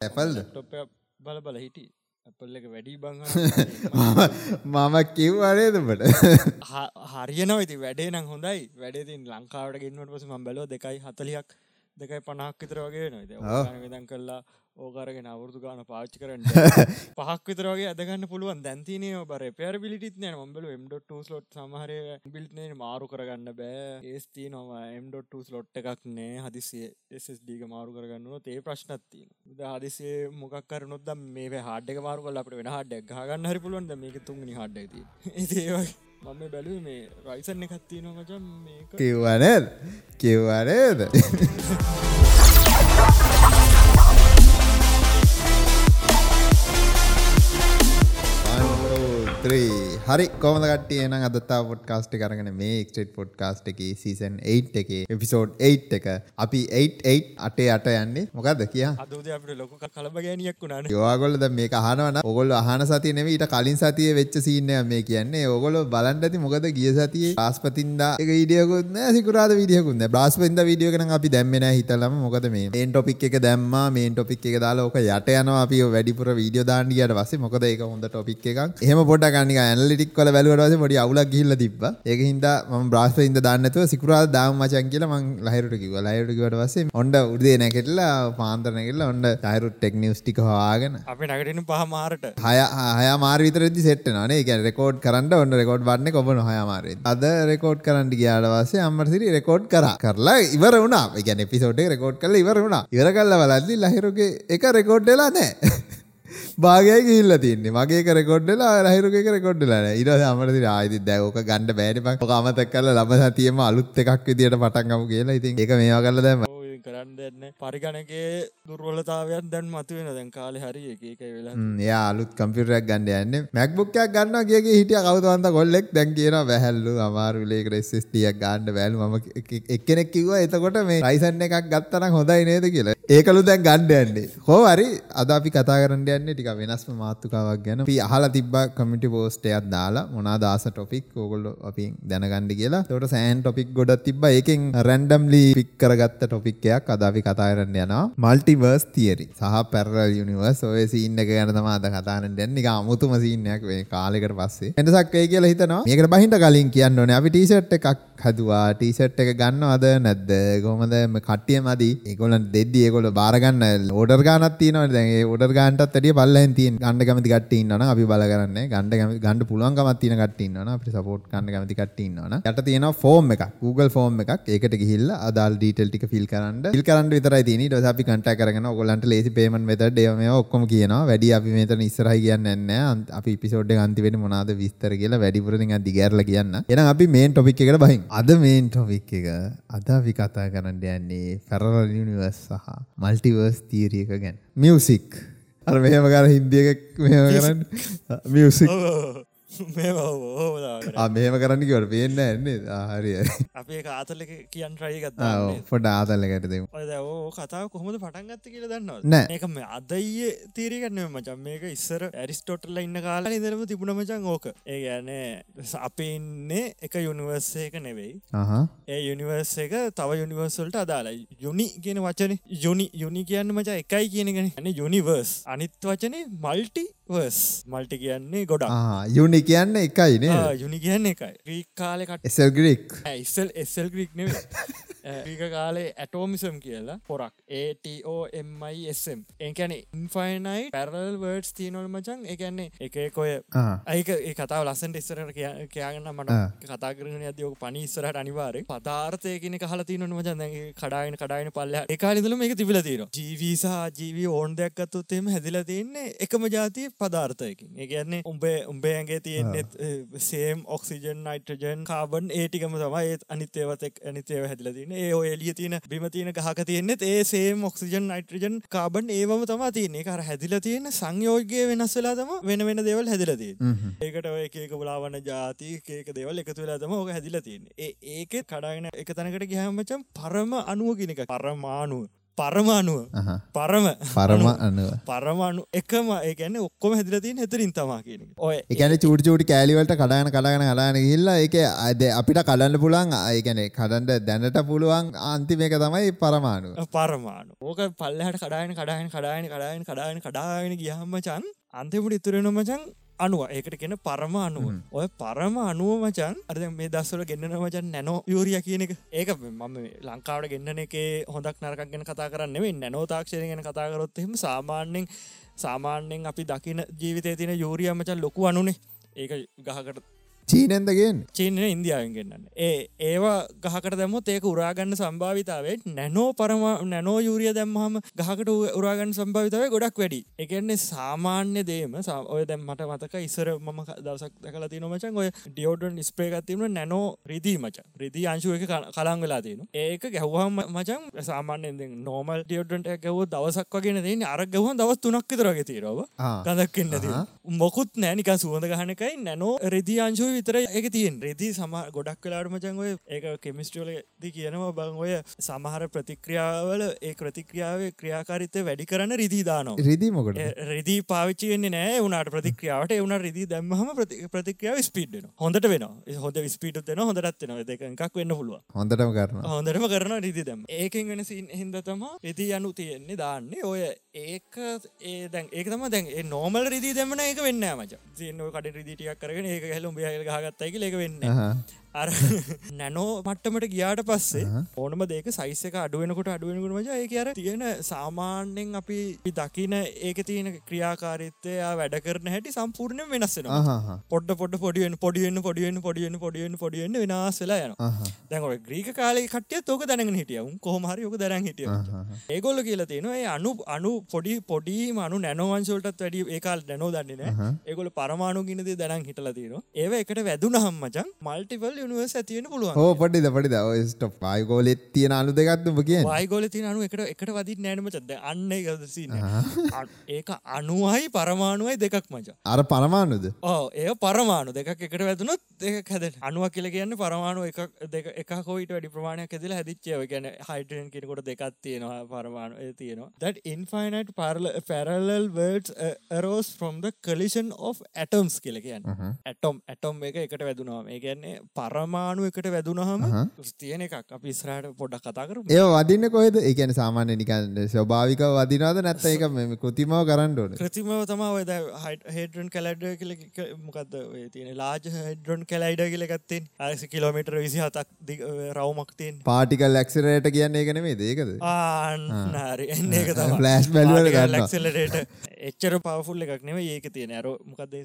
ඇපල්ද බල බල හිටි. ඇපල් එක වැඩි බං මම කිව්වරේදට හරියනව ඉති වැඩේ නම් හොඳයි. වැඩේතින් ලංකාවට ගෙන්වට පස ම බැලෝ දෙකයි හතලියක් දෙකයි පනක් විතර වගේ නොද දන් කරලා ඕකරගෙන අවුරදු ගාන පාච්චි කරන්න. පහක් විතරගේ අදගන්න පුළුවන්. දැන්තිනය බර පෙර පිලිටිත් නෑ මොම්බල එම්ඩොට ස්ලොට් සමහරය බිල්නේ මාරු කරගන්න බෑ. ඒස්ති නොවා එම්ඩොට ස්ලොට් එකක් නෑ. හදිසිය SSDක මාරු කරගන්නවා තේ ප්‍රශ්නත්ති ද හදිසේ මොකක් කරනොද මේ හඩ මාරු කල අපට වෙන හඩක් ගන්න හරි පුළුවන්ද මේක තුන්ගනි හඩ්ඩති ඒඒ මම බැලු මේ රයිසන්න එකත්තින මචන් මේක. කිව්වනද කිව්වනේද ත්‍රී හරි කොමද කට්ටිය? නම් අදත්තා පොඩ්කාස්ට් කරගෙන මේ එක්ස්ටේට් පොඩ්කාස්ට් එකේ සීසන් 8 එකේ එපිසෝඩ් 8 එක. අපි 88 අටේ අට යන්නේ. මොකද්ද කියා? අදෝද අපිට ලොකු කලබගෑනියක් වුණානේ. ඔයාගොල්ලෝ දැන් මේක අහනවා නම් ඔයගොල්ලෝ අහන සතිය නෙවෙයි ඊට කලින් සතියේ වෙච්ච සීන් එක මේ කියන්නේ. ඔයගොල්ලෝ බලන්න ඇති මොකද ගිය සතියේ? බ්‍රාස්පතින්දා එක වීඩියෝකුත් නෑ සිකුරාදා වීඩියෝකුත් නෑ බ්‍රාස්පතින්දා වීඩියෝ එක නම් අපි දැම්මේ නෑ හිතලම. මොකද මේ මේන් ටොපික් එක දැම්මා මේන් ටොපික් එක දාලා ඕක යට යනවා. අපි වැඩිපුර වීඩියෝ දාන්න ගියාට පස්සේ මොකද ඒක හොඳ ටොපික් එකක්. එහෙම පොඩ්ඩක් අනික ඇනලිටික් වල බැලුවට පස්සේ පොඩි අවුලක් ගිහිල්ලා තිබ්බා. ඒක හින්දා මම බ්‍රාස්පතින්දා දාන්න නැතුව සිකුරාදා දාමු මචං කියලා මං ලහිරුට කිව්වා. ලහිරුට කිව්වට පස්සේ ඔන්න උදේ නැගිටලා පාන්දර නැගිටලා ඔන්න ලහිරුට ටෙක් නිවුස් ටික හොයාගෙන අපි නගටිනු පහ මාරට හය හය මාර විතරදි සෙට් වෙනවා නේ. ඒ කියන්නේ රෙකෝඩ් කරන්න ඔන්න රෙකෝඩ් බටන් එක ඔබන හය මාරේ. අද රෙකෝඩ් කරන්න ගියාට පස්සේ අම්මරසිරි රෙකෝඩ් කරා. කරලා ඉවර වුණා. ඒ කියන්නේ එපිසෝඩ් එක රෙකෝඩ් කරලා ඉවර වුණා. ඉවර කළා බලද්දි ලහිරුගේ එක රෙකෝඩ් වෙලා නැහැ. භාගයයි ගිහිල්ලා තින්නේ. මගේ එක රෙකෝඩ් වෙලා ලහිරුගේ එක රෙකෝඩ් වෙලා නැහැ. ඊට පස්සේ අමරට ඉතින් ආයෙත් දැන් ඕක ගන්න බෑනේ බං ඕක අමතක කරලා ළම සතියෙම අලුත් එකක් විදියට පටන් ගමු කියලා. ඉතින් ඒක මේවා කරලා දැම්ම. කරන්න දෙන්න. පරිගණකේ දුර්වලතාවයන් දැන් මතුවෙන දැන් කාලේ හරි එක එක වෙලා එයා අලුත් කම්පියුටරයක් ගන්න යන්නේ. MacBook එකක් ගන්නවා කිය කිය හිටියා කවුද කොල්ලෙක්? දැන් කියනවා බැහැල්ලු අමාරු විලේකට SSD එකක් ගන්න බෑලු. මම එක්කෙනෙක් කිව්වා එතකොට මේ Ryzen එකක් ගත්තා නම් හොඳයි නේද? කියලා. ඒකලු දැන් ගන්න යන්නේ. කොහොම හරි අද අපි කතා කරන්න යන්නේ ටික වෙනස්ම මාතෘකාවක් ගැන. අපි අහලා තිබ්බා කමියුනිටි පෝස්ට් එකක් දාලා මොනවාද ආස ටොපික් ඕගොල්ලෝ අපි දැනගන්න කියලා. ඒකට සෑන් ටොපික් ගොඩක් තිබ්බා. ඒකෙන් රැන්ඩම්ලි පික් කරගත්ත ටොපික් එකක් අද අපි කතා කරන්න යනවා. මල්ටිවර්ස් තියරි සහ පැරලල් යුනිවර්ස් ඔය සීන් එක ගැන තමයි අද කතා කරන්න. යන්නේ නිකන් අමුතුම සීන් එකක් මේ කාලෙකට පස්සේ. වෙනසක් වෙයි කියලා හිතනවා. මේකට බහින්න කලින් කියන්න ඕනේ. අපි ටී-ෂර්ට් එකක් හදුවා ටී-ෂර්ට් එක ගන්නවද නැද්ද? කොහමද? කට්ටිය මදි ඒගොල්ලන් දෙද්දි ඒගොල්ලෝ බාර ගන්න ඕඩර් ගානක් තියෙනවනේ දැන් ඒ ඕඩර් ගානටත් වැඩිය පල්ලෙන් තියෙන ගන්න කැමති කට්ටිය ඉන්නවනම් අපි බල කරන්නේ. ගන්න කැමති ගන්න පුළුවන් කමක් තියෙන කට්ටිය ඉන්නවනම් අපිට සපෝට් ගන්න කැමති කට්ටිය ඉන්නවනම් යට තියෙනවා ෆෝම් එකක්. Google ෆෝම් එකක්. ඒකට ගිහිල්ලා අදාළ ඩීටේල් ටික ෆිල් කරන්න. ෆිල් කරන්න විතරයි තියෙන්නේ. ඊට පස්සේ අපි කන්ටැක්ට් කරගෙන ඔයගොල්ලන්ට ලේසි පේමන්ට් මෙතඩ් ඒවා මේවා ඔක්කොම කියනවා. වැඩි අපි මෙතන ඉස්සරහයි කියන්නේ නැහැ. අපි එපිසෝඩ් එක අන්තිමේට මොනවාද විස්තර කියලා වැඩිපුර නිකන් දිගහැරලා කියන්න. එහෙනම් අපි මේන් ටොපික් එකට බහිමු. අද මේන් ටොපික් එක අද අපි කතා කරන්න යන්නේ පැරලල් යුනිවර්ස් සහ මල්ටිවර්ස් තියරි එක ගැන. මියුසික් අර මෙහෙම කර හින්දි එකක් මෙහෙම කරන්න. මියුසික් මෙහෙම කරන්න කිවට පේන්න ඇන්නේ හරි අපේ ආතල කියන් රයිගත් පොඩ ආතල්ලකට දෙමු. ඕ කතාව කොහොමද පටන්ගත්ත කියල දන්නවා නෑ. ඒකම අදයිය තීරගන්න මචන් මේක ඉස්සර ඇරිස්ටෝටල්ල ඉන්න කාලා ඉදරම තිබුණ මචන් ඕක. ඒ ගැනේ අපේ ඉන්නේ එක යුනිවර්සයක නෙවෙයි. ඒ යුනිවර්ස එක තව යුනිවර්සල්ට අදාලා යුනි කියන වචන. යුනි යුනි කියන්න මචා එකයි කියනගෙන න යුනිවර්ස් අනිත් වචනේ මල්ටි වර්ස් මල්ටි කියන්නේ ගොඩා යුනි කියන්න එකයි නේ යුනි කියන්න එකයි. ්‍රීක් කාලෙකට එසල් ග්‍රික් ඉස්සල් එස්සල් ග්‍රික් නෙව ්‍රීක කාලේ ඇටෝමිසම් කියලා පොරක්. ඒටෝMISM ඒකැන ඉන්ෆයිනයි පැරල් වර්ඩස් තියනොල් මචන් එකන්නේ එක කොය ඒක ඒ කතාව ලස්සට ඉස්සරට කියයාගන්න මට කතා කරන අදයෝක පනිස්සරට අනිවාරය පතාර්ථයකන හල තියන මචන් කඩායන කඩායන පල්ල එකකාලිදල මේක තිබිල තීර ජීවීසා ජීවී ඕන් දෙයක් අත්තුත්තේම හැදිල තියන්නේ එකම ජාතිය පදාර්ථයකින්. ඒ කියන්නේ උඹේ උඹේගේ තියෙන්නෙත් සේම් ඔක්සිජන් නයිටජන් කාබන් ඒටිකම තමයි ඒත් අනිතේවතෙක් අනිතේව හැදිල තින ඒ එලිය තියෙන බිම තියෙන ගහක තියෙන්නෙත් ඒ සේම් ඔක්සිජන් නයිට්‍රජන් කාබන් ඒවම තමා තියන්නේ. කර හැදිල තියෙන සංයෝගය වෙනස් වෙලා තම වෙන වෙන දේවල් හැදිලතිය ඒකට ඔය ඒක බලාවන ජාති ඒක දේවල් එකතු වෙලා තම ඕක හැදිල තියන්නේ. ඒකෙත් කඩාගෙන එක තැනකට ගහමචම් පරම අනුව කෙනෙක පරමානුව පරමාණුව. අහ. පරම. පරම අනුව. පරමාණු එකම ඒකැන ඔක්කොම හැදිලතින් හෙතරින් තමා කියන. ඔය එකන චූට චූටි කෑලිවලට කඩාන කඩාගෙන කලාන හිල්ලා එක අද අපිට කඩන්න පුළන් ඒකන කඩන්ඩ දැනට පුළුවන් අන්තිමේක තමයි පරමාණු පරමාණු. ඕක පල්ලහට කඩායන කඩායන කඩායන කඩායන කඩායන කඩාගෙන ගියහම්මචන් අන්තිමට ඉතුරෙන මචන් අනුව ඒකට කියෙන පරම අනුව. ඔය පරම අනුව මචන් අද මේ දස්වල ගෙන්න්න මචන් නැනෝ යෝරිය කියන එක. ඒක මම ලංකාවට ගෙන්න්න එක හොඳක් නරකක් ගැන කතා කරන්නෙවෙයි නැනෝ තාක්ෂණය ගැන කතාකරොත්හෙම සාමාන්‍යෙන් සාමාන්‍යෙන් අපි දකින ජීවිතය තින යෝරිය මචන් ලොකු අනුනේ. ඒක ගහකට චීනෙන්දගෙන් චීනය ඉන්දියාවෙන් ගෙන්න්න ඒ ඒවා ගහකට දැමුත් ඒක උරාගන්න සම්භාවිතාවේ නැනෝ පරම නැනෝ යුරිය දැම්මහම ගහකට උරාගන්න සම්භාවිතාව ගොඩක් වැඩි. එකන්නේ සාමාන්‍ය දේම ඔය දැම් මට මතක ඉස්සර මම දවසක් දකල තින මචන් ඔය ඩියෝඩන් ස්පේගත්තිීම නැනෝ රිදී මච. රිදී අංශුව එක කලං වෙලා තියෙන ඒක ගැහ්වාම මචන් සාමාන්‍යෙන් නෝමල් ඩියෝඩන්ට ගැව දවසක් වගෙන දෙන්න අර ගහන් දවස් තුනක් විතරගේ තීරව ගදක්කන්න මොකුත් නෑනික සුවඳ ගහනකයි නැනෝ රෙදි අංශුව විතර එක තියෙන් රෙදි සම ගොඩක් කලාට මචන් ඔය ඒක කෙමිස්ටෝලද කියනවා බං ඔය සමහර ප්‍රතික්‍රියාවල ඒ ප්‍රතික්‍රියාවේ ක්‍රියාකාරිතය වැඩි කරන්න රිදිදානෝ රිදීමකට රෙදි පාවිච්චිවෙන්නේ නෑ. වුණට ප්‍රතික්‍රියාවට. එවුණ රිදි දැම්මහම ප්‍රතික්‍රියාව ස්පීඩ්න හොඳට වෙන හොඳ ස්පීට දෙන හොඳරත්වන දෙක එකක් වෙන්න පුළුව හොඳටම කරන හොඳටම කරන රිදි දැම් ඒකෙන් වෙන හින්ද තම රෙදි යනු තියෙන්නේ දාන්නේ. ඔය ඒක ඒ දැන් ඒක තම දැන් නෝමල් රිදි දෙමන ඒක වෙන්න මච. තියන්න කට රිදිටියක් කරගෙන ඒක හැලුම් බියල් ගහගත්තයි ලෙක වෙන්න. අර නැනෝ මට්ටමට ගියාට පස්සේ ඕනම දෙක සයිසක අඩුවෙනකොට අඩුවෙනකට මජ ඒ අර තියෙන සාමාන්‍යෙන් අපි දකින ඒක තියෙන ක්‍රියාකාරිත්තය වැඩ කරන හැටි සම්පූර්ණය වෙනස්සෙන පොඩ පොඩ පොඩියෙන් පොඩියෙන් පොඩියෙන් පොඩියෙන් පොඩියෙන් පොඩියෙන් වෙනස් වෙලා යන දැන් ග්‍රීක කාලේ කටිය තෝක දැනගෙන හිටියවුම් කොහමහරි යෝක දැරන් හිටිය. ඒගොල්ල කියලා තියෙනවා අනු අනු පොඩි පොඩි මනු නැනවංශවලටත් වැඩි ඒකාල් දැනෝ දන්නන ඒගොල පරමාණු ගිනදේ දැනන් හිටලා තියෙනවා. ඒව එකට වැදුන හම්මචන් මල්ටිවල් යනිවර්ස් ඇතියෙන පුළුවන්. හෝ පොඩි පඩි ස්ට පයිගෝලෙත් තියෙන අනු දෙගත්තුම කිය වයිගෝල තින අනු එකට එකට වදි නෑනමචද අන්න ගදසින්න ඒක අනුවයි පරමාණුවයි දෙකක් මච. අර පරමාණුද? ඕ ඒ පරමාණු. දෙකක් එකට වැදුනොත් දෙක හැද අනුව කියල කියන්න පරමාණු එක එක හෝයිට වැඩි ප්‍රමාණයක් ඇදල හැදිච්චයව ගැන හයිටෙන් කෙනකොට දෙකක් තියෙනවා පරමාණු තියෙනවා. That infinite parallel parallel words uh, arose from the collision of atoms කියල කියන්න. ඇටොම් ඇටොම් එක එකට වැදුනාම ඒ ගැන්නේ පරමාණු එකට වැදුනහම තියෙන එකක්. අපි ස්රාට පොඩක් කතා කරු ඒ වදින්න කොහෙද? ඒකන සාමාන්‍ය නිකන් ස්වභාවික වදිනවාද නැත්ත එක මෙම කෘතිමාව කරන්න ඕන? කෘතිමව තම ඔද හෙඩරන් කලඩ කියල මොකක්ද තියෙන ලාජ හෙඩරන් කලයිඩ කියලගත්තෙන් අස කිලෝමිටර විසි හතක් රවමක්තියෙන් පාටිකල් ලක්ෂරයට කියන්නේ එකන දේකද ගන්න ලක්සලට එච්චර පවෆුල්ල එකක් නෙව ඒක තියෙන ඇර මොකක්ද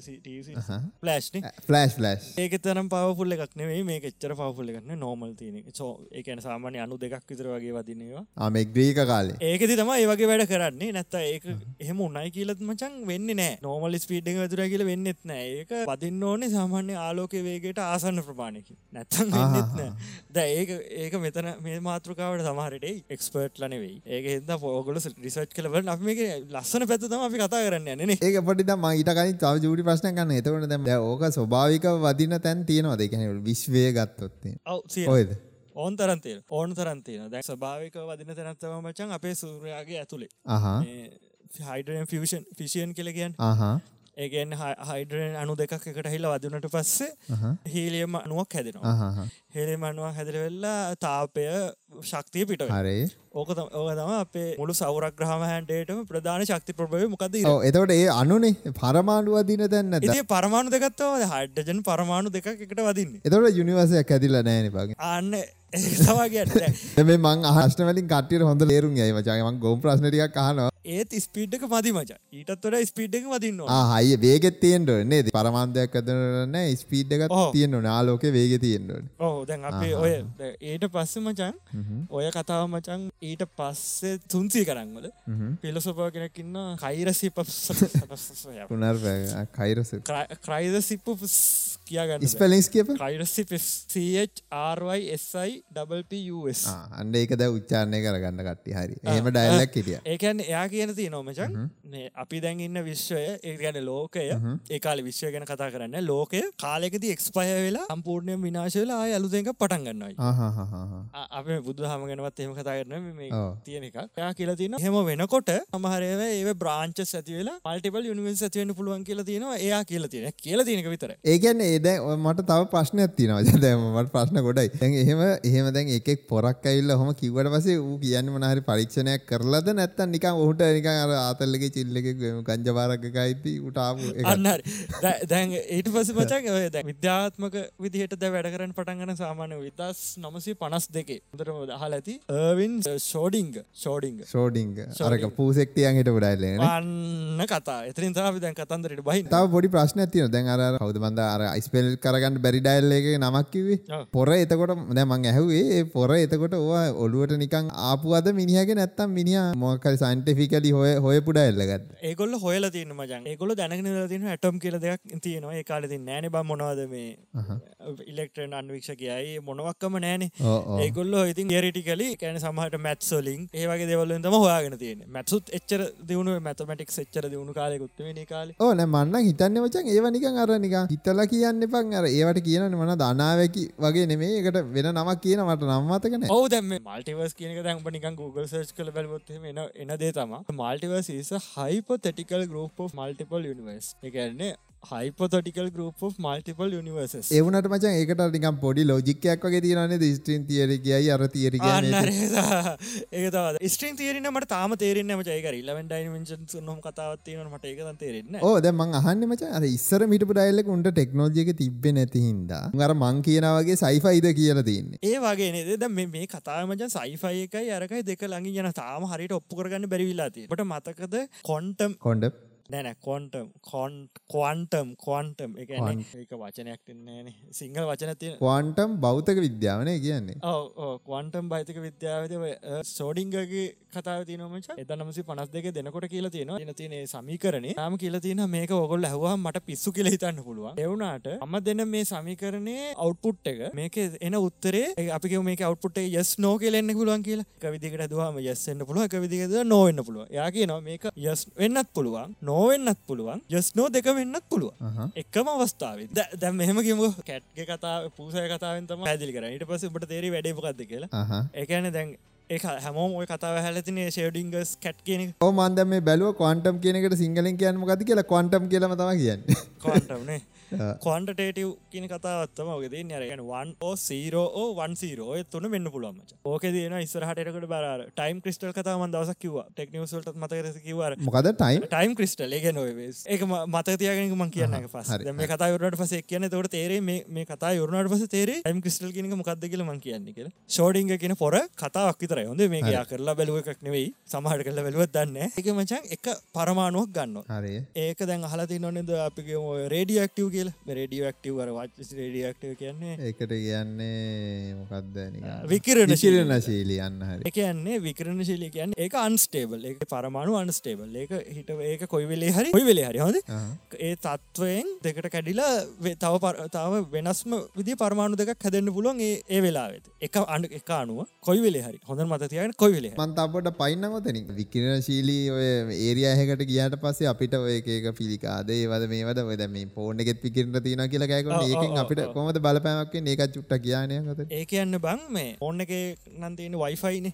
ෆලස්් ලස් ඒක තරම් පවෆුල්ල එකක් නෙවේ මේ එච්චර පවෆුල්ල එකක්න නෝමල් තියන සෝ ඒකන සාමානය අනු දෙකක් විතර වගේ වදිනවා ආම ග්‍රීක කාලේ. ඒකති තම ඒ වගේ වැඩ කරන්නේ. නැත්ත ඒක එහෙම උන්නයි කියලත් මචන් වෙන්න නෑ නෝමල් ස්පීඩ් වතුර කියල වෙන්නෙත් නෑ ඒක වදින්න ඕනේ සාමාන්‍ය ආලෝක වේගේට ආසන්න ප්‍රමාණයකි නැත්තම් වෙන්නෙත් නෑ ද ඒක ඒක මෙතන මේ මාතෘකාවට සමහරට එක්ස්පර්ට් ලනෙවෙයි ඒක හිද පෝගොල රිසර්ච් කලවට අප මේක ලස්සන පැත්තම අපි කතා කරන්න නේ. ඒක පොඩි ම ඊටකයි තව ජූඩි ප්‍රශ්න ගන්න එතවට දැම ඕක ස්වභාවික වදින තැන් තියෙනවා දෙකැන විශ්වය ගත්තොත්තේ ඔයද? ඕන් තරන්තේ ඕන තරන්තින දැක් ස්භාවික වදින තැනත්තම මචන් අපේ සූරයාගේ ඇතුළේ හයිඩරන් ෆිෂන් ෆිසියන් කෙලගෙන් ඒගෙන් හයිඩරෙන් අනු දෙකක් එකට හිල්ල වදනට පස්සේ හීලියම අනුවක් හැදෙනවා. හෙලෙම අනුවක් හැදර වෙල්ලා තාපය ශක්තිය පිට හරේ. ඕක ඕක තම අපේ මුළු සෞරක් ග්‍රහම හැන්ඩේටම ප්‍රධාන ශක්ති ප්‍රභය මොකද එතවට ඒ අනුනේ පරමාණු වදින තැන්න ඒ පරමාණු දෙකත්තව හයිඩජන් පරමාණු දෙක එකට වදින්න. එතවට යුනිවසයක් ඇදිල නෑන බගේ අන්න සවාගට මේ මං අහස්නවලින් කටියට හොඳ ලේරුම් යයි මචාගමන් ගොම් ප්‍රශ්නටියක් කහනවා ඒත් ස්පීඩ්ක මදි මච. ඊටත් වඩ ස්පීඩ්ක වදින්න හයි වේගෙත් තියෙන්ට නේද? පරමාන්දයක් අදරන්න ස්පීඩ් එක තියෙන්න්න නාලෝක වේග තියෙන්ට ඕ දැන් අපේ ඔය ඒට පස්ස මචන් ඔය කතාව මචන් ඊට පස්සේ තුන්සී කරංවල පිලසොපා කෙනකින්න කයිරසි පුනර් කයිරස ක්‍රයිද සිප්පු කියාගන්න ස්පලිස් කියප කයිරසි CHRYSI ස් අන්න ඒක ද උච්චාරණය කරගන්න කට්ටි හරි. ඒම ඩයිල්ලක් හිටිය. ඒකන් එයාගේ කියන ති නොමචන් මේ අපි දැන්ඉන්න විශ්වය ඒ ගැන ලෝකය ඒකාල විශ්වය ගැන කතා කරන්න ලෝකය කාලෙකති එක්ස්පය වෙලා සම්පූර්ණය විනාශවෙලා අලුදක පටන් ගන්නයි අප බුදු හම ගැනවත් එම කතා කරන මේ තියෙන එක යා කියලතින හෙම වෙනකොට අමහරව ඒ බ්‍රාංච ඇතිවෙලා මල්ටිපල් යනිවස් ඇතිවෙන පුළුවන් කියල තියෙනවා. එයා කියල තියෙන කියල තියෙනක විතර ඒගැන්න ඒද මට තව ප්‍රශ්නයක් තියනවා. දැමට ප්‍රශ්න ගොඩයි. දැන් එහෙම එහෙම දැන් එකෙක් පොරක් ඇල්ල හොම කිවට පසේ ූ කියන්න මනහරි පරීක්ෂණයක් කරලද නැත්තන් නික ඔහුට නික අර ආතල්ලක චිල්ලක ගංජවාරකයිති උටාපු අන්නර දැන් ඒට පස මචන් ඔය දැ විද්‍යාත්මක විදිහට ද වැඩ කරන්න පටන්ගන සාමාන්‍ය විදස් නමසි පනස් දෙකේ දරම දහල ඇති ඒවින් ෂෝඩිංග ෂෝඩිංග ෂෝඩිංග අරක පූසෙක්ටියන් හිට ඩයිල අන්න කතා. එතරින් තාව දැන් කතන්දරට බහි තාව පොඩි ප්‍රශ්න ඇතින දැන් අර හවද බන්ද අර යිස්පෙල් කරගන්න බැරි ඩයිල්ල එක නමක් කිවේ පොර එතකොට දැ මං ඇහුවේ පොර එතකොට ඕවා ඔළුවට නිකං ආපුුවද මිනිහගේ නැත්තම් මිනිිය මොකල් සයින්ටිෆිකලි හොය හොය පුඩ එල්ලගත් ඒගොල්ල හොයල තියන මජන් ඒගොල දැනගෙන තින ඇටම් කියල දෙයක් තියනවා. ඒ කාලති නෑන බ මොනවද මේ ඉලෙක්ට්‍රන් අන්වික්ෂ කියයි මොනවක්කම නෑනේ. ඒගොල්ල ඉතින් රිටිකලි කැන සමහට මැත්සොලින් ඒවගේ දෙවල්ලෙන් තම හොයාගෙන තියෙන මැත්සුත් එච්චර දියුණු මැතමටික් එච්චර දියුණු කාලෙකුත්ව කාල. ඕන මන්න හිතන්න වචන් ඒවනිකන් අරනික හිතල කියන්න පන් අර ඒවට කියන මන දනාවැකි වගේ නෙමේ එකට වෙන නමක් කියන මට නම්මතකන ඔව දැම මල්ටිවස් කියනක දැම්ප නිකන් Google සර්ච් කළ බැලවොත් එන එන දේ තම multiverse is a hypothetical group of multiple universe. එකන්නේ හයිපොතටිකල් ගරුප් මල්ටිපල් නිවර්ස ඒවනට මචන් ඒකට නිකම් පොඩි ලෝජිකයක් වගේ තියනේ ස්ට්‍රීන් තියරගයි අර තියරග ඒ ස්ට්‍රීන් තේරන මට තාම තේරෙන මචයික ඉලවන් ඩයිමෙන්ශන් නොම කතාවත්තියන මට ඒක තේරෙන්න ඕ ද මං අහන්න මච අර ඉස්සර මිටපු ඩයිල්ලක උන්ට ටෙක්නෝජික තිබ්බ නැති හින්දා. අර මං කියනවගේ සයිෆයිද කියල තින්න ඒ වගේ නේද? මේ කතාමචන් සයිෆයි එකයි අරකයි දෙක ළඟි යන තාම හරිට ඔප්පු කරගන්න බැරිවිලාතිය ට මතකද කොන්ටම් කොන්ඩ නැන කොන්ටම් කොන් කොන්ටම් කොන්ටම් එක ඒක වචනයක් තින්නේන සිංහල වචන තිය කොන්ටම් බෞතක විද්‍යාවනය කියන්නේ. කොන්ටම් බයිතක විද්‍යාවද සෝඩිංගගේ කතාව තිනමච එත නමසි පනස් දෙක දෙනකොට කියලා තියෙන එන තියනේ සමීකරනේ නාම කියලා තියෙන මේක ඔගොල් ඇහවා මට පිස්සු කියල හිතන්න පුළුවන්. එවුනාට අම දෙන්න මේ සමීකරණය අවට්පුට් එක මේක එන උත්තරේ අපි මේක අවට්පුට් යස් නෝ කියලෙන්න පුළුවන් කියලා. විදිකට දවාම යස්සන්න පුළුව එක විදිකද නොවෙන්න පුළුව යා කියනවා මේක යස් වෙන්නත් පුළුවන් නොවෙන්නත් පුළුවන් යස් නෝ දෙක වෙන්නත් පුළුව එකම අවස්ථාව දැ මෙහම කිම කැට්ගේ කතා පූසය කතාවෙන් තම පැදිලි කර ඊට පස බට තේරි වැඩේපකක්ද කියලා. ඒකන දැන් ඒ හැමෝම ඔය කතාව හැලතින ෂේඩිංගස් කැට් කියන ඕ මන්ද මේ බැලුව කොන්ටම් කියනකට සිංහලින් කියන්නම ගති කියලා කොන්ටම් කියලම තම කියන්න. කොන්ටම්නේ කොන්ටටේටව් කියන කතාවත්තම ගේ නරගෙන වන් සීරෝ වන් සීරෝ තුන මෙන්න පුළුවම ඕක දන ඉස්සරහටකට බර ටයිම් ක්‍රිස්ටල් කතාම දවසක් කිව ටෙක්නිවසල්ට මතක කිවර මොකද ටයිම් ටයිම් ක්‍රිස්ටල් ඒ නොවස් ඒක මතතියගෙන ම කියන්න පස් මේ කතාවරට පස කියන තොට තේරේ මේ කතා යුරනට පස තේරේ ටයිම් ක්‍රිස්ටල් කියනක මොකක්ද කියල ම කියන්න කිය ෂෝඩිංග කියන පොර කතාවක් විතර හොඳ මේ කරලා බැලුව එකක් නෙවෙයි. සමහට කරල බැලුවත් දන්න එක මචන් එක පරමාණුවක් ගන්න හරි. ඒක දැන් හලති නොනෙද අපි රේඩියක්ටව කියල. රේඩියක්ටව වර වාච රේඩියක්ටව කියන්නේ. ඒකට කියන්නේ මොකක්ද විකරන ශිරන ශීලියන්න හරි. එකන්නේ විකරන ශීලි කියන්න ඒක අන්ස්ටේබල් එක පරමාණු අන්ස්ටේබල් ඒක හිට ඒක කොයි වෙලේ හරි කොයි වෙලේ හරි. හොද ඒ තත්ත්වයෙන් දෙකට කැඩිලා තව තාව වෙනස්ම විදි පරමාණු දෙක හැදන්න පුළුවන් ඒ වෙලාවෙත් එක අන්න එක අනුව කොයි වෙලේ හරි. හොඳ මතතියන කොයි වෙලේ මන්තපට පයින්නමතන විකිරණ ශීලී ඔය ඒරියහකට ගියාට පස්සේ අපිට ඔය එක පිළිකාදේ වද මේ වද ඔය මේ පෝර්න එකෙත් පිකිරට තින කියලා කෑකොට ඒකින් අපිට කොමද බලපෑමක්ේ ඒක චුට්ට කියනයකත ඒ කියන්න බං මේ ඕන්න එක නන්තින වයිෆයින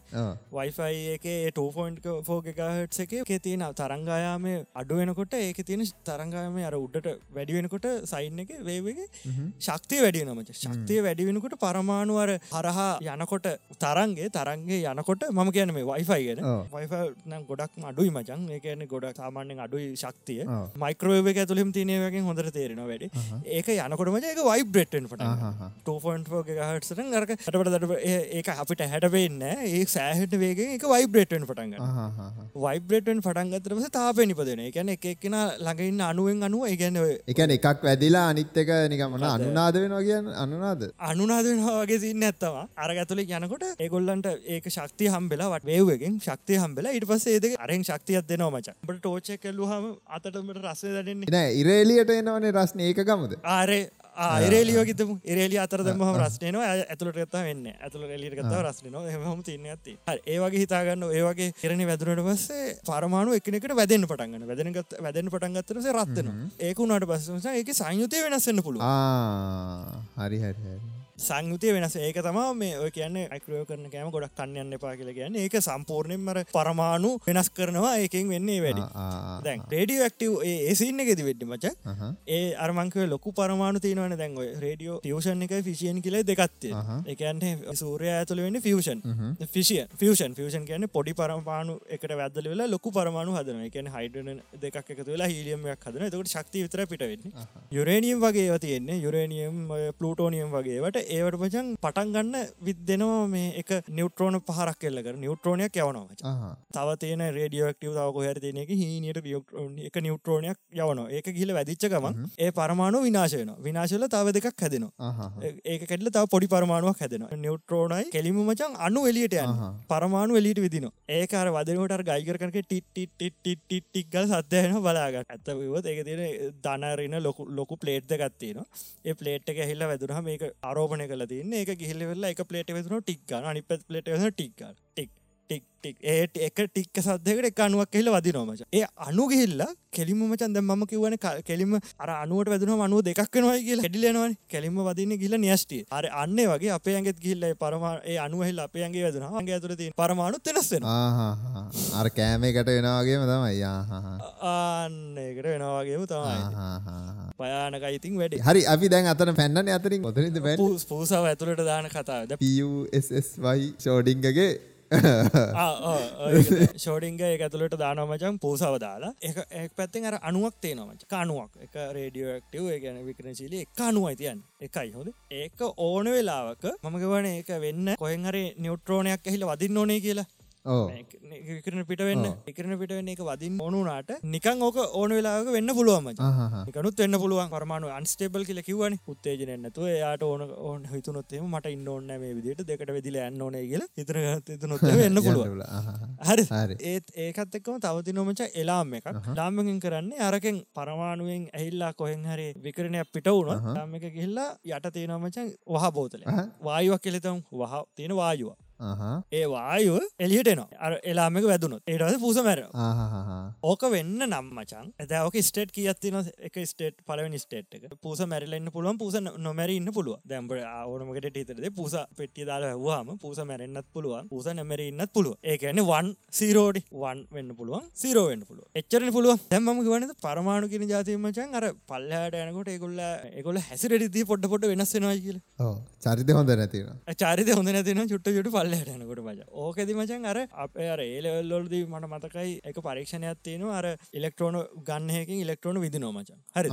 වයිෆයි එක ටෝෆෝන්ට ෆෝගහට් එක එක තියෙන තරංගායාම අඩුවෙනකොට ඒක තියෙන තරංගාම අර උඩට වැඩිවෙනකොට සයින් එක වේවගේ ශක්තිය වැඩිය නමච ශක්තිය වැඩිවෙනකොට පරමාණුවර හරහා යනකොට තරන්ගේ තරන්ගේ යනකොට මම කියන මේ වයිෆයි ගෙන. වයිෆ නම් ගොඩක් අඩුයි මචන් ඒ කියන ගොඩක් සාමාන්‍යෙන් අඩුයි ශක්තිය. මයික්‍රෝව ඇතුලින් තිනයවකින් හොඳට තේරෙන වැඩ ඒක යනකොටම ඒක වයිබ්‍රෙට්ෙන් පට ටෝෆන්ට හටසට අරක හටට දට ඒක අපිට හැටවෙන්න ඒ සෑහට වේගේ එක වයිබ්‍රේටෙන් පටන්ග වයිබ්‍රේටෙන් පටන්ගතරස තාපය නිපදන එකන එක එක්කෙන ළඟඉන්න අනුවෙන් අනුව ඒගැන එකන එකක් වැදිලා අනිත්තක නිකමන අනුනාද වෙනවා කියන්න අනුනාද? අනුනාද වෙනවාගේ සින්න ඇත්තම අරගතුල යනකොට ඒගොල්ලන්ට ඒක ශක්ති හම්බෙලා වට වේවගෙන් ශක්තිය හම්බෙලා ඉට පස්සේ ඒද අරෙන් ශක්තියක් දෙනවා මච. ට ටෝච කල්ලුහම අතටමට රස්සේ දන්නේ නෑ ඉරේලියට එනවනේ රස්න ඒක ගමුද? ආරේ ආරේලියෝගතම එරේලි අතර දම රස්නයනවා ඇතුළට ගත්තා වෙන්න ඇතුළ එලිට ගත්තා රස්නන හම තින්න ඇති ඒවගේ හිතාගන්න ඒවගේ කෙරණ වැදුරට පස්සේ පරමාණු එකනෙකට වැදෙන් පටන්ගන්න වැදනගත් වැදෙන් පටන්ගත්තරස රත්වන ඒකුණට පස්සස ඒක සංයුතය වෙනස්සන්න පුළුව හරි හරි සංයුතය වෙනස. ඒක තමා මේ ඔය කියන්න ඇක්‍රයෝ කරන කෑම ගොඩක් කන්නයන්න එපා කියල කියන්න. ඒක සම්පූර්ණයෙන්මර පරමාණු වෙනස් කරනවා. ඒකෙන් වෙන්නේ වැඩි. දැන් රේඩියෝ ඇක්ටව ඒසින්න එකෙති වෙඩ්ඩි මච? ඒ අරමංකව ලොකු පරමාණු තියනවන දැන්ව රේඩියෝ ටියවෂන් එක ෆිසියන් කියල දෙකත්තේ එකන්නේ සූරය ඇතුළ වෙන්න ෆියෂන් ෆිසිය ෆියෂන් ෆියෂන් කියන පොඩි පරමාණු එකට වැදල වෙලා ලොකු පරමාණු හදන කියන හයිඩන දෙකක් එකතු වෙලා හිලියමයක් හදන එතකට ශක්ති විතර පිටවෙන්න යුරේනියම් වගේ තියෙන්නේ. යුරේනියම් පලූටෝනියම් වගේවට ඒවට පචන් පටන් ගන්න විත් දෙනවා මේ එක නිවට්‍රෝන පහරක් කෙල්ලක නිවට්‍රෝනයක් යවනවා තව තියෙන රේඩියෝක්ටව තවක හැර තියෙන එක හිනයට එක නිවට්‍රෝනයක් යවන ඒක ගිල වැදිච්ච ගමන් ඒ පරමාණු විනාශයන විනාශල තව දෙකක් හැදෙනවා. ඒක කෙටල තව පොඩි පරමාණුවක් හැදෙන නිවට්‍රෝනයි කෙලිම මචන් අනු එලියට යන්න. පරමාණු එලිට විදින ඒකර වදනට ගයිකරක ටිට්ටික්ගල් සත්‍යයන බලාගට ඇත්ත විවත් ඒක තියෙන දනරන ලොකු ලොකු පලේට්ද ගත්තින ඒ පලේට් එක හිල්ල වැදුරහ මේක ආරෝපණය කල තින්න එක ගිහිල්ල වෙල්ලා එක පලේට වෙතුන ටික්ගන අනි පත් පලට ටික්ග ටික්. ටික් ටික්. ඒට එක ටික්ක සද්දකට එක අනුවක් කියල වදි නොමච ඒ අනු ගිහිල්ලා කෙලිම මචන්ද ම කිවන කෙලිම අර අනුවට වැදන අනුව දෙක්නවා කියල. හෙඩිලෙනවන කෙලිම වදින්න ගිල නියස්ටිය අර අන්න වගේ අපේ ඇගෙත් ගිල්ල පරම ඒ අනුවහිල් අපේ ඇගේ වැදන ගේ ඇතුර ති පරමාණුත් වෙනස්සෙන අර කෑමකට වෙනවාගේම තමයි. අන්නකට වෙනවාගේම තමයි. පයානක ඉතින් වැඩ. හරි අපි දැන් අතන පැන්නන අතරින්. ොතනද පූසාව ඇතුළට දාන කතාවද පසස්වයි ෂෝඩිංගගේ ෂෝඩිංග එක ඇතුළට දානමචන් පූසාව දාලා. එක පැත්තෙන් අර අනුවක් තේනමච කනුවක් එක රේඩියෝක්ටව ගැන විකරනශීලි එක අනුවයි තියන් එකයි. හොද ඒක ඕන වෙලාවක මම ගවන ඒක වෙන්න කොහෙන්හරි නිියුට්‍රෝනයක් ඇහිල වදින්න ඕනේ කියලා විකරන පිට වෙන්න එකරන පිට වෙන්න එක වදින් ඕනුනාට නිකන් ඕක ඕන වෙලාක වෙන්න පුළුවම එකනුත් වෙන්න පුළුවන්. පරමාණු අන්ස්ටේබල් කියල කිවන උත්තේජනන්නතු යාට ඕන ඕන හිතුනොත්තේම මට ඉන්න ඕන්න මේ විදිට දෙකට වෙදිල යන්න ඕන කියල හිතර තුනොත් වෙන්න පුළුව හරි. ඒත් ඒකත් එක්කම තවති නොමච එලාම් එකක්. ලාම්මකින් කරන්නේ අරකෙන් පරමාණුවෙන් ඇහිල්ලා කොහෙන් හරි විකරණයක් පිට වුණ ලාම් එක ගිල්ලා යට තියෙනමචන් වහ බෝතල වායුවක් කෙලෙතම් වහ තියෙන වායුව ඒ වායුව එලියට නවා අර එලාමක වැදුනොත්. ඒටද පූස මැර ඕක වෙන්න නම් මචන් ඇතක ස්ටේට් කියත්තින එක ස්ටේට් පලවෙනි ස්ටේට් එක. පූස මැරලන්න පුළුවන්. පූස නොමැරන්න පුළුව දැම්බට ඕනමකට හිතරද පූස පෙට්ටිය දාලා හවාම පූස මැරෙන්න්නත් පුළුවන් පූස නැමරන්නත් පුළුව ඒකන වන් සීරෝඩි වන් වෙන්න පුළුවන් සීරෝවෙන්න පුළුව එච්චරන පුළුව දැම්ම ගවන පරමාණු කියෙන ජාතිමචන් අර පල්ලහට යනකොට ඒකුල්ල එකොල හැසිරටදී පොඩ්ඩ පොට වෙනස්සෙනවා කියල. චරිත හොඳ නැතින චරිත හොඳ නැතින චුට්ට චුට පල්ල යනකොට මච. ඕකෙදි මචන් අර අපේ අර ඒලෙල්ලොල්ද මට මතකයි එක පරීක්ෂණයක් තියෙන අර ඉලෙක්ට්‍රෝන ගන්නහකින් ඉලෙක්ට්‍රෝන විදිනෝ මචන් හරි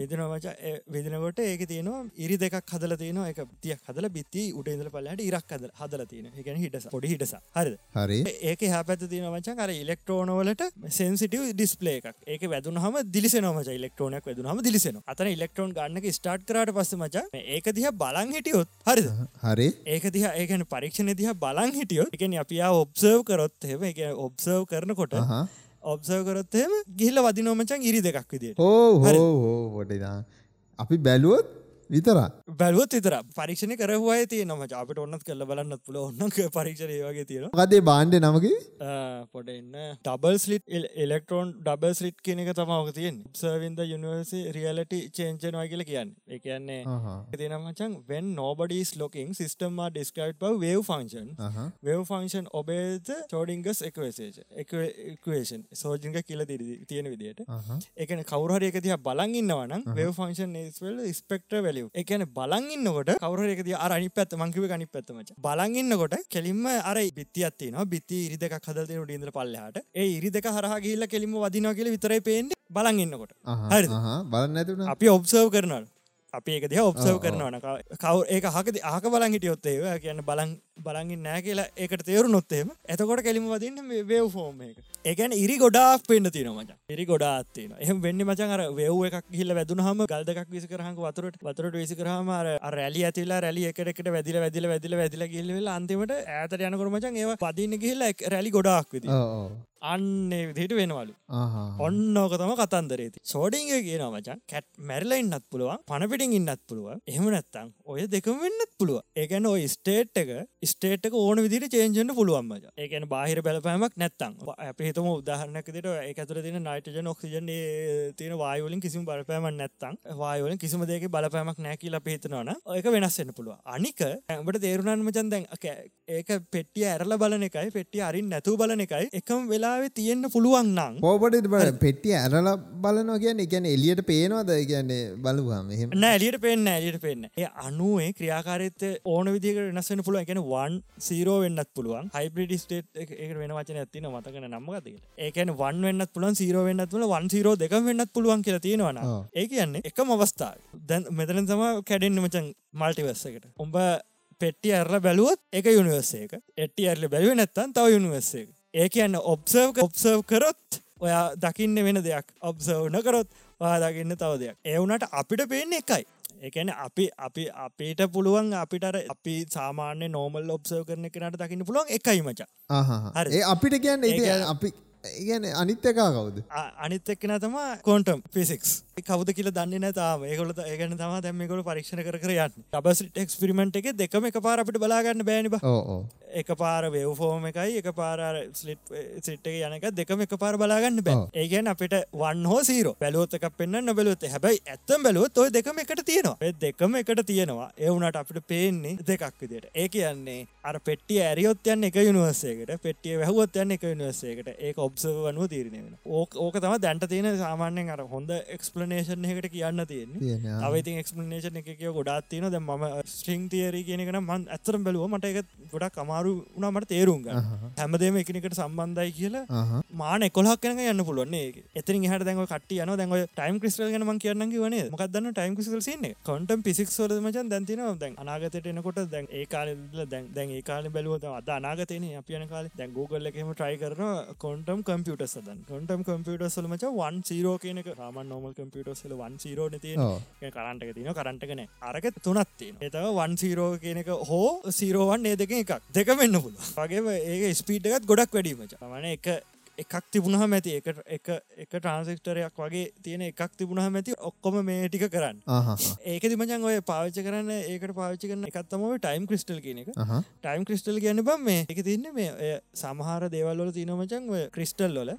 විදිනෝ මච. විදිනකොට ඒක තියෙනවා ඉරි දෙකක් හදල තියෙන එක තියක් හදල බිත්ති උට ඉදල පල්ලට ඉරක් හද හදල තියෙන එකන හිටස පොඩි හිටස හරි හරි. ඒක හැ පැත් තියෙන මචන් අර ඉලෙක්ට්‍රෝනවලට සෙන්සිටව ඩිස්පලේ එකක්. ඒක වැදුන හම දිලිසනමච ඉලෙක්ට්‍රෝනයක් වැදුනහම දිලිසෙන අතන ඉලෙක්ට්‍රෝන් ගන්නක ස්ටාර්ට් කරට පස්ස මච ඒක දිහ බලන් හිටියොත් හරිද? හරි. ඒක දිහ ඒකන පරීක්ෂණ දිහ බලන් හිටියොත් එකන අපියා ඔබ්සර්ව් කරොත් හෙම එක ඔබ්සර්ව් කරනකොට ඔබ්සර්ව් කරොත්හෙම ගිහිල වදිනෝමචන් ඉරි දෙකක් විදිේ හෝ හෝ හොටදා අපි බැලුවොත් විතරා බැලුවත් විතර පරීක්ෂණ කරහුවය තිය නම අපට ඔන්නත් කල්ල බලන්නත් පුල ඔන්න පරීක්ෂණය වගේ තියෙන ගදේ බාන්්ඩ නමගේ? පොට එන්න double slit electron double slit කියන එක තමාවක තියෙන් සවින්ද යනිවර්සි රියලට චේන්චනවා කියල කියන්න. එකන්නේ තිනමචන් nobody's looking system are described by wave function. wave function obeys චෝඩිංගස් එක්වේෂන් සෝජිංග කියල තියෙන විදිට එකන කවුරහර එක තිය බලන් ඉන්නවනම් wave function is well spectra value එකන බලන්ඉන්නකොට කවරෙකද අරනි පැත් මංකිව ගනි පැත්තමච බලන්ඉන්නකොට කෙලින්ම අර බිත්තියත්තින බිත්ති ඉරි දෙක හදලතින ඩීන්ද්‍ර පල්ලහට. ඒ ඉරි දෙක හරහ ගිල්ල කෙලිම වදින කියල විතරයි පේෙන්ට බලන්ඉන්නකොට හරි බලන්න අපි ඔබ්සර්ව් කරනල් අපි ඒක දිහ ඔබ්සර්ව් කරනවන කව ඒක හකද ආක බලන් හිටියොත්තේ කියන්න බලන් බලගින් නෑ කියලා ඒකට තේරු නොත්තේම ඇතකොට කෙලිම වදින්න වේව් ෆෝර්ම් එක. ඒකැන ඉරි ගොඩාක් පෙන්න්න තින මච. ඉරි ගොඩාත්තින එහම වෙන්න මචන් අර වේව් එකක් හිල්ල වැදුන හම ගල්දක් විසි කරහක වතුරට වතුරට විසි කරහම රැලි ඇතිලා රැලි එකට වැදිල වැදිල වැදිල වැදිල ගිල්ල අන්තිමට ඇත යනකරමචන් ඒ පදින්න ගිහිල්ල රැලි ගොඩාක් විදි අන්නේ විදිට වෙනවලු. ඔන්න ඕක තම කතන්දරේති සෝඩිංග කියන මචන් කැට් මැරල ඉන්නත් පුළුවන් පනපිටින් ඉන්නත් පුළුව එහෙම නැත්තං ඔය දෙකම වෙන්නත් පුළුව ඒකැන ඔය ස්ටේට් එක ස්ටේට් ඕන විදිට චේන්ජන්න පුළුවන් මච ඒකන බාහිර බලපෑමක් නැත්තං අප හිතම උදාහරනක දිට එක ඇතුර තින නයිටජන ඔක්සිජන තියෙන වායවලින් කිසිම බලපෑම නැත්තං වායවලින් කිසිම දෙක බලපෑමක් නෑකිල පේතනවන ඒක වෙනස්සෙන්න්න පුළුව අනික ඇඹට තේරුණන් මචන් දැන් ඒක පෙටිය ඇරල බලන එකයි පෙටිය අරින් නැතු බලන එකයි එකම වෙලා වෙලාවෙ තියෙන්න්න පුළුවන් නං පෝපට බ පෙටිය ඇරල බලනවා කියන්න එකැන එලියට පේනවාද? කියන්නේ බලවාම නෑ එලියට පෙන්න්න ඇලියට පෙන්න්න ඒ අනුවේ ක්‍රියාකාරත ඕන විදික වෙනස්සෙන පුළුව එකන වන් සීරෝ වෙන්නත් පුළුවන්. හයිබ්‍රඩි ස්ටේට් එක වෙන වචන ඇතින මතකන නම්මගත ඒකන වන් වෙන්නත් පුලන් සීරෝ වෙන්නත් තුළ වන් සීරෝ දෙක වෙන්නත් පුළුවන් කියලා තියෙනවන ඒ කියන්නේ එකම අවස්ථාව. දැන් මෙතන තම කැඩෙන්න්න මචන් මල්ටිවස්සකට උඹ පෙට්ටි ඇරල බැලුවත් එක. යුනිවර්සේක එට්ටි ඇරල බැලුව නැත්තන් තව යුනිවර්සේක ඒ කියන්න ඔබ්සර්ව් ඔබ්සර්ව් කරොත් ඔයා දකින්න වෙන දෙයක්. ඔබ්සර්ව් නකරොත් වා දකින්න තව දෙයක්. ඒවුනට අපිට පේන්නේ එකයි. ඒකැන අපි අපි අපිට පුළුවන් අපිට අපි සාමාන්‍ය නෝමල් ඔබ්සර්ව කරන කෙනට දකින්න පුළුවන් එකයි මචා. හරි. අපිට කියන්න ඒ අපි ඒගැන අනිත් එකා කවුද අනිත් එක්කෙන තම කෝන්ටම් පිසික්ස් කවද කියල දන්න තාම. ඒකොලත ඒගන තම දැම්මකොල පරීක්ෂණ කර යන්න. ටබස් ක්ස්පිරිමෙන්ට් එක දෙකම එක පාර අපිට බලාගන්න බෑනිබ එක පාර වේවෆෝම එකයි එක පාර ස්ලිට් සිට්ට යනක දෙකම එක පාර බලාගන්න බෑ. ඒගැන් අපිට වන් හෝ සීරෝ එකක් පෙන්න්න නොබලුවත හැබයි ඇත්තම් බැලුවත් ඔය දෙකම එකට තියෙනවා. දෙකම එකට තියෙනවා. ඒවුනට අපිට පේන්නේ දෙකක් විදිට ඒ කියන්නේ අර පෙට්ටිය ඇරියොත් යන්න එක යුනිවර්සේකට පෙට්ටිය වැහුවත් යන්න එක යුනිවර්සේකට ඒක ඔබ්සව වනුව තීරණය වෙන ඕක ඕක තම දැන්ට තියෙන සාමාන්‍යෙන් අර හොඳ එක්ස්පලනේෂන් එකට කියන්න තියෙන්නේ. අවති එක්ස්පලනේෂන් එක කිය ගොඩත් තියන ද ම ස්ට්‍රිං තිේරී කියනකන මන් ඇතරම් බැලුව. මට එක ගොඩක් අමාරු වුණමට තේරුම් හැමදේම එකනකට සම්බන්ධයි කියලා මාන කොලක් කන යන්න පුළුවන්නේ එතින් හට දැව කට යන දැව ටයිම් ක්‍රිස්ටල් ගන ම කියන්න වන මොකක්දන්න ටයිම් ක්‍රිස්ල් සින්න කොටම් පිසික් සොල මචන්? දැන්තින දැන් අනාගතයට එනකොට දැන් ඒ කාල දැන් ඒ කාල බැලුවත අද අනාගතයන අපියන කාල. දැන් ගූගල්ල එකම ට්‍රයි කරන කොන්ටම් කම්පියට සදන් කොටම් කම්පියට සල මච වන් සීරෝ කියනක රම නොමල් කම්පියට සල වන් සීරෝ නති කරන්ටක තින කරටකන අරක තුනත්ති එතව වන් සීරෝ කියනක හෝ සීරෝවන් ඒ දෙක එකක්. දෙක වෙන්න පුළ වගේ ඒක ස්පීට්ගත් ගොඩක් වැඩීමච මන එක එකක් තිබුණහ මැති එක ට්‍රන්සික්ටරයක් වගේ තියෙන එකක් තිබුණහ මැති ඔක්කොම මේ ටික කරන්න. ඒක දිමචන් ඔය පාවිච්ච කරන්න ඒකට පාවිච්චි කරන එකත්තම ටයිම් ක්‍රිස්ටල් කියන එක. ටයිම් ක්‍රිස්ටල් කියන බම් මේ එක තින්න මේ සමහර දේවල්වල තිනමචන් ඔය ක්‍රිස්ටල් වල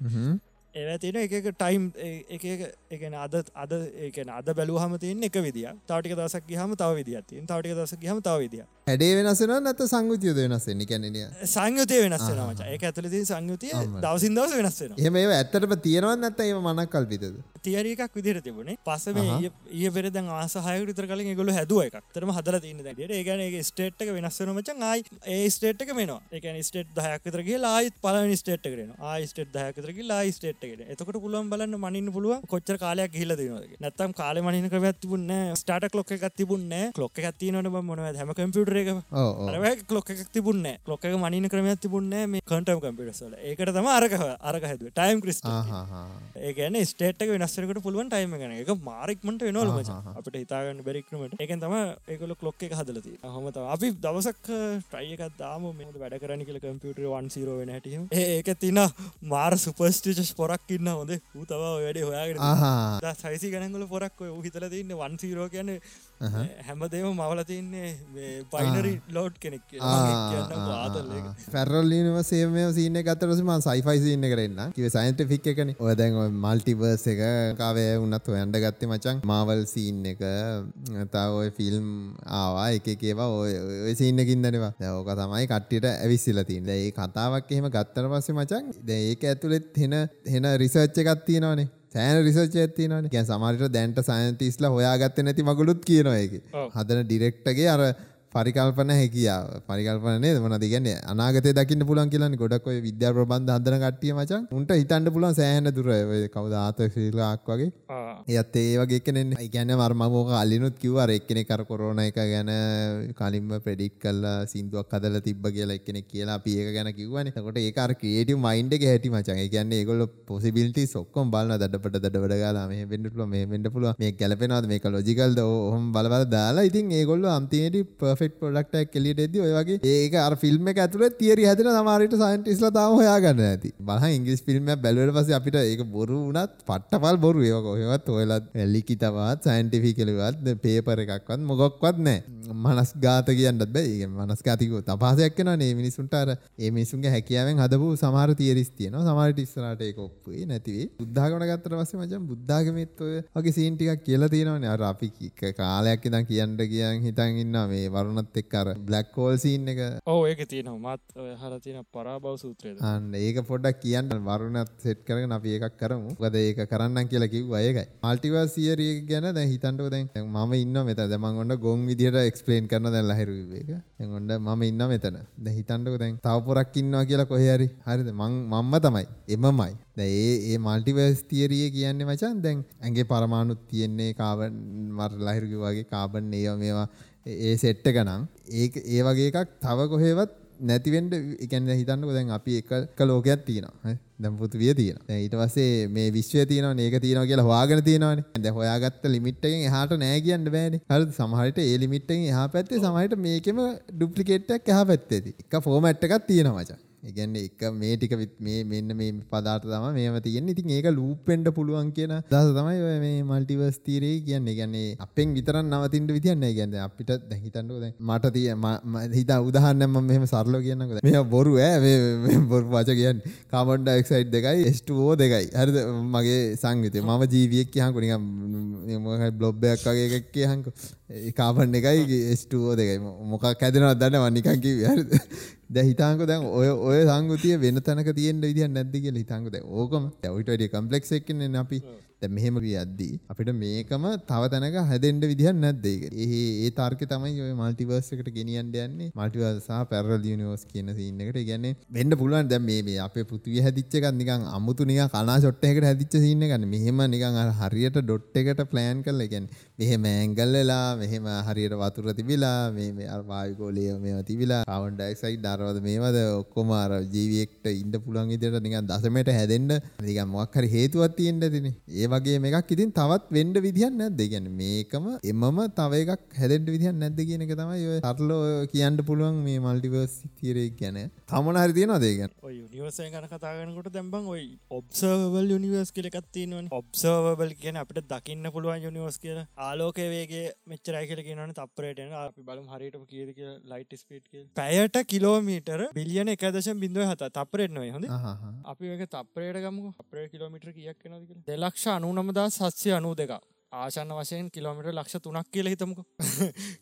ඒව තියෙන එක ටයිම් එක එකන අද අද ඒකන අද බැලුහම තියන්න එක විදිිය තාටික දසක් හම තව විදිියත් තාටික දසක් හම තව විදිිය හැඩේ වෙනසෙන නැත සංගුතියද වෙනස්සෙන කැනෙන සංයුතය වෙනස්සෙන මච. එක ඇතුලති සංයුතිය දවසින් දවස වෙනස්සෙන එම ඒ ඇත්තටම තියෙනවත් නැත්ත ඒ මනක් කල්පිතද තියරකක් විදිර තිබුණේ. පස මේ ඒ පෙරද ආසහය විතර කලින් ගොල හැදුව එකක් තරම හදර තින්න දැට ඒගන ස්ටේට්ක වෙනස්සන මචන් ආයි ඒ ස්ටේට්ක මෙනවා එක ස්ටේට් දහයක්තරගේ ලායිත් පල ස්ටේට් කරන ආයි ස්ටේට් දහයකතරගේ ලා ස්ටේට් එකට එතකට පුළුවන් බලන්න මනින්න පුළුව කොච්චර කාලයක් හිල දෙනවගේ නැත්තම් කාල මනින කරත් තිබුන්න ස්ටාට ලොක් එකක් තිබුන්න ලොක් තියනට මොනව හැම කම්පියුටර එක ලොක් එකක් තිබුන්න ලොක් එක මනින ක්‍රමයක් තිබුන්න මේ කටම් කම්පිටසල ඒකට තම අරක අරක හැද ටයිම් ක්‍රිස් ඒගැන ස්ටේට්ක වෙනස්සරකට පුළුවන් ටයිම ගන එක මාරක්මට වෙනවල අපට හිතාගන්න බැරික්‍රමට එකන් තම ඒකල ලොක් එක හදලති හොමත අපි දවසක් ට්‍රයියකත් දාම. මෙ වැඩ කරනි කියල කම්පියුටර වන්සිරෝ වෙන හැටිය ඒක තින මාර සුපස්ටිචස් පොරක් ඉන්න හොඳ. ඌතව වැඩේ හොයාගෙන සයිසි ගනගල පොරක් හිතල තින්න වන්සිරෝ කියන හැමදේම මවල තින්නේ පයිනරි ලෝඩ් කෙනෙක් පැරල්ලීනව සේමය සිීන ගතරසම සයිෆයි සින්න කරන්න කිව සයින්ට ෆික් එකන. ඔය දැන් මල්ටිවර්ස එක කාවය උන්නත් හොයන්ඩ ගත්තේ මචන් මාවල් සීන් එක. තාව ඔය ෆිල්ම් ආවා. එක ඒවා ඔය සින්නකින්දනවා ඕක තමයි කට්ටියට ඇවිස්සිල තින්ද ඒ කතාවක් එහෙම ගත්තර පස්සේ මචන් ඒක ඇතුළෙත් හෙන හෙන රිසර්ච්ච එකත් තියෙනවානේ. සෑන රිසර්ච් ඇතිනවන ගැ සමරිට දැන්ට සයින්තිස්ලා හොයාගත්ත නැති මගුලුත් කියනවා එක හදන ඩිරෙක්ටගේ අර පරිකල්පන හැකියාව පරිකල්පනේ මොන දිගන්න අනාගත දකින්න පුලන් කියලන්න ගොඩක් ඔය විද්‍යා ප්‍රබන්ධ හදන කට්ටිය මචන්. උන්ට හිතන්ඩ පුලන් සෑහන දුර. කවද? ආත ශීලාක් වගේ. ඒත් ඒ වගේ කෙනෙන් ගැන මර්මමෝක අලිනුත් කිව්වර එක්කෙනෙ කර කොරෝන එක ගැන කලින්ම ප්‍රඩික් කල්ලා සිින්දුවක් කදල තිබ කියලා එකනෙ කියලා අපි ඒක ගැන කිවන කොට ඒකර ක්‍රේට මයින්ඩ එක හැටි මචන්. කියන්නේ ඒගොල පොසිබිල්ටි සොක්කොම් බලන්න දඩපට දඩ වඩගලා මේ වෙන්ඩපුල මේ වෙන්ඩ පුළුව මේ ගැලපෙනවාද? මේක ලොජිකල්ද හොම බලබල දාලා ඉතින් ඒගොල්ල අන්තියට පර්ෆෙක්් පොඩක්ට කෙලිට ඇද ඔයගේ ඒක අර ෆිල්ම් එක ඇතුළ තිේරි හැතින සමාරට සයින්ටිස්ල තාව හොයාගන්න ඇති. බහ ඉංග්‍රිස් ෆිල්ම් බැලවට පස අපිට ඒක බොරු වනත් පට්ටපල් බොරු. ඒක ඔහෙවත් ඔයලත් එල්ලිකි තවත් සයින්ටිෆි කලවත් පේපර එකක්වත් මොගොක්වත් නෑ මනස් ගාත කියන්නත් බැයි මනස්කාතිකෝ තපාසයක් කෙන ඒ මිනිසුන්ටර ඒ මිනිසුන්ගේ හැකියාවෙන් හදපු සමහර තියරිස් තියන සමහට ඉස්සරට ඒක ඔප්පුේ නැතිවේ බුද්ධාගමන ගත්තර වස මචන් බුද්ධාගමත් ඔය වගේ සීන්ටිකක් කියලා තියෙනවන. අර අපි කාලයක් ඉදන් කියන්න කියන් හිතන් ඉන්න මේ වරුණත් එක්කර බ්ලක්කෝල් සීන් එක. ඕ ඒක තියෙනවා. මත් හර තියෙන පරාබව සූත්‍රයද? අන්න ඒක පොඩක් කියන්න වරුණත් සෙට් කරගෙන අපි එකක් කරමු. ගද ඒක කරන්න කියලා කිව් අයකයි මල්ටිවර්සියරිය ගැන දැ හිතන්ට දැන්. ම ඉන්න මෙත දමන් ඔන්න ගොන් විදිහට එක්ස්පලේන් කරන දැන් ලහිරුවේක එගොඩ ම ඉන්න මෙතන. ද හිතන්ටක දැන් තවපොරක් ඉන්නවා කියලා කොහරි හරිද? මං මම්ම තමයි. එමමයි. ඒ ඒ මල්ටිවර්ස් තියරිය කියන්නේ මචන් දැන් ඇගේ පරමාණුත් තියෙන්නේ කාබන් මර ලහිරුග වගේ කාබන් ඒව මේවා ඒ සෙට්ට ගනම් ඒ ඒ වගේ එකක් තව කොහෙවත් නැතිවෙන්ට එකන්න හිතන්නක දැන් අපි එක ලෝකයක් තියෙනවා. දැම් පෘතිවිය තියෙන ඊට පස්සේ මේ විශ්වය තියන ඒක තියන කියලා හවාගෙන තියෙනවන. ද හොයාගත්ත ලිමිට්ටෙන් හට නෑ කියන්න බෑන. හර සමහට ඒ ලිමිට්ටෙන් එහ පැත්තේ සමහට මේකෙම ඩුප්ලිකේට්ක් එහ පැත්තේති එක ෆෝමට් එකක් තියෙනවචා ඉගැන්න එක මේ ටික මේ මෙන්න මේ පදාට තම මේම තියෙන ඉතින් ඒක ලූපෙන්ඩ පුළුවන් කියන දස තමයි ඔය මේ මල්ටිවර්ස් තීරේ කියන්න. ගැන්නේ අපෙන් විතරන් නවතින්ට විතියන්න ගැන්න අපිට දැහිතන්ඩුව මට තිය හිත උදහන්නම මෙම සරලෝ කියන්නක. මේ බොරු ඇ බොරු වච කියන්න. කාබන්ඩ එක්සයිට් දෙකයි ස්ටෝ දෙකයි. හරිද? මගේ සංගතය. මම ජීවියක් කියහකු. නික බ්ලොබ්බයක් වගේ එකක් කියහන්ක කාබන් එකයි ස්ටෝ දෙකයි. මොකක් හැදෙනවත් දන්න වනිකංකි හරිද? දැ හිතාක දැන් ඔය ඔය සංගතිය වෙන තැනක තියෙන් විදිහ නැද්දි කියල හිතාකද ඕකම. ඔයිට වැඩිය කම්පලෙක්් එක්කන්නේ අපි මෙහෙම අද්දී අපිට මේකම තව තැනක හැදෙන්ට විදිහ නැද්දේක ඒ ඒ තර්ක තමයි ඔය මල්ටිවර්සකට ගෙනියන්ට යන්නේ. මල්ටිවර්සා පැරල් නිවස් කියන සින්නකට ගැන්නේ වෙන්න පුළුවන් දැ මේ අප පෘතිව හැදිච්චක නිකන් අමුතු නික කනා ොට්ටයකට හැදිච්ච සින්න ගන්න මෙහෙම නිකන් හරියට ඩොට් එකට ප්ලෑන් කරල ගැන මෙහෙම ඇංගල්ලලා මෙහෙම හරියට වතුර තිබිලා මේ අර්වායකෝලය මේ තිබිලා කවන් ඩයික්සයි දරවද මේවද ඔක්කොමාර ජීවියෙක්ට ඉන්ඩ පුළන් ඉදිට නිකන් දසමට හැදෙන්ට නිකන් මොක්හරි හේතුවත් තියෙන්ට තින ඒ වගේ එකක් ඉතින් තවත් වෙන්ඩ විදිහන් නැද්ද? ගැන මේකම එමම තව එකක් හැදෙන්ට විදිහන් නැද්ද කියන එක තමයි ඔය සරලෝ කියන්න පුළුවන් මේ මල්ටිවර්ස් තිරේ ගැන. තමන හරි තියෙන දේගන්න නිවසය ගන කතාගනකොට දැම්බන් ඔයි ඔබ්සර්වල් යනිවර්ස් කියලකත් තියෙනවන. ඔබ්සර්වබල් කියන අපිට දකින්න පුළුවන් යනිවර්ස් කියන ආලෝකය වේගේ මෙච්චරයි කියල කියනවන තපරේටන අපි බලම් හරිට කියද ලයිට ස්පේට් පැයට කිලෝමීටර බිලියන එකදශ බිඳුව හත තපරෙත් නොය හොඳ. අපි එක තපරේට ගම අපේ කිලෝමිටර කියක් නද දෙලක්ෂ අනුනමදා සත්සය අනූ දෙක ආශන්න වශයෙන් කිලෝමිට ලක්ෂ තුනක් කියල හිතමක.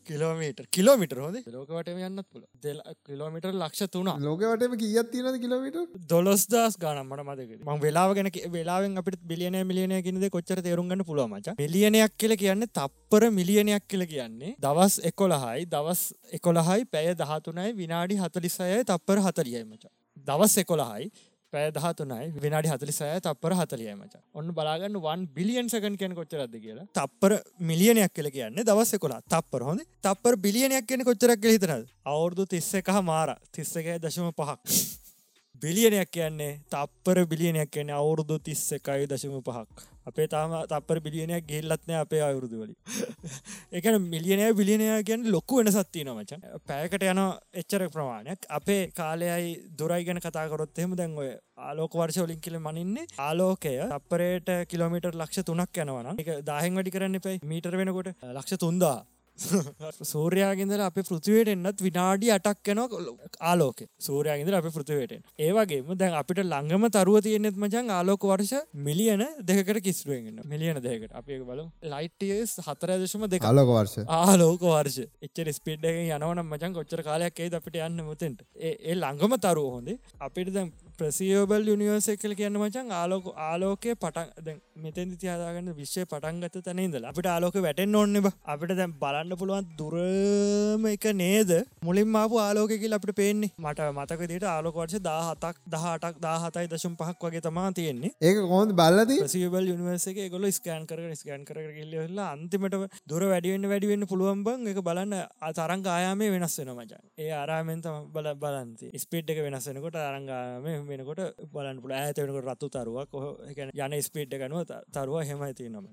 කිලෝමීට කිලෝමිට හොද ලෝකවටම යන්නත් පුල දෙල කිලෝමිට ලක්ෂ තුන ලෝකවටම කියත් තියන කිලෝමිට දොලස් දස් ගනම්මට මදක ම වෙලාගෙන වෙලාෙන් අපට බිලියන මිලියනය කිනද කොච්චර තේරුම්ගන්න පුළුවමච මිලියනයක් කියල කියන්නේ තප්පර මිලියනයක් කියල කියන්නේ දවස් එකොළහයි දවස් එකොළහයි පැය දහතුනයි විනාඩි හතලිසය තප්පර හතලියයි මච. දවස් එකොළහයි පෑ දහතුනයි විනාඩි හතලිසය තපර හතලිය මච. ඔන්න බලාගන්න වන් බිලියන් සකන් කියන කොච්චරද කියලා. තප්පර මිලියනයක් කියල කියන්නේ දවස් කොලා තප්පර හොඳ? තප්පර බිලියනයක් කියන කොච්චරක් හිතනද අවුරදු තිස්ස එකහ මාර. තිස්සක දශම පහක්. බිලියනයක් කියන්නේ තප්පර බිලියනයක් කියන්නේ අවුරුදු තිස්ස එකයි දශම පහක්. අපේ තාම තපර බිලියනයක් ගෙල්ලත්නය අපේ අවුරුදු වලි එකන මිලියනය බිලියනය ගැන් ලොක්කු වෙන සත්තින මච. පැයකට යන එච්චර ප්‍රමාණයක්. අපේ කාලයයි දුරයි ගැන කතාකරොත් එහෙම දැන් ඔය ආලෝක වර්ෂ ලින් කියල මනින්නේ ආලෝකය අපරේට කිලෝමිට ලක්ෂ තුනක් යනවන එක දාහෙන් වැඩි කරන්න එපයි මීටර් වෙනකොට ලක්ෂ තුන්දා. සූරයාගෙන්දල අප පෘතිවයට එන්නත් විනාඩි අටක් යන ආලෝක. සූරයාගෙන්දල අප පෘතිවයට ඒවගේම දැන් අපිට ළඟම තරුව තියෙනෙත් මචන් ආලෝක වර්ෂ මිලියන දෙකට කිස්රුවගෙන මිලියන දෙකට අපේ බල ලයිටස් හතරදශම දෙක ආලෝක වර්ෂ. ආලෝක වර්ෂ. එච්චර ස්පිඩ් එක යනවනම් මචන් කොච්චර කාලයක් ඒද අපිට යන්න මුතෙන්ට. ඒ ළඟම තරුව හොඳේ. අපිට දැන් ප්‍රසියෝබල් යනිවර්සය කල කියන්න මචන් ආලෝක ආලෝකය පටන් මෙතැදි තියාදාගන්න විශ්වය පටන්ගත තැනේදල අපිට ආලෝක වැටෙන් ඔන්න අපිට දැන් බලන්න පුළුවන් දුරම එක නේද? මුලින් ආපු ආලෝකකිල් අපට පේන්නේ. මට මතක දේට ආලෝකවර්ෂ දාහතක් දහටක් දාහතයි දශම් පහක් වගේ තමා තියෙන්නේ. ඒක කොහොඳ බලද ප්‍රසිබල් යනිවර්සක ගොල ස්කෑන් කර ස්කෑන් කර කිල්ලලා අන්තිමට දුර වැඩිවෙන්න වැඩිවෙන්න පුළුවන් බං එක බලන්න අතරං ආයාමේ වෙනස් වෙන මචන් ඒ ආරාමෙන්තම බල බලන්ති ස්පිට් එක වෙනස්සෙනකොට අරංගාම වෙනකොට බලන්න පුළ ඇතවෙනකට රත්තු තරුවක් යන ස්පිට් ගනුව තරුව හෙම ඇති නොම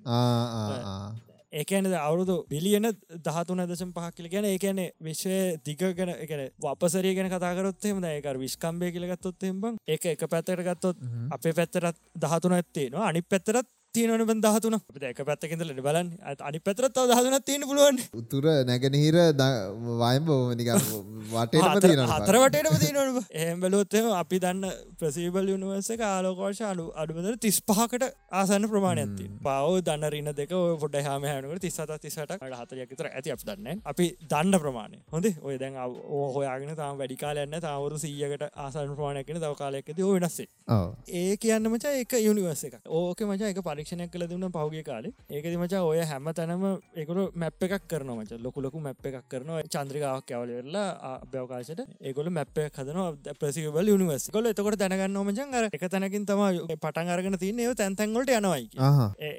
ඒකන අවුරුදු බිලියන දහතුන දශම් පහක් කියල ගැන ඒකන විශ්වය දිග ගැන එකන වපසරය ගැන කතාකරොත්තෙම දයක විශ්කම්බය කියලගත්තොත් එම්බං ඒක එක පැත්තට ගත්තොත් අපේ පැත්තරත් දහතුන ඇත්තේ නවා අනි පැත්තරත් තියනවන බ දහතුන. එක පැත්තකිඳල බලන් අනි පැතරත් දහතුන තියෙන පුළුවන්. උතුර නැගනහිර වයම් බෝමනික වටේම තියෙන හතර වටේටම තියෙනව එහම බලොත්තම අපි දන්න ප්‍රසිබල් යුනිවර්ස එක ආලෝකෝෂ අලු අඩුබදර තිස් පහකට ආසන්න ප්‍රමාණයන්ති පව දන්න රින්න දෙක පොඩ හම හනකට තිස්සත තිසට හතරයක්තර ඇති අප දන්න අපි දන්න ප්‍රමාණය. හොඳ? ඔය දැන් හොයාගෙන තාම වැඩිකාලන්න තාවරු සීයකට ආසන් ප්‍රමාණයකන දව කාලයක්ද වෙනස්සේ ඒ කියන්න මචා එක යුනිවර්ස එක ඕක මචා එක පල පරීක්ෂණයක් කළ දුන්න පහුගේ කාලේ. ඒකද මචා ඔය හැම තැනම එකකු මැප් එකක් කරන මච. ලොකුලොකු මැප් එකක් කරනවා. චන්ද්‍රිකාවක් ඇවල වෙල්ලා අභ්‍යවකාශයට ඒගොල මැප් එක හදන ප්‍රසිබල් නිවර්ස් කොල එතකොට දැනගන්න මචන් අර එක තැනකින් තම පටන් අරගෙන තියන්නේ ඒ තැන්තැන්ගොලට යනවයි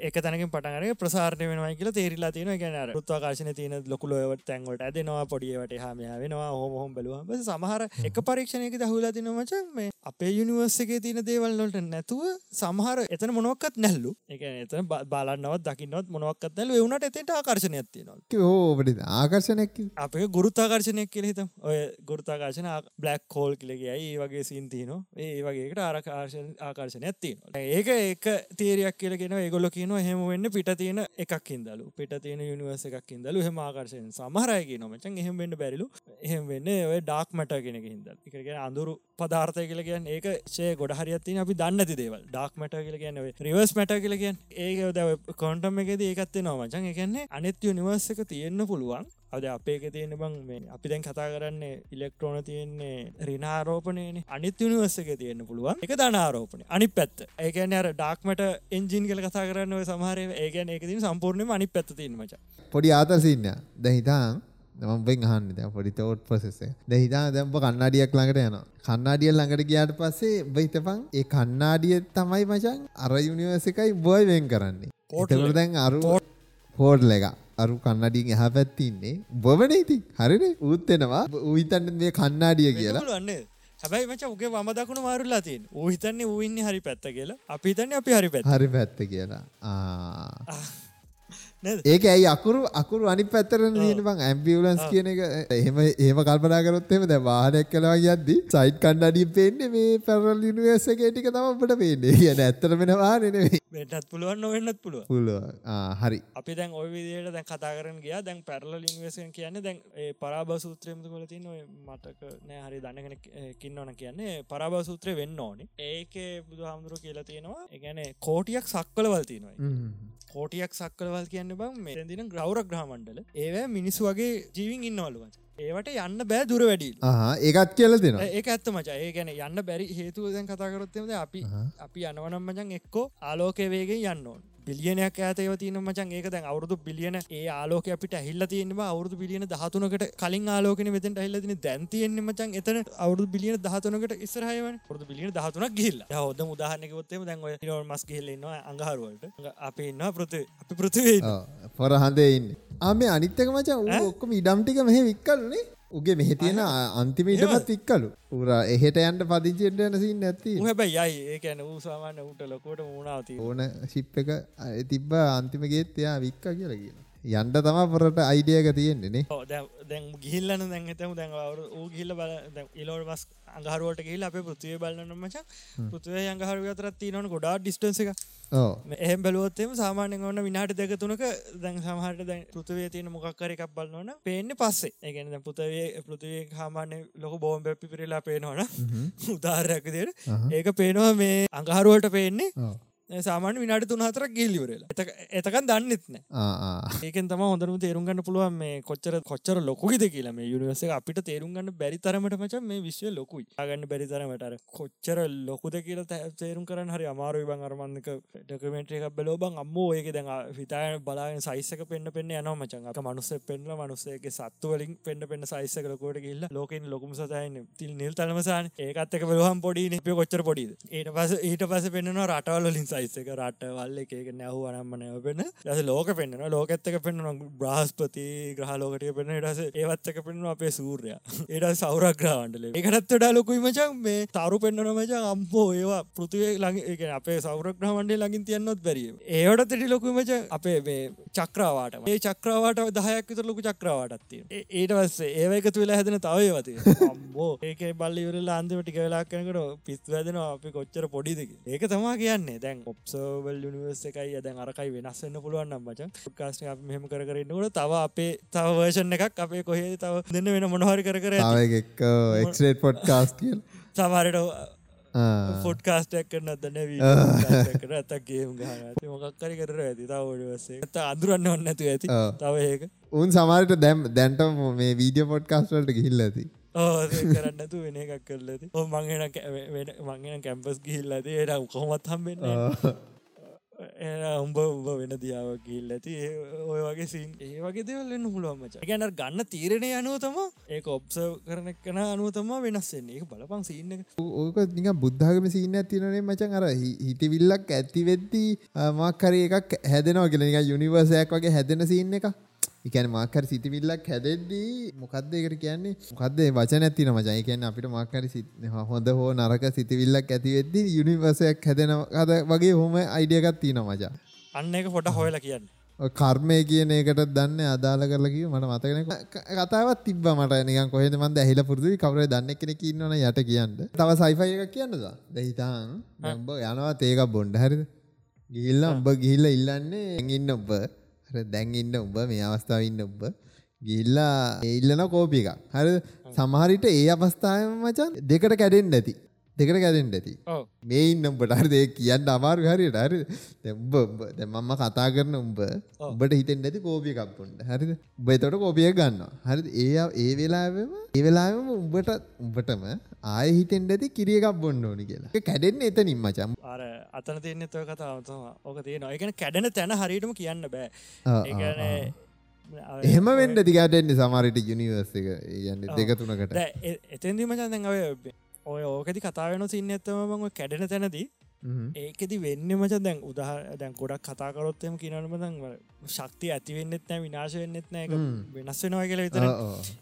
එක තැනකින් පටන්ගර ප්‍රසාරණය වෙනවයි කියලා තේරලා තියෙන ගැන ෘත්වාකාශන තියන ලොකුලොවට තැන්ගොට ඇදනවා පොඩියට හම වෙනවා හෝම හොම බලුව සමහර එක පරීක්ෂණයක දහුලා තින මචන් මේ අපේ යුනිවර්සගේ තියන දේවල්ලට නැතුව සමහර එතන මොනොක්කත් නැල්ලු එක එතන බලන්නවත් දකින්නවත් මොනවක්කත් නැල වුණට එතට ආකර්ශනයක් තියෙනවා. ඕට ආකර්ශනයක් අපේ ගුරුත්තාකර්ශනයක් කියල හිතම්. ඔය ගුරුත්තාකර්ශන බ්ලක් කෝල් කියලගේ ඒ වගේ සින්තින ඒ වගේකට ආරකාර්ශන ආකර්ශනයක් තියෙන ඒක ඒක තේරයක් කියලගෙන ඒගොල කියන හෙම වෙන්න පිට තියෙන එකක් ඉදලු පිට තියෙන යුනිවර්ස එකක් ඉදලු හෙම ආකර්ශයෙන් සමහරයගේ නොමචන් එහෙම වෙන්න බැරිලු. එහෙම වෙන්න ඔය ඩාක් මට කෙනෙක හිදල් එකගෙන අඳුරු පදාර්ථය කියලගන් ඒක ෂේ ගොඩ හරියත්තින අපි දන්නති දේවල්. ඩාක් මට කියලගන්න රිවර්ස් මට කියල කියන් ඒක දැව කොන්ටම් එකද ඒකත්තේ නොමචන් එකන්නේ අනෙත් යනිවර්ස එක තියෙන්න්න පුළුවන්. අද අපේක තියෙන බං මේ අපි දැන් කතා කරන්නේ ඉලෙක්ට්‍රෝන තියෙන්නේ රිනාරෝපනයන අනිත් යනිවර්සක තියෙන්න්න පුළුවන්. එක දනාරෝපන අනි පැත් ඒකන අර ඩක්මට එන්ජින් කල කතා කරන්න සමහරය ඒකන එක තින සම්පූර්ණයම අනි පැත් තියෙන මච. පොඩි ආතසින්න දැහිතාන් මම්බෙන් අහන්න දැ පොඩි තෝට් පොසෙස දෙහිතා දැම්ප කන්නාඩියක් ළඟට යන කන්නාඩියල් ළඟට ගියාට පස්සේ බහිතපන් ඒ කන්නාඩිය තමයි මචන් අර යුනිවර්සිකයි බොයි වෙන් කරන්නේ. පෝටල දැන් අරු හෝඩ්ල එක අරු කන්නඩින් එහ පැත්තින්නේ බොවන ඉති හරින? උත්තෙනවා උහිතන්න මේ කන්නාඩිය කියලා. හැබයි මච උගේ වම දකුණු මාරුල්ලා තින් උහිතන්නේ ඌඉන්න හරි පැත්ත කියලා. අපි තන්න අපි හරි පැත් හරි පැත්ත කියලා. ආ ඒක ඇයි අකුරු අකුරු අනි පැත්තරන දීන බං ඇම්බියලන්ස් කියන එක එහෙම ඒම කල්පනා කරොත්තෙම දැ වාහනයක් කලා යද්දි සයිට් කණ්ඩඩිය පෙන්න්නේ මේ පැරල් නිවර්සගේ ටික තම ඔබට පේන්නේ. කියන ඇත්තර මෙෙන වානනේ වෙටත් පුළුවන් නොවෙන්නත් පුළුව පුළුව හරි. අපි දැන් ඔය විදියට දැන් කතා කරන ගියා. දැන් පැරල ඉන්වර්සන් කියන්නේ දැන් පරාභව සූත්‍රයේම කොල තියෙන ඔය මතක නෑ හරි දන්න කෙනෙක් ඉන්නවන කියන්නේ පරාභව සූත්‍රය වෙන්න ඕනේ. ඒකේ බුදුහාමුදුරුවෝ කියලා තියෙනවා කියන්නේ කෝටියක් සක්වලවල් තියෙනවා කෝටියක් සක්කලවල් කියන්න බං මේ දින ග්‍රවර ග්‍රහමණ්ඩල ඒවැ මිනිස්සු වගේ ජීවින් ඉන්නවලුවච ඒවට යන්න බෑ දුර වැඩිල් ඒකත් කියල දෙෙන ඒ ඇත්ත මචා. ඒ ගැන යන්න බැරි හේතුව දැන් කතාකරොත්තමද අපි අපි යනවනම් මචන් එක්කෝ ආලෝකය වේගෙන් යන්න ඕන් බිලියනයක් ඇතව තින මචන් ඒක දැන් අවුරදු බිලියන ඒ ආලෝක අපිට හිල්ල තියෙනවා අවුරදු බිලියන දහතුනකට කලින් ආලෝකන වෙතට හිල්ලදින දැන්තියෙන්නේ මචන් එතන අවුරදු බිලියන දහතුනකට ඉස්රහයවන පුරදු බිලියන දහතුනක් ගිල්ල හොද උදාහනකවත්තේ දැන් ෝ මස් ගහිල්ලන්නවා අඟහරුවලට. අපි ඉන්න පෘති අපි පෘතිවේ පොර හඳේ ඉන්න. ආම අනිත්තක මචන් ඔක්කොම ඉඩම්ටික මෙහ වික්කලනේ උගේ මෙහ තියෙන අන්තිමීටමත් ඉක්කලු. උර එහෙට යන්ට පදිචෙන්ට යනසින්න ඇති හැබයි යයි. ඒකැන ඌසාමාන්න ඌට ලොකොට මුණනාවති ඕන ශිප් එක තිබ්බ අන්තිමගේත් එයා වික්ක කියලා කියන යන්ට තම පොරට අයිඩියක තියෙන්න්නේ දැන් ගිල්ලන දැන් එතම දැන් ඌ ගිල්ල බල ඉලෝට මස් අඟහරුවට ගහිල් අප පෘතිය බලන්න මච පෘතිය අඟහරු අතරත් තියනවන ගොඩා ඩිස්ටන්ස එක එහම බලුවත්තම සාමානය ඔන්න විනාට දෙක තුනක දැන් සමහට දැන් පෘතිවේ තියෙන මොකක්කර එකක් බලන්නවන පේන්න පස්සේ. ඒගැන පෘතවේ පෘතිවේ හාමානය ලොක බෝම් බැපි පිරලා පේනවන උදාරයක් දේට ඒක පේනවා මේ අඟහරුවට පේන්නේ සාමාන්‍ය විනාට තුන හතර ගිල්ලිවරලා එතකන් දන්නෙත් නෑ. ඒකෙන් තම හොඳරම තේරුම් ගන්න පුළුවන් මේ කොච්චර කොච්චර ලොකුද කියලා මේ යුනිවර්ස අපිට තේරුම් ගන්න බැරි තරමට මච මේ විශ්ව ලොකුයි. ආගන්න බැරි තරමටර කොච්චර ලොකුද කියලා තේරුම් කරන්න හරි අමාරුයි. බං අරමන්නක ඩකමෙන්ට් එකක් බැලෝ බං අම්මෝ ඒක දැන් හිතාය බලාගෙන සයිසක පෙන්න්න පෙන්න්න යනවා මචන් අක මනුස්ස පෙන්ල මනුස්සේගේ සත්තු වලින් පෙන්න්න පෙන්න්න සයිසක ලකොට කියල්ල ලෝකෙන් ලොකුම සතයන තිල් නිල් තලමසාන ඒකත්තක බලහම් පොඩි නිපය කොච්චර පොඩිද? ඒට පස ඊට පස පෙන්න්නවා රටවල්ලින් සයිසක රටවල්ල එක නැහු අනම්ම නැව පෙන්න්න දස ලෝක පෙන්න්න ලෝකත්තක පෙන්න්න බ්‍රහස්පති ග්‍රහලෝකට පෙන්න්න ටස ඒවත්තක පෙන්න්න අපේ සූර්ය. ඒට සෞරග්‍රහන්ටල එකටත් වඩා ලොකුයි මචන් මේ තරු පෙන්න්නන මචන් අම්බෝ ඒවා පෘතිවේ ලඟ අපේ සෞරග්‍රහමන්ඩේ ලඟින් තියන්නොත් බැරිය ඒවට තෙටි ලොකුයි මච. අපේ මේ චක්‍රවාට ඒ චක්‍රවාට දහයක් විතර ලොකු චක්‍රවාටත්තිය ඒට පස්සේ ඒවකතු වෙලා හැදෙන තවයවති අම්බෝ ඒක බල්ලිවරලා අන්තිම ටික වෙලා කනකට පිස් වැදෙනවා අපි කොච්චර පොඩිදක ඒක තමා කියන්නේ. දැන් ඔප්සෝවල් නිවර්ස එකයි. දැන් අරකයි වෙනස්සන්න පුළුවන් නම් මචන් කාස්න මෙහම කරන්නකට තව අපේ තව වර්ෂණ එකක් අපේ කොහේ තව දෙන්න වෙන මොනහරි කර කර එක් එක්ට පොට් කාස් කියල්. සමහරට ෆොඩ්කාස්ටක් කරන දන්න කර ඇතක්ගේම් ගහන මොකක්කරි කර ඇති තවඩවසේ ඇත අදුරන්න ඔන්න ඇතු. ඇති තව ඒක. උන් සමාරට දැම් දැන්ට මේ වීඩිය පොඩ්කාස්ටල්ට ගිහිල්ල ඇති කරන්නතු වෙන එකක් කරලද ඕ මංගෙන මංගෙන කැම්පස් ගිහිල්ලද ඒට කොහොමත් හම්බෙන්න උඹ උඹ වෙන දියාව ගිල් ඇති. ඔය වගේ සින් ඒ වගේ දෙවල්ලන්න පුළුවන්මච ගැන ගන්න තීරණය අනුවතම ඒ ඔබ්ස කරන කන අනුවතම වෙනස්සෙන්නේ ඒ බලපං සින්න ඕක නික බුද්ධාගම සින්න ඇතිනේ මචන් අර හිටිවිල්ලක් ඇතිවෙද්දී මක්කර එකක් හැදෙනවා ගෙන නික යුනිවර්සයක් වගේ හැදෙන සින්න එක එකන මාකර සිතිවිල්ලක් හැදෙද්දී මොකක්දකට කියන්නේ? මොකක්ද වචන ඇතින මචයි කියන්න අපිට මාකර හොඳ හෝ නරක සිතිවිල්ලක් ඇතිවෙද්දී යුනිවර්සයක් හැදෙන අද වගේ හොම අයිඩියකත් තියන මචා. අන්න එක පොට හොයල කියන්න. කර්මය කියන එකට දන්න අදාල කරලකිව මට මතකන කතාවත් තිබ මට. නික කොහෙද මන්ද ඇහිල පුරදු කවර දන්න කෙනෙ ඉන්නවන යට කියන්න. තව සයිෆය එක කියන්නද? දැහිතාන් ඹ යනවා තේක බොන්්ඩ හරිද? ගිල්ල උඹ ගිහිල්ල ඉල්ලන්නේ ඇඟින්න ඔබ දැන් ඉන්න උඹ මේ අවස්ථාව ඉන්න උඹ ගිල්ලා ඉල්ලන කෝපි එකක්. හරි සමහරිට ඒ අවස්ථාව මචන් දෙකට කැඩෙන් ඇති. දෙකට කැදෙන් ඇති. මේ ඉන්න උඹට ඒ කියන්න අමාරු හරියට. හරි. උඹ දැමම්ම කතා කරන උඹ උඹට හිතෙන් ඇති කෝපිය කප්පුන්ට හරිද? එතොට කෝපිය ගන්න හරි ඒ ඒ වෙලාවම ඒ වෙලාම උඹට උඹටම ආය හිතෙන් ඇති කිරියකක් බොන්න ඕනි කියලා. කැඩෙන්න එත නිම්මචම් අර අතන තියන්න තව කතාවතම ඕක තියෙන එකන කැඩෙන තැන හරිටම කියන්න බෑ. එහෙම වෙන්ඩ දිගටෙන්නේ සමාරිට යුනිවර්ස එක. යන්න දෙක තුනකට. එතැන්දීම චන්දන් ඔය ඕකති කතාවෙන සින්න ඇත්තම බං කැඩෙන තැනදී ඒකෙති වෙන්න මච දැන් උදහ දැන් ගොඩක් කතාකරොත්තයම කියනම දං ශක්තිය ඇතිවෙන්නෙත් නෑ විනාශ වෙන්නෙත් නෑ වෙනස් වෙනවා කියල විතර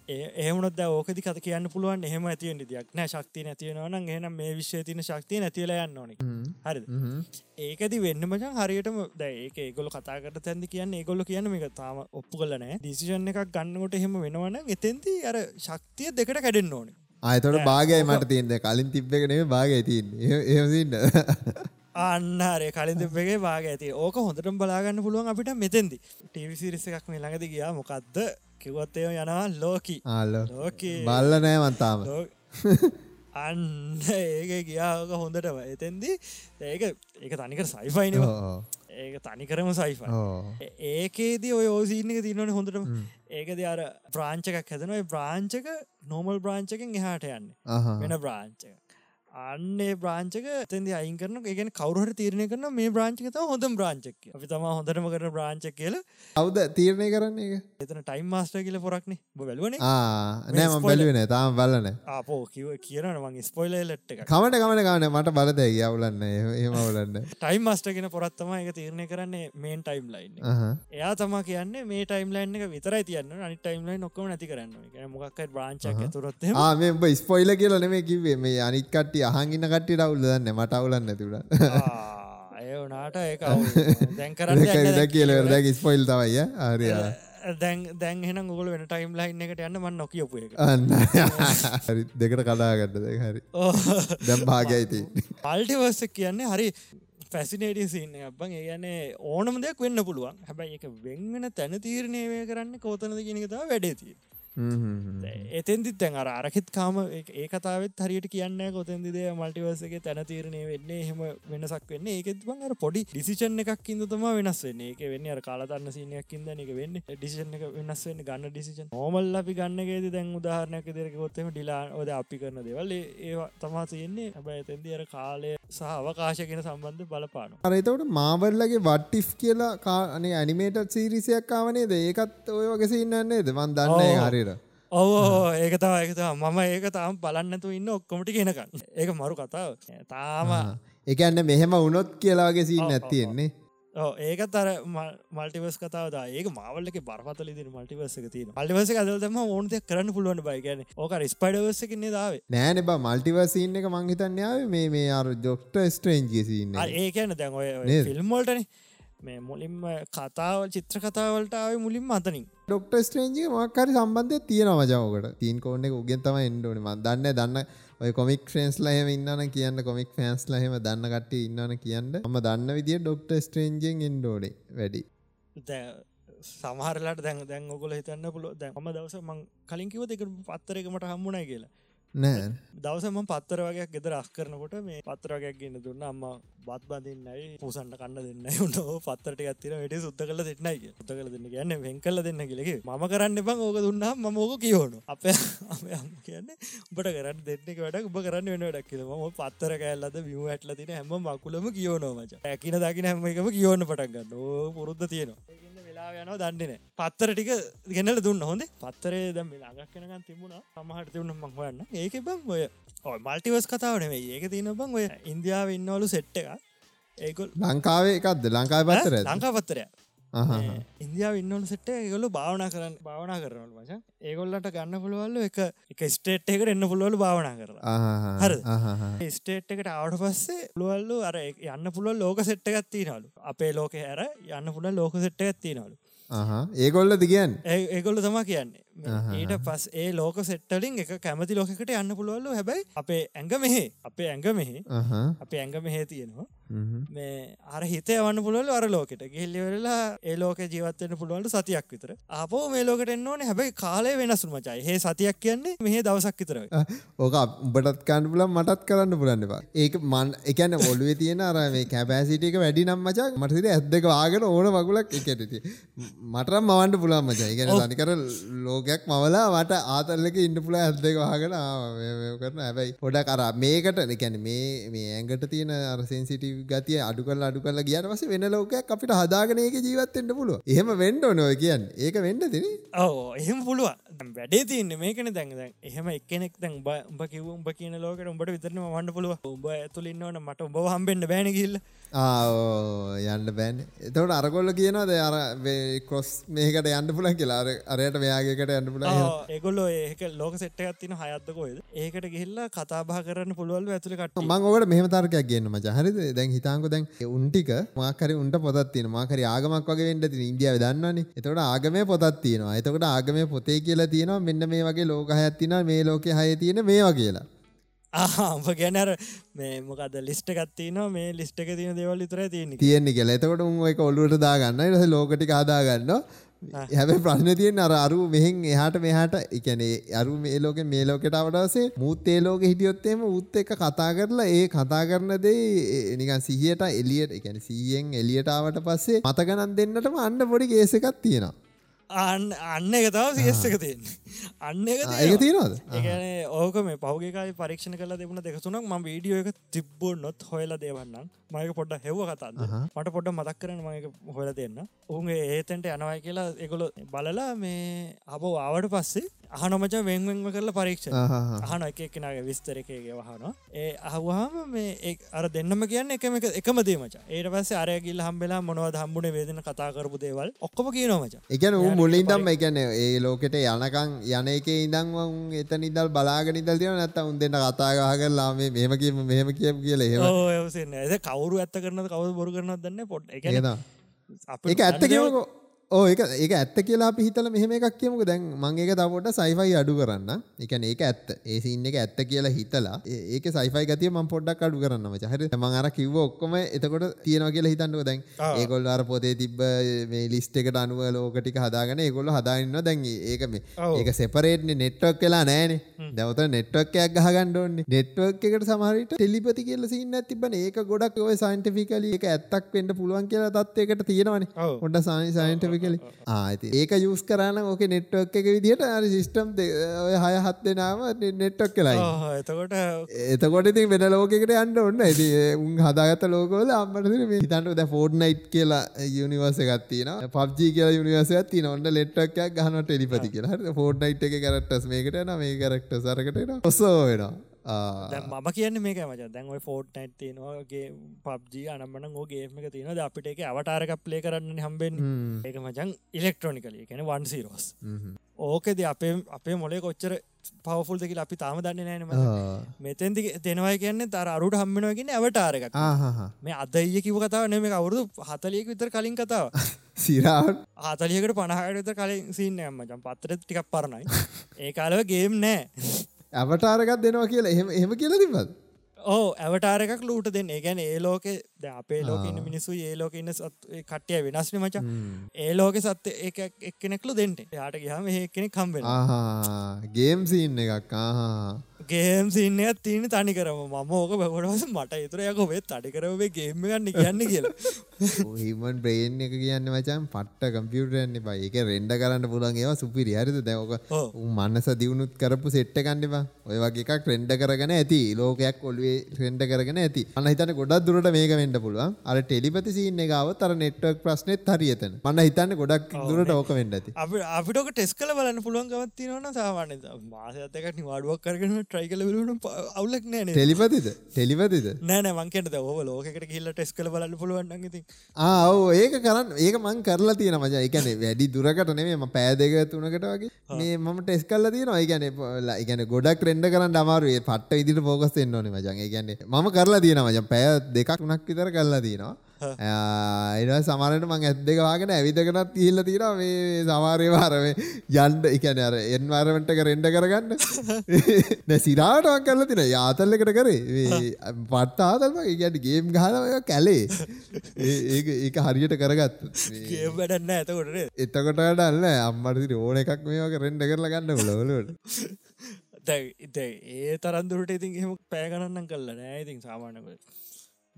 ඒහමුණොත් ඕකති කත කියන්න පුළුවන් එහෙම ඇතිවෙන්න දෙයක් නෑ. ශක්තිය නැතිවෙනවන එහනම් මේ විශ්ව තින ශක්තිය නැතිල යන්න ඕන. හරි ඒකති වෙන්න මචන් හරියටම දැ ඒක ඒගොල කතාකට තැන්දි කියන්න ඒගොල්ල කියන්න එක තාම ඔප්පු කලනෑ දිසිෂන් එකක් ගන්නකොට එහෙම වෙනවන එතෙන්ති අර ශක්තිය දෙකට කැඩෙන්න්න ඕනේ අයතොට භාගයි මට තියන්න. කලින් තිබ්බෙනේ භාගයි තින්න එහසින්න අන්නරේ කලින් තිබ්බගේ භාග ඇති ඕක හොඳටම බලාගන්න පුළුවන් අපිට මෙතෙන්දි. ටීවිසිරිස එකක් මේ ළඟද ගියා. මොකක්ද කිවොත්තය යනවා ලෝකි. ලෝකී. බල්ල නෑ මන්තාම අන්න ඒක ගියාක හොඳටම. එතැන්දි ඒක ඒක තනිකර සයිෆයිනවා ඒක තනිකරම සයිෆ ඒකේදී ඔය ඕසිීනක තින්නවන හොඳටම. ඒකද අර ප්‍රාංචකක් හැදනයි ප්‍රාංචක නෝමල් බ්‍රාංචකෙන් එහාට යන්න. වෙන බ්‍රාංචක අන්නේ බ්‍රාංචක තැදි අයින් කරන එකගෙන කවරුහට තීරණය කරන මේ බ්‍රාංචික තම හොඳ බ්‍රාංචක් අපි තම හොඳටම කරන බ්‍රාංච කියල. අවද තීරණය කරන්නේ එක එතන ටයිම් මාස්ටර් කියල පොරක්න බලවන? නෑම බැලිවෙන තාම බලන අපෝ කිව කියරන මගේ ස්පොයිල ලට් එක කමට ගමන ගාන මට බලද යවලන්න එහම වලන්න ටයිම් මස්ටගෙන පොරත්තම එක තීරණය කරන්නේ මේන් ටයිම් ලයින් එයා තම කියන්නේ මේ ටයිම් ලයින් එක විතරයි තියන්න අනි ටයිම් ලයි නොක්කම නැති කරන්න මොකක් බ්‍රාංචක් තුරත් මේ ස්පොයිල කියල නෙම කිවේ මේ අනිකට්ටිය අහගින්න කට්ටිට අවුල් දන්න? මට අවුලන්න ඒනාට ඒ දැන් කරන්න කියල දැ ස්පොයිල් තවයිය ආරය දැන් දැන් හෙන ගොල වෙන ටයිම් ලයින් එකට යන්න මන් නොකියපු එක. හරි දෙකට කදාගන්නද හරි. දැම් භාගයිති පල්ටිවර්ස කියන්නේ හරි පැසිනේට සින්න අපන් ඒගැන ඕනම දෙයක් වෙන්න පුළුවන්. හැබැයි එක වෙන්වෙන තැන තීරණයවය කරන්න කෝතනද කියෙනකතා වැඩේතිය එතෙන්දිත් තැන් අර අරකෙත් කාම ඒ කතාවත් හරියට කියන්න කොතැන්දිද මල්ටිවර්සගේ තැන තීරණය වෙන්නේ එහෙම වෙනසක් වෙන්න. ඒකෙත් බං අර පොඩි ඩිසිෂන් එකක් ඉද තම වෙනස් වෙන්න. ඒක වෙන්න අර කාලතන්න සිනයක් ඉද එක වෙන්න. ඩිසිෂන් එක වෙනස් වෙන්න ගන්න ඩිසිෂන් හෝමල් අපි ගන්නගේද දැන් උදාහරණයක් දෙරක ගොත්තම ඩිලා ඔද අපි කරන දෙවල්. ඒ තමා තියෙන්නේ. හැබැයි තැන්දි අර කාලය සහ අවකාශගෙන සම්බන්ධ බලපාන අරතවට මාවල්ලගේ වට්ටිෆ් කියලා කානේ ඇනිමේට සීරිසියක් කාවනේද ඒකත් ඔය වගෙස ඉන්නන්නේද මන් දන්න හරිර ඕ ඒක තව එකතා මම ඒක තාම බලන්නතු ඉන්න ඔක්කොමටි කියෙනකන්න ඒක මරු කතාව. තාම එකන්න මෙහෙම උනොත් කියලාගේ සින්න ඇත්තියෙන්නේ ඒකත් අර මල්ටිවස් කතාව ඒක මාවල්ලක බරපතල ති මල්ටිවස්සක තින මල්ටිවස අදම ඕනත කරන්න පුළුවන් බයිගන ඕක ස්පයිඩවස්සකන්නේ දාව නෑන බ. මල්ටිවසින්න එක මංහිතන්යාව මේ මේ අර ජොක්ට ස්ට්‍රේන්ජසින්න ඒකන දැන් ඔය ෆිල්ම්මෝල්ටන මේ මුලින්ම කතාව චිත්‍ර කතාවලටාව මුලින් අතනින්. ඩොක්ට ස්ට්‍රේන්ජි මක්කරි සම්බන්ධය තියෙන මජාවකට තීන් එක උගෙන් තම එන්ඩෝන දන්න දන්න ඔය කොමික් ෆ්‍රේන්ස්ලහම ඉන්නන කියන්න කොමික් ෆෑන්ස්ලහෙම දන්න කට ඉන්නන කියන්න. ම දන්න විදිිය ඩොක්ට ස්ට්‍රේන්ජෙන් එන්ඩෝඩේ වැඩි. සමහරලාට දැන් දැන් ඔගොල හිතන්න පුල දැන් ම දවස මං කලින්කිව දෙක පත්තරකමට හම්මුණයි කියලා නෑ. දවසම පත්තර වගේයක් ගෙදර අස් කරනකොට මේ පත්තරගයක් ගන්න දුන්න. අම්ම බත් බඳන්නයි පූසන්ට කන්න දෙන්න උට පත්තරට ගත්තර වැඩ සුද්ද කල දෙන්නයි උත්ත කල දෙන්න කියන්න වෙන් කල දෙන්න කියලෙ ම කරන්න බං ඕක දුන්නා ම ඕක කියවනු අප අම කියන්න උබට කරන්න දෙන්නෙක වැඩ උබ කරන්න වෙන වැඩක් කියල. ම පත්තර කෑල්ලද බිම ඇටල තින හැම මකුලම කියවනෝමච ඇකින දකින හැම එකම කියවන්න පටක්ගන්න පුරුද්ධ තියෙනවා. යන දන්නන පත්තර ටික ගෙනල දුන්න හොඳ. පත්තරේ දම ළඟක් කෙනගන් තිබුණා. සමහට තිවුණ මං හොයන්න. ඒක බං ඔය ඔය මල්ටිවස් කතාවනේ ඒක තියන බං ඔය ඉන්දියාව ඉන්නවලු සෙට්ට එක ඒකුල් ලංකාවේ එකක්ද? ලංකායි පත්තර ලංකා පත්තරය ඉන්දියාව ඉන්නවල සෙට්ට ඒගොලු භාවනා කරන්න භාවනා කරනවල මච ඒගොල්ලට ගන්න පුළුවල්ල එක එක ස්ටේට් එකට එන්න පුළුවලු භාවනා කරලා. හර ස්ටේට් එකට ආවට පස්සේ පුළුවල්ලු අර යන්න පුළුව ලෝක සෙට්ට ගත්තිනලු අපේ ලෝක හැර යන්න පුළ ලෝක සෙට්ට ගත්තිනලු ඒගොල්ල දිගන් ඒගොල්ල තමා කියන්නේ ඊට පස් ඒ ලෝක සෙට්ටලින් එක කැමති ලෝකට යන්න පුළුවල්ලු හැබැයි අපේ ඇඟ මෙහේ අපේ ඇඟ මෙහි අපේ ඇඟ මෙහේ තියෙනවා. මේ අර හිතේ වන්න පුළුවල අර ලෝකට. ගෙල්ලිවෙරලා ඒ ලෝක ජීවත්වන්න පුළුවන්ට සතියක් විතර. අපෝ මේ ලෝකට එන්න ඕන. හැබැයි කාලය වෙනසු මචයි. ඒ සතියක් කියන්නේ මෙහ දවසක් විතර. ඕක උඹටත් කන්න පුලන් මටත් කරන්න පුලන්නවා ඒක මන් එකන ඔොලුවේ තියෙන අර මේ කැපෑසිටික වැඩි නම් මචක් මටසිට ඇත්දක වාගෙන ඕන වගුලක් එකටති මටරම් මවන්ට පුළන් මචයි ගැන දනිකර ලෝකයක් මවලා මට ආතල්ලක ඉන්න පුළ ඇත්දක වාගෙන කරන හැබැයි පොඩ කර මේකට එකැන මේ මේ ඇඟට තියෙන අරසෙන්සිටි ගතිය අඩු කල් අඩු කල ගියට පස වෙන ලෝකයක් අපිට හදාගෙන ඒක ජීවත්තෙන්ට පුළුව එහෙම වෙන්ඩ නොව කියන්න. ඒක වෙන්ඩ තින. ඕ එහෙම පුළුව වැඩේ තියන්න මේකන දැන්. දැන් එහෙම එක්කෙනෙක් දැන් උඹ කිව උඹ කියන ලෝකට උඹට විතරන වන්න පුළුව උඹ ඇතුලින්නවන මට උඹ හම්බෙන්න්න බෑනකිල්ල යන්න බෑන්. එතවට අරකොල්ල කියනවාද අර කොස් මේකට යන්න පුලන් කියලා. අරයට මෙයාගේකට යන්න පුල ඒගොල්ල ඒක ලෝක සෙට්ට තින හයත්තකොයද ඒකට ගිහිල්ලා කතාබා කරන්න පුළුවල් ඇතුළ කට මං ඔකට මෙහම තරකයක් ගන්න මච. හරිද? දැන් හිතාංක දැන් උන්ටික මාකර උන්ට පොත්තින මාකර ආගමක් වගේ වෙන්ට ති ඉන්දියාව දන්නන්නේ එතකට ආගමය පොත් තියෙනවා. එතකට ආගමය පොතේ කියලා තියෙනවා මෙන්න මේ වගේ ලෝක හැත්තින මේ ලෝක හය තියෙන මේවා කියලා ආම්ප ගැනර මේ මොකද ලිස්ට ගත්තින මේ ලිස්ට එක තියන දෙවල් විතර තියෙන තියෙන්නේ කියලා. එතකොට එක ඔල්ලුවට දාගන්න ඊට ලෝකටි කාදාගන්න හැබැයි ප්‍රශ්න තියෙන අර අරු මෙහෙන් එහාට මෙහාට එකනේ අරු මේ ලෝකෙ මේ ලෝකෙට අවඩවසේ මුත් ඒ ලෝකෙ හිටියොත්තේම උත් එක කතා කරලා ඒ කතා කරන දේ නිකන් සිහියට එලියට එකන සීයෙන් එලියට ආවට පස්සේ මතගනන් දෙන්නටම අන්න පොඩි එකක් තියෙනවා අන්න එක තව සියස්සක තියන්නේ. අන්න එක ඒක තියෙනවද? ඒගන ඕක මේ පහුගේකායි පරීක්ෂණ කල දෙබුණ දෙකතුනක් ම වීඩියෝ එක තිබ්බෝ නොත් හොයලා දේවන්නම්. මයක පොඩ්ඩ හෙව කතන්න මට පොඩ්ඩ මතක් කරන මයක හොල දෙන්න උන්ගේ ඒතැන්ට යනවයි කියලා එකොල බලලා මේ අප ආවට පස්සේ අහනොමච වෙන්වෙන්ම කරලා පරීක්ෂ අහන එක එකනගේ විස්තරකගේ වහන ඒ අහවාම මේ අර දෙන්නම කියන්න එකම එකම දේමච ඒට පස්ස අරයගිල් හම්බෙලා මොනව හම්බුණ වේදන කතා කරපු දේවල් ඔක්කොම කියනොමච එකන මුලින් දම්ම එකන ඒ ලෝකෙට යනකං යන එක ඉදං එත නිදල් බලාගෙන නිදල් තියන නැත්ත උන් දෙන්න කතාගහ කරලා මේ මෙම කියම මෙහම කියම කියල ඒ කවරු ඇත්ත කරන කවු බොරු කරන දන්න පොට් එක ඇත්ත කියවකෝ ඕ එක ඒක ඇත්ත කියලා අපි හිතල මෙහෙම එකක් කියමුක. දැන් මංඒක තවට සයිෆයි අඩු කරන්න. එකන ඒක ඇත්ත. ඒසින්න එක ඇත්ත කියලා හිතලා ඒක සයිෆයි ගතිය ම පොඩ්ඩක් අඩු කරන්න හරි. මං අර කිව්ව ඔක්කොම එතකොට තියෙනවා කියලා හිතන්නුව දැන් ඒගොල් අර පොතේ තිබ මේ ලිස්ට එකට අනුව ලෝකටික හදාගන ඒගොල්ල හදාන්න දැන් ඒක මේ ඒක සෙපරේට්න නෙට්වක් කියලා නෑන දැවත නෙට්වක්යක් ගහගන්නඩෝන්නේ නෙට්වක් එකට සමහරට ටෙලිපති කියල සින්න තිබන ඒක ගොඩක් ඔය සයින්ටිෆිකල එක ඇත්තක් වෙන්ට පුළුවන් කියලා තත්වයකට තියෙනවන. ඔොඩ සානි සයින්ටි කලි. ආති ඒක යස් කරන්න ඕක නෙට්වක් එක විදිහට අර සිිස්ටම් ඔය හය හත් දෙනාම නෙට්ටක් කලයි එතකොට එතකොට ඉතින් වෙන ලෝකෙකට යන්න ඔන්න ඇති උන් හදාගත ලෝකෝල අම්මට හිතන්ට ද ෆෝඩ් නයිට් කියලා යනිවර්ස ගත්තින පබ්ජි කියලා යනිවර්සයක් තින ඔන්න ලෙට්ටක් ගහන ටෙලිපති කියලා. ෆෝඩ් නයිට් එක කරක්ටස් මේකට න මේ කරක්ට සරකට ඔස්සෝ වෙනවා මම කියන්න මේක මච දැන් ඔයි ෆෝට් නැට් තියෙනවාගේ පබ්ජි අනම්බන ෝගේම එක තියෙන ද අපිට එක අවටාරක ප්ලේ කරන්න හම්බෙන් ඒක මචන් ඉලෙක්ට්‍රොනිකලිය කැන වන්සිරෝස් ඕකෙද අපේ අපේ මොලේ කොච්චර පවෆුල් දෙකි අපි තාම දන්න නෑනම මෙතැන්දි දෙනවයි කියන්න තර අරුට හම්බෙනවගෙන ඇවටාරක මේ අදය කිව කතාව නෙම අවුරුදු හතලියක විතර කලින් කතාව. සිරාට ආතලියකට පණහට විතර කලින් සින්න ඇම්මචන් පත්තර ටිකක් පරණයි. ඒ කාලව ගේම් නෑ ඇවටාරකත් දෙනවා කියලා. එහෙම එහෙම කියලා තිබද ඕ ඇවටාරකක් ලූට දෙන්න. ගැන ඒ ලෝක ද අපේ ලෝකන්න මිනිසු ඒ ලෝක ඉන්න කට්ටිය වෙනස්න මචා. ඒ ලෝක සත්‍ය ඒ එක්කෙනෙක්ලු දෙන්නට යාට ගහම ඒක්කෙනෙ කම්බෙන ගේම් සින්න එකක්. ආහා ගේම් සින්නයක් තියෙන තනි කරම ම ඕක බවටස මට එතුරයක ඔබේ තඩි කරවේ ගේම ගන්න කියන්න කියලා. හිමන් බ්‍රේන් එක කියන්න මචන් පට්ට කම්පියුටරන්න බයි එක රෙන්ඩ කරන්න පුළන් ඒවා සුපිරි හරිද? දැවක මන්නස දියුණුත් කරපු සෙට්ට කන්නවා ඔය වගේ එකක් රෙන්ඩ කරගෙන ඇති. ලෝකයක් ඔල්ුවේ රෙන්ඩ කරගෙන ඇති. අන්න හිතන ගොඩක් දුරට මේක වෙන්ඩ පුළුවන්. අර ටෙලිපති සින්න එකව තර නෙට්වක් ප්‍රශ්නෙත් හරියතන මන්න හිතන්න ගොඩක් දුරට ඕක වෙන්ඩ ඇති. අපිටක ටෙස් කල බලන්න පුළුවන් ගවත්තිනවන සාමානය මාසතක නිවාඩුවක් කරගෙන ට්‍රයි කල බලුණු අවුලක් නෑන ටෙලිපතිද? ටෙලිපතිද? නෑන මංකට ඔව ලෝකට කියල්ල ටෙස් කල බලන්න පුළුවන් ති ආව ඒක කරන්න ඒක මං කරලා තියෙන මජා එකන වැඩි දුරකට නෙම පෑදක තුනකට වගේ මේ මම ටෙස් කල්ල තියෙන ඒගැන ඉගැන ගොඩක් රෙන්ඩ කරන්න අමාරුවේ පට්ට ඉදිට පෝකස් එන්න ඕන මජන් ඒගැන්නේ ම කරලා තියෙන මජන් පෑ දෙකක් නක් විතර කරලා තියෙනවා එන සමරට මං ඇත් දෙක වාගෙන ඇවිදකනත් ඉහිල්ල තිර මේ සමාරය වාරම යන්ඩ එකන අර එන්වාරමට රෙන්ඩ කරගන්න. නැ සිරාටක් කරල තින යාතල්ලකට කරේ. පට්ට ආතල්ම ගැට ගේම් ගහලය කැලේ. ඒක හරියට කරගත් වැඩන්න ඇතකොට එතකොට ඩල්ල අම්මටති ඕන එකක් මේක රෙන්ඩ කරලා ගන්න ලොලට ඒ තරන්දුරට ඉතින් එහෙම පෑගණන්න කල්ල නෑ. ඉතින් සාමානකට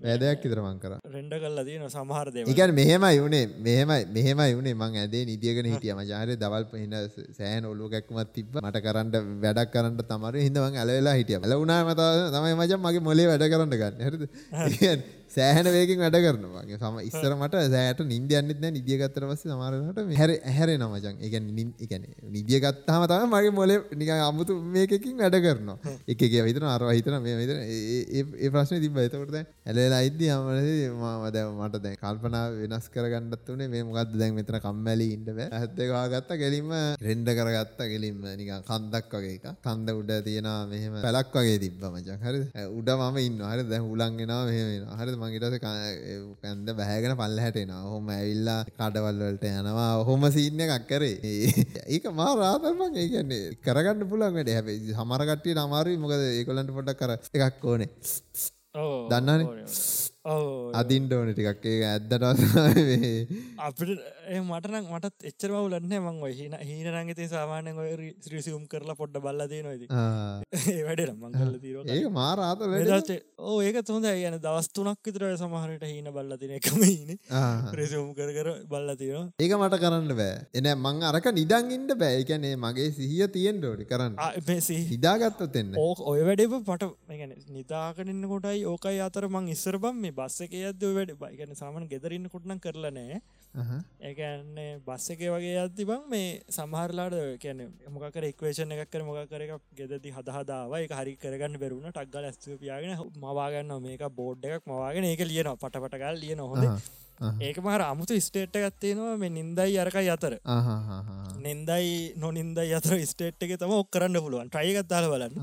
වැදයක් ඉතරමං කර. රෙන්ඩ කල්ලා තියෙන සමහරද එකන් මෙහෙමයි වුණේ මෙහෙමයි මෙහෙමයි වුණේ මං ඇදේ නිදියගෙන හිටියම ජාරය දවල් පහින සෑහන ඔලුකැක්මත් තිබ මට කරන්න වැඩක් කරන්න තමර හිදවන් ඇලවෙලා හිටිය. ඇල උනා මත තමයි මචන් මගේ මොලේ වැඩ කරන්න ගන්න. හරිද සෑහන වේකින් වැඩ කරනවාගේ සම ඉස්සර මට සෑට නින්දියන්නෙත් නෑ. නිදිය ගත්තර පස්සේ සමහරට හැර හැරේ නමචන් එකන එකන නිදිය ගත්තාම තම මගේ මොලේ නික අමුතු මේකින් වැඩ කරනවා. එකගේ විතර අරවා හිතන මේ විතර ඒ ප්‍රශ්න තිබ එතකොට ඇලලා ඉද්දි අමන මද මට දැන් කල්පනා වෙනස් කරගන්නත් වනේ මේ මොකක්ද දැන් මෙතන කම්මැලි ඉන්න බෑ. ඇත්තකවා ගත්ත ගෙලින්ම රෙන්ඩ කරගත්ත. ගෙලින්ම නික කන්දක් වගේ එක කන්ද උඩ තියෙන මෙහෙම පැලක් වගේ තිබ්බ මචන් හරි උඩ මම ඉන්න හරි දැන් උලන්ගෙනවා මෙහෙම හරි මගේටස පැන්ද බැහගෙන පල්ල හැටෙන හොම ඇවිල්ලා කඩවල්වලට යනවා. හොම සිීන්න එකක් කරේ. ඒක මා රාතල්මන් ඒකන්නේ කරගන්න පුළන් වැඩ. හැබයි හමරකට්ටිය අමාරුයි. මොකද ඒකොලන්ට පොඩක් කර එකක් ඕනේ. දන්නන අදින්ට ඕන ටිකක්. ඒ ඇද්දට අපිට මටන මට එච්චර වුලන්න මං හින හීන රංගතේ සාමානය ශ්‍රීසිවුම් කරලා පොඩ්ඩ බල්ලදේ නොද වැඩ මංගල ඒ මාරාත ඕ ඒක තුොඳ යන දවස්තුනක් විතර සමහරට හීන බල්ලතින එකමයින ප්‍රසිවුම් කර කර බල්ලතින ඒක මට කරන්න බෑ. එන මං අරක නිදංගින්ට බෑයිකනේ මගේ සිහිය තියෙන් ඩෝඩි කරන්න. හිදාගත්තත් එන්න. ඕ ඔය වැඩේ පට නිතාකටන්න කොටයි ඕකයි අතර මං ඉස්සර බම් මේ බස්ස එක අද වැඩ බයිගන සාමන ගෙදරන්න කොටනම් කරලනෑ ඒකන්නේ බස්ස එක වගේ අදදි බං මේ සමහරලාට කියන මොකර එක්වේෂන එකක් කර මොකර එක ගෙදදි හදහදාව එක හරි කරගන්න බැරුණ ටක්ගල ඇස්තුපියාගෙන මවාගන්න මේක බෝඩ් එකක් මවාගෙන ඒක ලියනවා. පටපටකල් ලියන හොඳ ඒක මහර අමුතු ස්ටේට් ගත්තේනවා මේ නින්දයි අරකයි අතර. නින්දයි නොනින්දයි අතර ස්ටේට් එක තම ඔක්කරන්න පුළුවන්. ට්‍රයිගත්තාල බලන්න.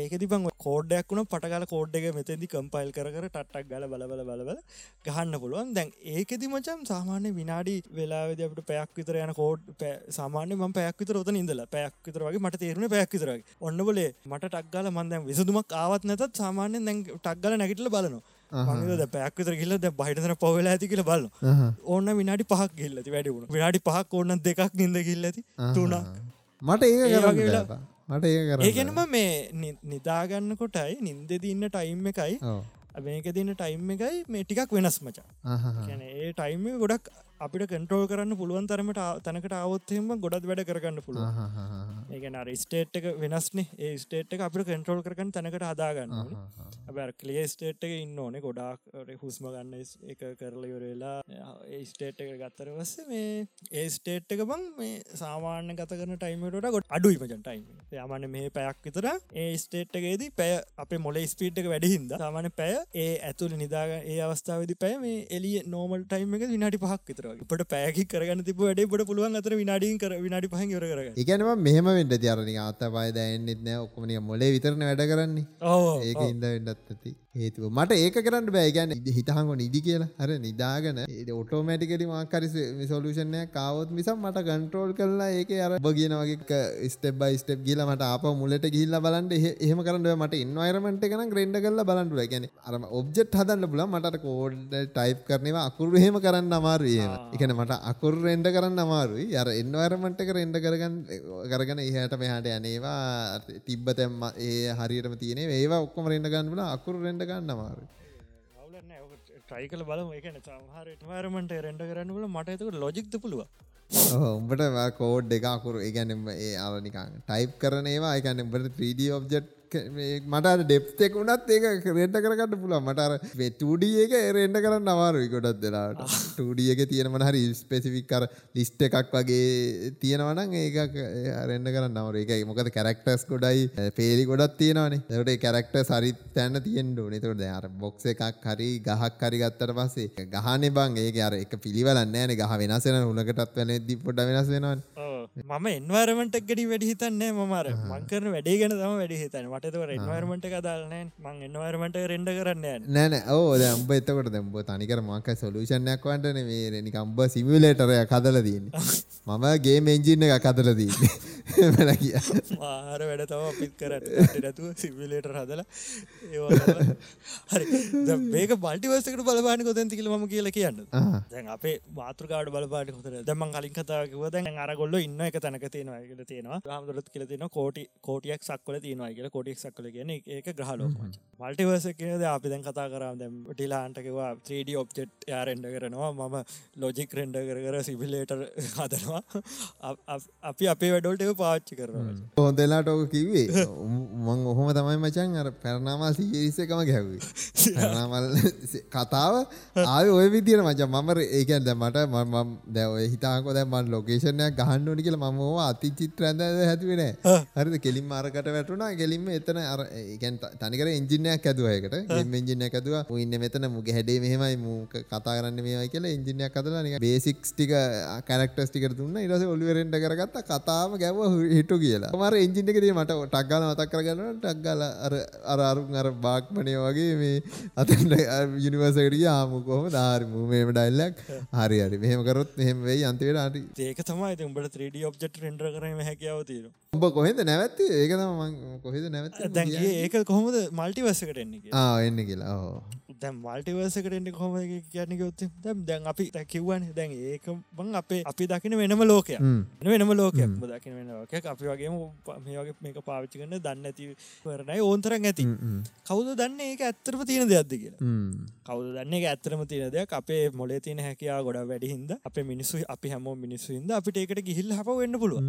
ඒක තිබන් කෝඩ්ඩයක් වුණ පටකාල කෝඩ් එක මෙතැදි කම්පයිල් කර ටට්ටක් ගල බල බල බලබල ගහන්න පුළුවන්. දැන් ඒකෙදි මචන් සාමාන්‍ය විනාඩි වෙලාවෙද අපට පැයක් විතර යන කෝඩ් සාමාන්‍ය ම පැයක් විතර ොත ඉදල පැයක් විතර වගේ මට තේරුණ පැයක් විතරගේ ඔන්න බොලේ මට ටක්ගල මන්දැම් විසදුමක් ආවත් නැතත් සාමාන්‍යයෙන් දැන් ටක්ගල නැගිටල බලනවා මද පැක් විතර කියල ද බහිටන පොවල ඇති කියල බල ඕන්න විනාඩි පහක් ගිල්ලති වැඩිවුණ විනාඩි පහක් ඕන්න දෙකක් නිද කිල්ලති තුනා මට ඒ මට ඒ ඒගෙනම මේ නිදාගන්න කොටයි නින්දෙද ඉන්න ටයිම් එකයි. මේක දින්න ටයිම් එකයි මේ ටිකක් වෙනස් මචා. ඒ ටයිම ගොඩක් අපිට කන්ට්‍රෝල් කරන්න පුළුවන් තරමට තැනකට අවත්හෙම ගොඩත් වැඩ කරගන්න පුළුව ඒගන ස්ටේට් එක වෙනස්නේ. ඒ ස්ටේට් එක අපිට කන්ට්‍රෝල් කරගන්න තැනකට හදාගන්න කලිය ස්ටේට් එක ඉන්න ඕනේ. ගොඩාක් හුස්ම ගන්න එක කරල යොරවෙලා ඒ ස්ටේට් එක ගත්තර වස්ස මේ ඒ ස්ටේට් එක බං මේ සාමාන්‍ය ගත කරන ටයිමට ගොඩ අඩුයි මචන් ටයිම් යමන මේ පැයක් විතර ඒ ස්ටේට් එකේදී පැය අප මොල ස්පීට් එක වැඩහින්ද සාමාන පැය ඒ ඇතුළ නිදාග ඒ අවස්ථාවදි පැය මේ එලිය නෝමල් ටයිම් එක විනාටි පහක් විතර පට පැයකි කරගන්න තිබ වැඩේ පට පුළුවන් අතර විනාඩින් කර විනාඩි පහ කර කර එකනම මෙහම වෙන්ට තිරණ අත පය දැන්න්නෙත් නෑ ඔක්කමනිය මොලේ විතරන වැඩ කරන්නේ. ඒක ඉද වෙන්නත් ඇති හේතුව. මට ඒක කරන්න බෑගැන හිතහංග නිදි කියලා. හර නිදාගන ඔටෝමටිකලි මාකරි සොලූෂණය කාවත් මිසම් මට ගන්ට්‍රෝල් කරලා ඒක අර බගෙන වගේ ස්ටෙබ් ස්ටප් ගිල මට අප මුලට ගිල්ල බලන්ට එහෙම කරන්න මට ඉන්වයිරමට එකන ග්‍රෙන්ඩ කරල බලන්ටුව ගැන අරම ඔබ්ජෙට් හදන්න පුල මට කෝඩ් ටයිප් කරනවා අකුරු හෙම කරන්න අමාරුවම එකන මට අකුර රෙන්ඩ කරන්න අමාරුයි. අර එන්වයිරමට එක රෙන්ඩ කරගන්න කරගන ඉහට මෙහට යනේවා තිබ්බ තැම්ම ඒ හරියටම තියන ඒවා ඔක්කොම රෙන්ඩ ගන්නල අකුරු රෙන්ඩ ගන්න අමාරු ට්‍රයි කල බලම. එකන සහරට වරමට රෙන්ඩ කරන්නල මට ඇතකට ලොජික්ත පුළුව උඹට කෝඩ් දෙකකුරු ඒගැනම් ඒ අලනිකං ටයිප් කරන ඒවා. එකන්න උඹට 3D ඔබ්ජෙට් මට ඩෙප්තෙක් වුණත් ඒක රෙන්ඩ කරගන්න පුළ මටර ටඩිය එක රෙන්ඩ කරන්න අමාරුයි ගොඩත් දෙලාට ටඩිය එක තියෙනමට හරි ස්පෙසිෆික් කර ලිස්ට එකක් වගේ තියෙනවනම් ඒක රෙන්ඩ කරන්න අමර එක මොකද කැරක්ටර්ස් ගොඩයි පේලි ගොඩත් තියෙනවානේ. දට කැරක්ට සරි තැන්න තියෙන්ඩු නතුට අර බොක්ස එකක් හරි ගහක් හරි ගත්තට පස්සේ ගහන බං. ඒක අර එක පිළිවලන්න ෑන. ගහ වෙනසෙන උනකටත් වන දි පොඩ වෙනස් වෙනවා මම එන්වරමට ගඩි වැඩි හිතන්නේ මර මංකරන වැඩේ ගැන තම වැඩි හිතන මටතව එන්වරමට කදාලන මං එන්වරමට රෙන්ඩ කරන්න නෑන ඕ දැම්බ එතකොට දැම්බ තනිකර මක සොලූෂණයක් වන්ටන මේ නිකම්බ සිමිලේටරය කදල දන්න මම ගේ මෙන්ජින්න එක කදල දන්න මාර වැඩ තම පිත් කර නැතුව සිමිලේටර් හදල හරි. මේක බල්ටිවසකට බලපාන කොතැන් තිකල ම කියල කියන්න. දැන් අපේ මාතෘකාඩ බලපාට කොතර දැමන් කලින් කතාකිව දැන් අරගොල්ල ඉන්න එක තැනක තියෙනවා කියල තියෙනවා. රාමදුරත් කියල තියෙන කෝටි කෝටියක් සක්වල තියෙනවා කියල කොටික් සක්කල කියන ඒක ගහලෝ මල්ටිවර්ස කියද අපි දැන් කතා කරම් දැම් ටිලාන්ටකවා 3D ඔබ්ජෙට් යාරෙන්ඩ කරනවා මම ලෝජික් රෙන්ඩ කර කර සිවිලේටර් හදනවා. අපි අපේ වැඩොල්ට පාච්චි කරනවා හොඳලාට ඕක කිවේ මං ඔහොම තමයි මචන් අර පැරණාමල් සිරිසකම ගැව්වේ පැරණාමල් කතාව ආය ඔය විදිර මච මම ඒකන් දැමට මම දැව හිතාකො දැමන් ලොකේෂණයක් ගහන්න ඕනි කියලා මම ඕවා අතිචිත්‍ර ඇඳ හැදුවේ නෑ. හරිද? කෙලින් මාරකට වැටුණා. කෙලින්ම එතන අර ඒකන් තනිකර එන්ජිනයක් ඇදුවා ඒකට. ගෙම් එන්ජිනයක් ඇදුවා. ඉන්නේ මෙතන මුගේ හැඩේ මෙහෙමයි මූ කතා කරන්න මේවයි කියලා එන්ජිනයක් හදලා නිකන් බේසික්ස් ටික කැරක්ටර්ස් ටික දුන්නා. ඊට පස්සේ ඔලිවර් රෙන්ඩ කරගත්තා. කතාවම ගැව්වා හිටු කියලා. එන්ජින් එකේ මට ටක් ගාලා මතක් කරගන්නවා. ටක් ගාලා අර අර අරුන් අර බාග්මනේ වගේ මේ අතන යුනිවර්ස් එකට ගියා. ආමු කොහොමද? හරි මූ මේම ඩයිලොග් හරි හරි. මෙහෙම කරොත් මෙහෙම වෙයි අන්තිමට හරි ඒක තමයි උඹට 3D ඔබ්ජෙක්ට් රෙන්ඩර් කරන්න හැකියාව තියෙනවා උඹ කොහෙද නැවැත්තේ? ඒක තමයි මම කොහෙද නැවැත්තේ? දැන් ගියේ ඒක කොහොමද මල්ටිවර්ස් එකට එන්නේ කියලා. ආ එන්නේ කියලා. ඔව් දැන් මල්ටිවර්ස් එකට එන්නේ කොහොමද කියන්නේ කිව්වොත් දැන් දැන් අපි කිව්වනේ දැන් ඒක මං අපේ අපි දකින වෙනම ලෝකයක්. වෙනම ලෝකයක්. දකින වෙන ලෝකයක්. අපි මේ වගේ මේක පාවිච්චි කරන දන්නේ නැති වරණයි ඕන්තරම් ඇති. කවුද දන්නේ ඒක ඇත්තටම තියෙන දෙයක්ද කියලා? කවුද දන්නේ ඒක ඇත්තටම තියෙන දෙයක්? අපේ මොලේ තියෙන හැකියාව ගොඩක් වැඩි හින්දා අපේ මිනිස්සු අපි හැමෝම මිනිස්සු හින්දා අපිට ඒකට ගිහිල්ලා හප වෙන්න පුළුවන්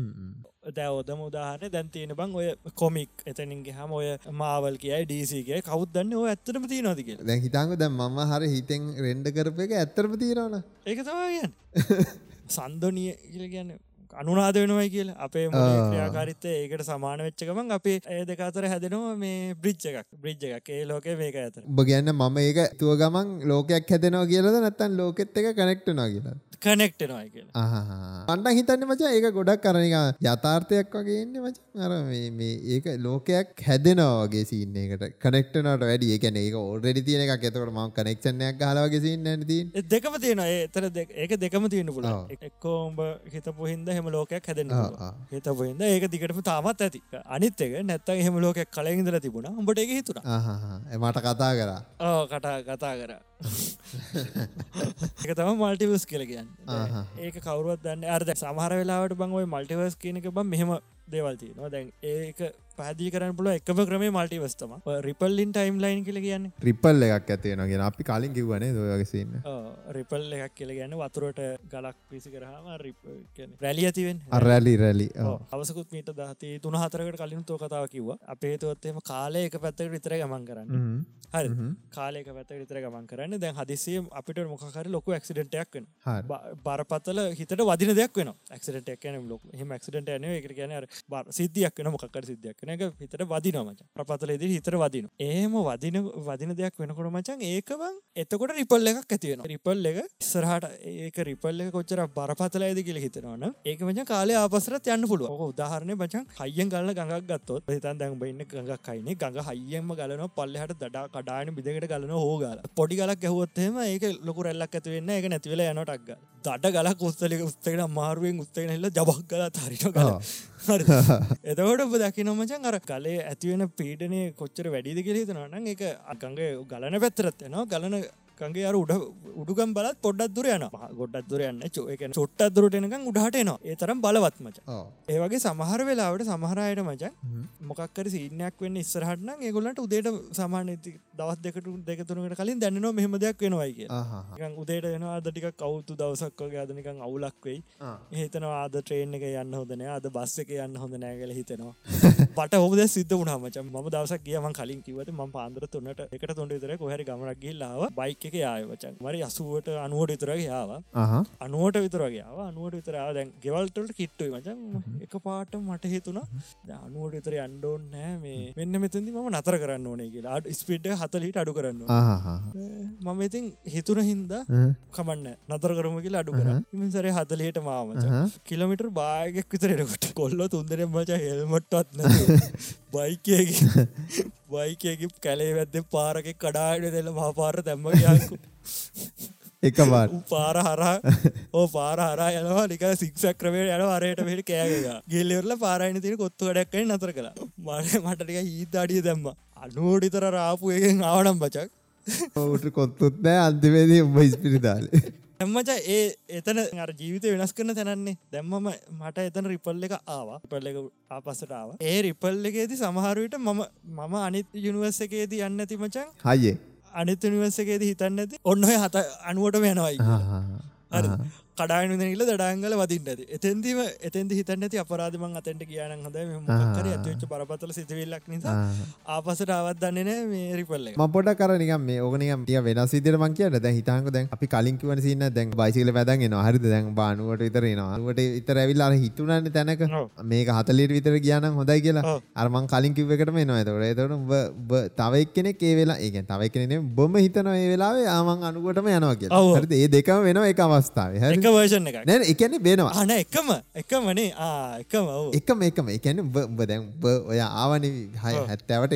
දැන් ඔදම උදාහරණය දැන් තියෙන බං ඔය කොමික් එතනින් ගියාම ඔය මාවල් කියයි DC කියයි. කවුද දන්නේ ඔය ඇත්තටම තියෙනවද කියලා? දැන් හිතංග දැන් මම හරි හිතෙන් රෙන්ඩ කරපු එක ඇත්තටම තියෙනවනේ. ඒක කියන්නේ. සන්දොනිය කියලා කියන්නේ අනුනාද වෙනවයි කියල. අපේ ක්‍රියාකාරිත්තය ඒකට සමාන වෙච්ච ගමන් අපේ ඒ දෙකතර හැදෙනවා මේ බ්‍රිච්ච එකක්. බ්‍රිච්ච එකක්. ඒ ලෝක මේක ඇතර ඔබ ගැන්න මම ඒක තුව ගමන් ලෝකයක් හැදෙනවා කියලද නැත්තන් ලෝකෙත් එක කනෙක්ටනවා කියලා. කනෙක්ටනවා කියලා අන්ඩ හිතන්න මචා ඒක ගොඩක් කරනික යථාර්ථයක් වගේ එන්න මච. අර මේ ඒක ලෝකයක් හැදෙනවාගේ සින්නකට කනෙක්ටනට වැඩි එකන ඒක ඕල්රෙඩි තියෙන එකක්. ඇතකට ම කනෙක්ෂණයක් හලාගේ සින්න ඇති දෙකම තියෙන ඒතර ඒක දෙකම තියෙන පුල එක්කෝඹ හිතපු හින්ද හෙම ලෝකයක් හැදෙන හිතපු හින්ද ඒක දිගටම තාමත් ඇති. අනිත් එක නැත්ත හෙම ලෝකයක් කලින්දල තිබුණ. උඹට එක හිතුර මට කතා කරා. ඕ කටා කතා කර. එක තම මල්ටිවස් කියල කියන්න. ඒක කවරුවත් දන්න අර්ද සමහර වෙලාවට බං ඔය මල්ටිවස් කියනක බම් මෙහෙම දේවල්ති නො දැන් ඒක පැදී කරන්න පුල එකම ක්‍රමේ මල්ටිවස්තම රිපල්ලින් ටයිම් ලයින් කියල කියන්න? රිපල් එකක් ඇතියෙනගෙන අපි කලින් කිව්වනේ දොයගසින්න රිපල් එකක් කියල ගැන්න වතුරට ගලක් පිසි කරහම රැලි ඇතිවෙන් රැලි රැලි අවසකුත් මීට දහති තුන හතරකට කලින් තෝ කතාව කිව අපේ තුවත්තේම කාලය එක පැත්තකට විතර ගමන් කරන්න. හරි. කාලයක පැත්ත විතර ගමන් කරන්න. දැන් හදිසිය අපිට මොකර ලොකු ක්සිඩටයක් වෙන බරපතල හිතට වදින දෙයක් වෙන ක්සිඩටක් න ලොක හෙම ක්සිඩට න එක කියන සිද්ධියක් වෙන මොකර සිද්ධියක් වෙන එක හිතට වදිනමච ප්‍රපතලේදී හිතර වදින ඒම වදින වදින දෙයක් වෙනකොට මචන් ඒකවන් එතකොට රිපල් එකක් ඇතිවෙන රිපල් එක ඉස්සරහට ඒක රිපල් එක කොච්චර බරපතල ඇද කියල හිතනවන ඒක මච කාලය ආපසරත් යන්න පුළුව ඕක උදාහරණය බචන් හයියෙන් ගල්ල ගඟක් ගත්තොත් හිතන් දැන් බන්න ගඟක් කයින ගඟ හයියෙන්ම ගලන පල්ලහට දඩා කඩාන බිදකට ගලන හෝගල පොඩි ගලක් ගැහුවොත්තේම ඒක ලොකු රැල්ලක් ඇතිවෙන්න එක නැතිවෙල යනටක් දඩ ගලක් උස්තලක උස්තකට මාරුවෙන් උත්තගෙනල්ල ජබක් ගලා තරිට ගල. එතකොට ඔබ දකි නොමචන් අර කලේ ඇතිවෙන පීඩනය කොච්චර වැඩිද කෙරේතනන්න එක අකංගේ ගලන පැත්තරත්යනවා ගලන කගේ අර උඩ උඩුගම් බලත් පොඩ්ඩක් දුර යන ගොඩක් දුර යන්න චෝක චොට්ටක් දුරටනකම් උඩහටනවා ඒ තරම් බලවත්මච ඒවගේ සමහර වෙලාවට සමහරයට මචන් මොකක්කර සිීනයක් වෙන්න ඉස්සරහටන ඒගොලට උදේට සමාන දවත් දෙකට දෙකතුනට කලින් දැන්නනවා මෙහම දෙයක් වෙනවයි කිය උදේට වෙනවා අදටික කවුතු දවසක්කගේ අදනිකං අවුලක් වෙයි. හිතනවා ආද ට්‍රේන් එක යන්න හොදනෑ අද බස් එක යන්න හොඳ නෑගල හිතෙනවා. පට හොද සිද්ධ වුණාමච ම දවසක් කියම කලින් කිවට ම පාන්දර තුන්නට එකට තුොට තර කොහරි ගමරක් ගිල්ලාව බයික එක ආය වචන් මරි අසුවට අනුවට විතරගේ ආව. අනුවට විතරගේ ආව. අනුවට විතරා දැන් ගෙවල්ටට කිට්ටුයි මචන් එක පාට මට හිතුන අනුවට විතර අන්ඩෝන් නෑ මේ. මෙන්න මෙතදි ම නතර කරන්න ඕනේ කියලා. ස්පිට් හතලීට අඩු කරන්න මම ඉතින් හිතුන හින්දා කමන්න නතර කරම කියලා අඩු කර. ඉම සරේ හතලයට මාමච කිලමිටර් බාගක් විතරෙනකොට කොල්ල තුන්දරෙන් මච හෙල්මට්ටත් බයිකයගේ බයිකයගේ කැලේ වැද්ද පාරක කඩාට දෙල මහපාර දැම්ම යකු එක පාර හරා ඕ පාර හරා යනවා නික සික්ෂක් ක්‍රමේ යන අරයට පෙට කෑග ගෙල්ලෙවරල පාරයින තින කොත්තු වැඩක්කයි නතර කළ. මට මටටික හිත අඩිය දැම්ම අනුවඩිතර රාපු එකෙන් ආවනම් බචක් ඔවුට කොත්තුත් නෑ අන්තිවේදී උඹ ස්පිරිතාලේ එම්මච ඒ එතන අර ජීවිත වෙනස් කරන තැනන්නේ. දැම්මම මට එතන රිපල් එක ආවා. පල්ල එක ආපස්සටාව ඒ රිපල් එකේති සමහරුවට මම මම අනිත් යුනිවර්ස එකේදී යන්න ඇති මචන් හයේ අනිත් නිවර්ස එකේදී හිතන්න ඇති ඔන්න හත අනුවට යනවයි කඩායන ඉල දඩාංගල වදින්න ඇති. එතැන්දීම එතැන්ද හිතන්න ඇති අපරාධමන් අතැන්ට කියන හොඳ කර ඇතිවෙච්ච පරපතල සිතවිල්ලක් නිසා ආපසට ආවත් දන්නේ මේ රිපල්ල මපොට කරනිකම් මේ ඕකනිකම් තිය වෙනස් විදිරමන් කියන්න. දැ හිතාක දැන් අපි කලින් කිවන සින්න දැන් බයිසිල පැදගෙන හරි දැන් බානුවට විතරෙනවාට ඉතර ඇවිල්ලා හිතුනන්න තැනක. මේක හතලිට විතර කියන්න හොඳයි කියලා. අරමං කලින් කිව්වකට මේ නො ඇතවට එතට තවයි කෙනෙක් ඒ වෙලා ඒ තවයි කෙනෙ බොම හිතන ඒ වෙලාවේ ආමන් අනුකොටම යනවා කිය ඒ දෙකම වෙන එක අවස්ථාව. හැ එක වර්ෂන් එක නැ එකන බේනවා අන එකම එකමනේ එකම එකම එකම එකන උඹ දැන් උඹ ඔය ආවනි හය හැත්තෑවට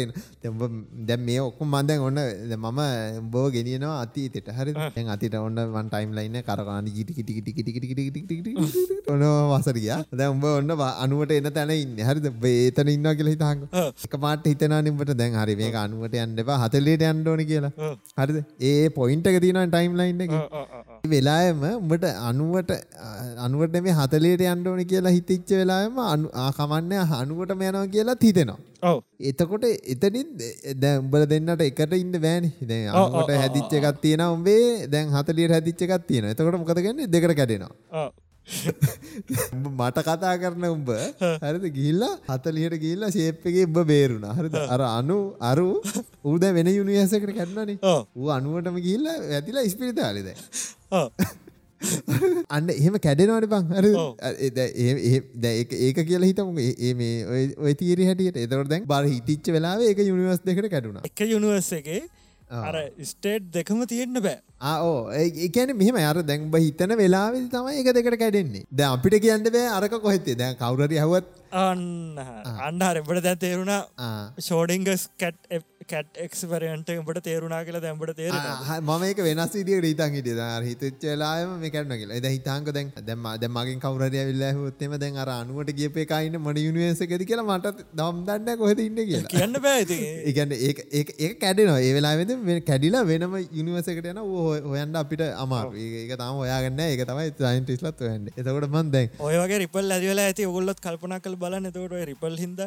දැම් මේ ඔක්කුම් මන්දැන් ඔන්න මම බෝ ගෙනියනවා අතීතෙට හරි දැන් අතිට ඔන්න වන් ටයිම් ලයින්න කරකාන ජිටි කිටි කිටි කිටි කිටි කිටි කිටි ඔන වසරිය දැ උඹ ඔන්න අනුවට එන්න තැන ඉන්න හරිද බේතන ඉන්න කියලා හිතාංග එක පාට හිතනා නිම්ට දැන් හරි මේ අනුවට යන්නවා හතලේට අන්ඩෝන කියලා හරිද ඒ පොයින්ට එක තින ටයිම් ලයින්න එක වෙලායම උඹට අනුවට අනුවට මේ හතලේට අන්ඩෝන කියලා හිතිච්ච වෙලාම ආකමන්න අනුවටම යනවා කියලා හිතෙනවා. එතකොට එතනින් දැ උඹල දෙන්නට එකට ඉන්න බෑන. දැ අනුවට හැදිච්ච එකත් තියෙන උඹේ දැන් හතලියට හැදිච්ච එකත් තියෙන එතකොට මොකදගන්න දෙකට කැඩෙනවා. මට කතා කරන උඹ හරිද? ගිල්ලා හතලියට ගිල්ලා ශේප්පගේ උඹ බේරුණ. හරිද? අර අනු අරු ඌද වෙන යුනිියසකට කැන්නනේ ඌ අනුවටම ගිල්ලා ඇතිලා ස්පිරිතාලිද අන්න එහෙම කැඩෙනවට බං. හරි ඒක කියල හිතම. ඒ මේ ඔය- තීර හැටියට. එතවට දැන් බර හිටිච්ච වෙලාව ඒක යුනිවර්ස් දෙකට කැඩුණා. එක යුනිවර්ස එකේ අර ස්ටේට් දෙකම තියෙන්න්න බෑ. ආෝ ඒකැන මෙහම අර දැන්බ හිතන වෙලාවෙ තමයි එක දෙකට කැඩෙන්නේ. ද අපිට කියන්න බෑ අරක කොහෙත්තේ දැන් කවුරරි හවත් අන්න. අන්න හරබට දැන් තේරුණා. ෂෝඩිංගස් කැට් කැට් එක්ස්පරන්ට උඹට තේරුණා කියලා දැම්බට තේර මම ඒක වෙනස් විදිිය රීතන් හිට ද හිතච්ච වෙලාම මේ කරන කියලා. එද හිතාංක දැන් දැම දැමගින් කවරය විල්ල හොත්තෙම දැන් අර අනුවට කියප එකයින්න මට යුනිවේසකද කියලා මට දම් දන්න කොහෙද ඉන්න කියලා. කියන්න බෑති ඒගන්න ඒ කැඩෙනවා. ඒ වෙලාවෙද කැඩිලා වෙනම යුනිවසකට යන හොයන්ට අපිට අමාරු ඒක තම ඔයාගන්න ඒක තමයි සයින්ටිස්ලත් හොයන්න. එතකොට මන් දැන් ඔය වගේ රිපල් ඇතිවල ඇති ඔගොල්ලොත් කල්පනා කල් බලන්න. තකොට රිපල් හිද.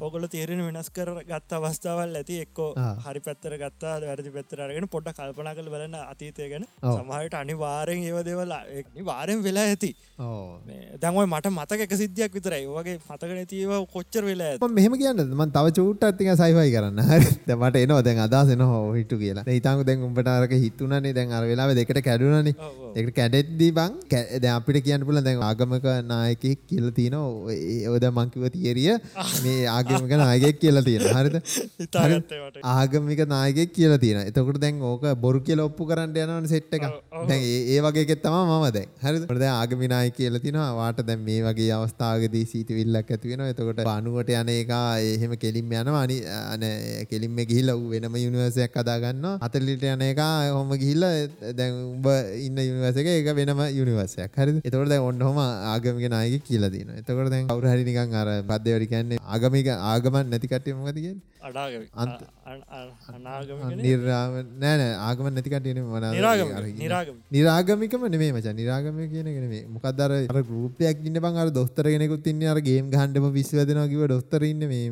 ඔගොල තේරෙන වෙනස් කර ගත්ත අවස්ථාවල් ඇති එක්කෝ ආ. හරි පැත්තර ගත්තා වැරදි පැත්තරගෙන පොඩ්ඩ කල්පනා කළ බලන්න අතීතය ගැන. සමහට අනිවාරෙන් ඒව දෙවල වාරෙන් වෙලා ඇති. දැන්වයි මට මතක සිද්ධියක් විතරයි. වගේ මතක නැතිව කොච්චර වෙලා මෙහෙම කියන්න මන් තව චූට්ටත් ටික සයිෆයි කරන්න. හරි. දැන් මට එනවා. දැන් අදහස් එනවා හිටු කියලා. හිතාංගු දැන් උඹට අරක හිතුණානේ. දැන් අර වෙලාවේ දෙකට ඔව්. ඒකට කැඩෙද්දී බං කැ- දැන් අපිට කියන්න පුළුවන් දැන් ආගමක නායකයෙක් කියලා තියෙනවා. ඔය- ඔය දැන් මං කිව්ව තියරිය මේ ආගමික නායකයෙක් කියලා තියෙනවා. හරිද? හිතාගත්තේ මට ආගමික නායකයෙක් කියලා තියෙනවා. එතකොට දැන් ඕක බොරු කියලා ඔප්පු කරන්න යනවනේ සෙට් එක. දැන් ඒ ඒ වගේ එකෙක් තමයි මම දැන්. හරිද? ඒකට දැන් ආගමික නායක කියලා තියෙනවා. වාට දැන් මේ වගේ අවස්ථාවකදී සීතවිල්ලක් ඇති වෙනවා. එතකොට බානුවට යන එක එහෙම කෙලින්ම යනවා. අනි අන කෙලින්ම ගිහිල්ලා ඌ වෙනම යුනිවර්ස් එකක් හදා ගන්නවා. 40ට යන එක ඔහොම ගිහිල්ලා දැන් උඹ ඉන්න යුනිවර්ස් එක වෙනම යුනිවර්ස් එකක්. හරිද? එතකොට දැන් ඔන්න ඔහම ආගමික නායකයෙක් කියලා තියෙනවා. එතකොට දැන් කවුරු හරි නිකන් අර පද්දේවරි කියන්නේ ආගමික ආගමක් නැති කට්ටිය මොකද නිර්ාම නෑ නෑ ආගමක් නැති කට්ටියනේ මොනවාද නිරාගම අර කියන්නේ. නිරාගම නිරාගමිකම නෙමෙයි මචං. කියන මොකක්ද අර අර ගෲප් එකක් ඉන්න බං අර දොස්තර කෙනෙකුත් ඉන්නේ. අර ගේම් ගහන්නම පිස්සු වැදෙනවා කිව්ව දොස්තර ඉන්නේ මේ.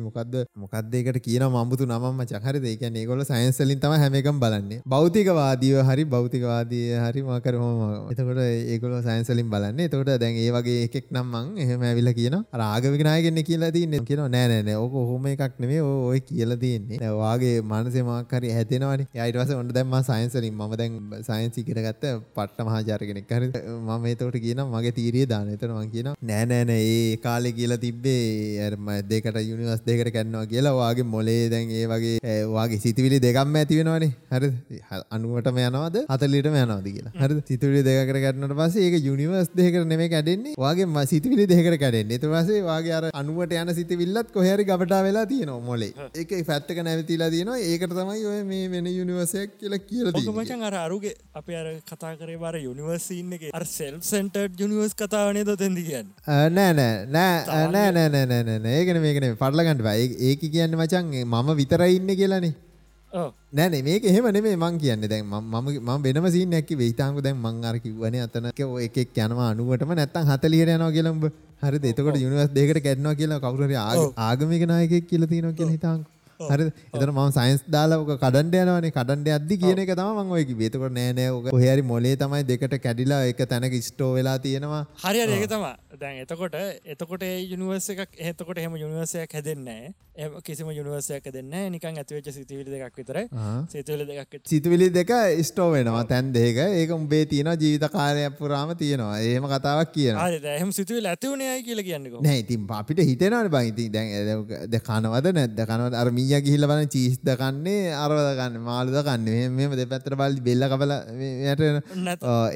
මොකද්ද ඒකට කියනවා මම්බුතු නමක් මචං. හරිද? ඒ කියන්නේ ඒගොල්ලෝ සයන්ස් වලින් තමයි හැම එකම බලන්නේ. භෞතිකවාදීව හරි භෞතිකවාදී හරි මොම එතකොට ඒගොල්ලෝ සයන්ස් වලින් බලන්නේ. එතකොට දැන් ඒ වගේ එකෙක් නම් මං එහෙම ඇවිල්ලා කියනවා. අර ආගමික නායකෙන්නේ කියලා තින්නේ කියනවා නෑ නෑ නෑ. ඕක ඔහොම එකක් නෙමෙයි. ඔය ඔය කියලා තියෙන්නේ දැන් ඔයාගේ මනසේ මොකක් හරි හැදෙනවනේ. එයා ඊට පස්සේ ඔන්න දැන් මම සයන්ස් වලින් මම දැන් සයන්ස් ඉගෙන ගත්ත පට්ට මහාචාර්ය කෙනෙක් හරිද මම ඒතකොට කියනවා මගේ තීරිය දාන එතන මම කියනවා නෑ නෑ නෑ ඒ කාලේ කියලා තිබ්බේ මම දෙකට යුනිවර්ස් දෙකට කැඩනවා කියලා. ඔයාගේ මොලේ දැන් ඒ වගේ ඔයාගේ සිතුවිලි දෙකක්ම ඇති වෙනවනේ. හරිද? 90ටම යනවද? 40ටම යනවද කියලා. හරිද? සිතුවිලි දෙකකට කැඩුණාට පස්සේ ඒක යුනිවර්ස් දෙකකට නෙමෙයි කැඩෙන්නේ. ඔයාගේ ම- සිතුවිලි දෙකකට කැඩෙන්නේ. පස්සේ ඔයාගේ අර 90ට යන සිතුවිල්ලත් කොහේ හරි ගබඩා වෙලා තියෙනවා මොලේ ඒක ෆැට් එක නැවතිලා තියෙනවා. ඒකට තමයි ඔය මේ වෙන යුනිවර්ස් එකක් කියලා කියලා මචන් අර අරුගේ අප අර කතා කරේ බර යුනිවර්සින්න එක. අර සෙල් සෙන්ටර් යුනිවර්ස් කතාවනේ දොතැදි කියන්න? අ, නෑ නෑ නෑ අ, නෑ නෑ නෑ නෑ නෑ නෑ. ඒකන මේකන පටල ගන්නට බා. ඒක කියන්න මචන් මම විතරයි ඉන්න කියලානේ. නෑනේ මේක එහෙම නෙමේ මං කියන්නේ. දැන් මම වෙනම සීන් එකක් කිව්වේ. ඊටාංගු දැන් මං අර කිව්වනේ අතන ඔය එකෙක් යනවා 90ටම නැත්තම් 40ට යනවා කියලා උඹ හරිද? එතකොට යුනිවර්ස් දෙකකට කැඩනවා කියලා කවුරු හරි ආග- ආගමික නායකයෙක් කියලා තියෙනවා කියලා හිතාංගු හරිද? එතන මම සයන්ස් දාලා ඔක කඩන්න යනවානේ. කඩන්න යද්දි කියන එක තමයි මම ඔය කිව්වේ. එතකොට නෑ නෑ ඔක කොහේ හරි මොලේ තමයි දෙකට කැඩිලා එක තැනක ස්ටෝ වෙලා තියෙනවා. හරි හරි ඒක තමා දැන් එතකොට එතකොට ඒ යුනිවර්ස එකක් එතකොට එහෙම යුනිවර්සයක් හැදෙන්නේ එම කිසිම යුනිවර්සයක් දෙන්න නිකන් ඇතිවෙච්ච සිතිවිලි දෙකක් විතර. ආ. සිතුවිලි දෙකක් සිතුවිලි දෙක ස්ටෝ වෙනවා. තැන් දෙක. ඒක උඹේ තියෙනවා ජීවිත කාලයක් පුරාම තියෙනවා. එහෙම කතාවක් කියනවා. හරි දැහම සිතුවිලි ඇතිවුණයයි කියලා කියන්නකෝ. නෑ ඉතින් අපිට හිතෙනවනේ බං. ඉතින් දැන් කනවද නැද්ද? කනවද? අර මීයා ගිහිල්ලා බලන්න චීස් ද කන්නේ අරවද කන්නේ මාළුද කන්නේ මෙහෙම මෙහෙම දෙපැත්තට බලලි බෙල්ල කපලා යට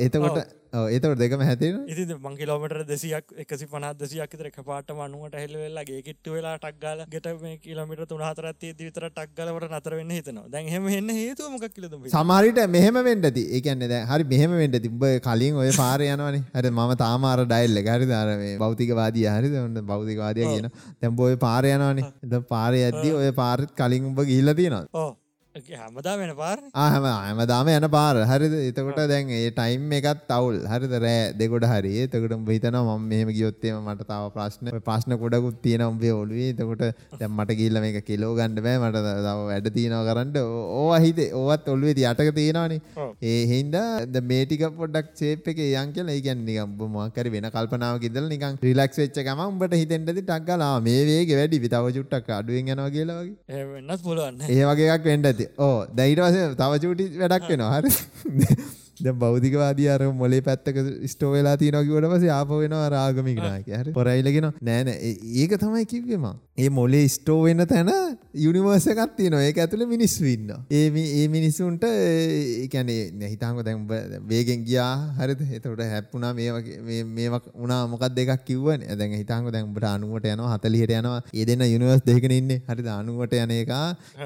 එතකොට එතකොට දෙකම හැදෙනවා. ඉති මං කිලෝමට දෙසියක් එකසි පනත් දසියක් තර එක පාට මනුවට හෙල් වෙලා ගේ කිට්ට වෙලා ටක්ගල ගෙට මේ කිලමිට තුනහතරත් විතර ටක්ගලට නතර වෙන්න හිතනවා. දැන් හෙම එන්න හේතුව මොකක් කියලද සමහරට මෙහෙම වෙන්නද? ඒ කියන්නේ දැන් හරි මෙහෙම වෙන්න තිබ්බ කලින් ඔය පාරේ යනවනේ. හරි මම තාම අර ඩයල් එක හරිද? අර මේ භෞතිකවාදී හරිද? ඔන්න භෞතිකවාදියා කියන දැන් ඔය පාරේ යනවනේ. දැන් පාරේ යද්දි ඔය පාරෙත් කලින් උඹ ගිහිල්ලා තියෙනවද? ඕ හැමදා වෙන පාර? ආහම හැමදාම යන පාර. හරිද? එතකොට දැන් ඒ ටයිම් එකත් අවුල්. හරිද? රෑ දෙකොට හරි. එතකොට උඹ හිතනවා මම මෙහෙම ගියොත් එහෙම මට තව ප්‍රශ්න ප්‍රශ්න ගොඩකුත් තියෙනවා උඹේ ඔළුවේ. එතකොට දැන් මට ගිහිල්ලා මේක කිලෝ ගන්න බෑ. මට තව වැඩ තියෙනවා කරන්න. ඕ- හිතේ. ඕවත් ඔළුවේ යටක තියෙනවනේ. ඒ හින්දා ද මේ ටික පොඩ්ඩක් ෂේප් එකේ යන් කියලා. ඒ කියන්නේ නිකන් උඹ මොකක් හරි වෙන කල්පනාවක ඉඳලා නිකන් රිලැක්ස් වෙච්ච ගමන් උඹට හිතෙන්නද ටක් ගාලා ආ, මේ වේගෙ වැඩි. තව චුට්ටක් අඩුවෙන් යනවා කියලා වගේ. ඒ වෙන්නත් පුළුවන්න ඒ වගේ එකක් වෙන්න ඇති ඕ දැයිට වස තව චූටි වැඩක් වෙනවා. හරි. ද බෞද්ධවාදී අර මොලේ පැත්තක ස්ටෝ වෙලා තියෙනවා කිව්වට පස්සේ ආපහු වෙනවා රාගමික නායකයා හරි. පොරයිලගෙන නෑ නෑ. ඒක තමයි කිව්වෙම ඒ මොලේ ස්ටෝ වෙන තැන යුනිවර්ස එකක් තියෙනවා. ඒක ඇතුලේ මිනිස්සු ඉන්නවා. ඒ ඒ මිනිස්සුන්ට ඒ කියන්නේ හිතාංග දැන් වේගෙන් ගියා. හරිද? එතකොට හැප්පුණා මේ වගේ මේ වුණා. මොකක්ද එකක් කිව්වනේ? දැන් හිතාංග දැන් උඹට 90ට යනවා 40ට යනවා. ඒ දෙන්න යුනිවර්ස් දෙකකින් ඉන්නේ. හරිද? 90ට යන එක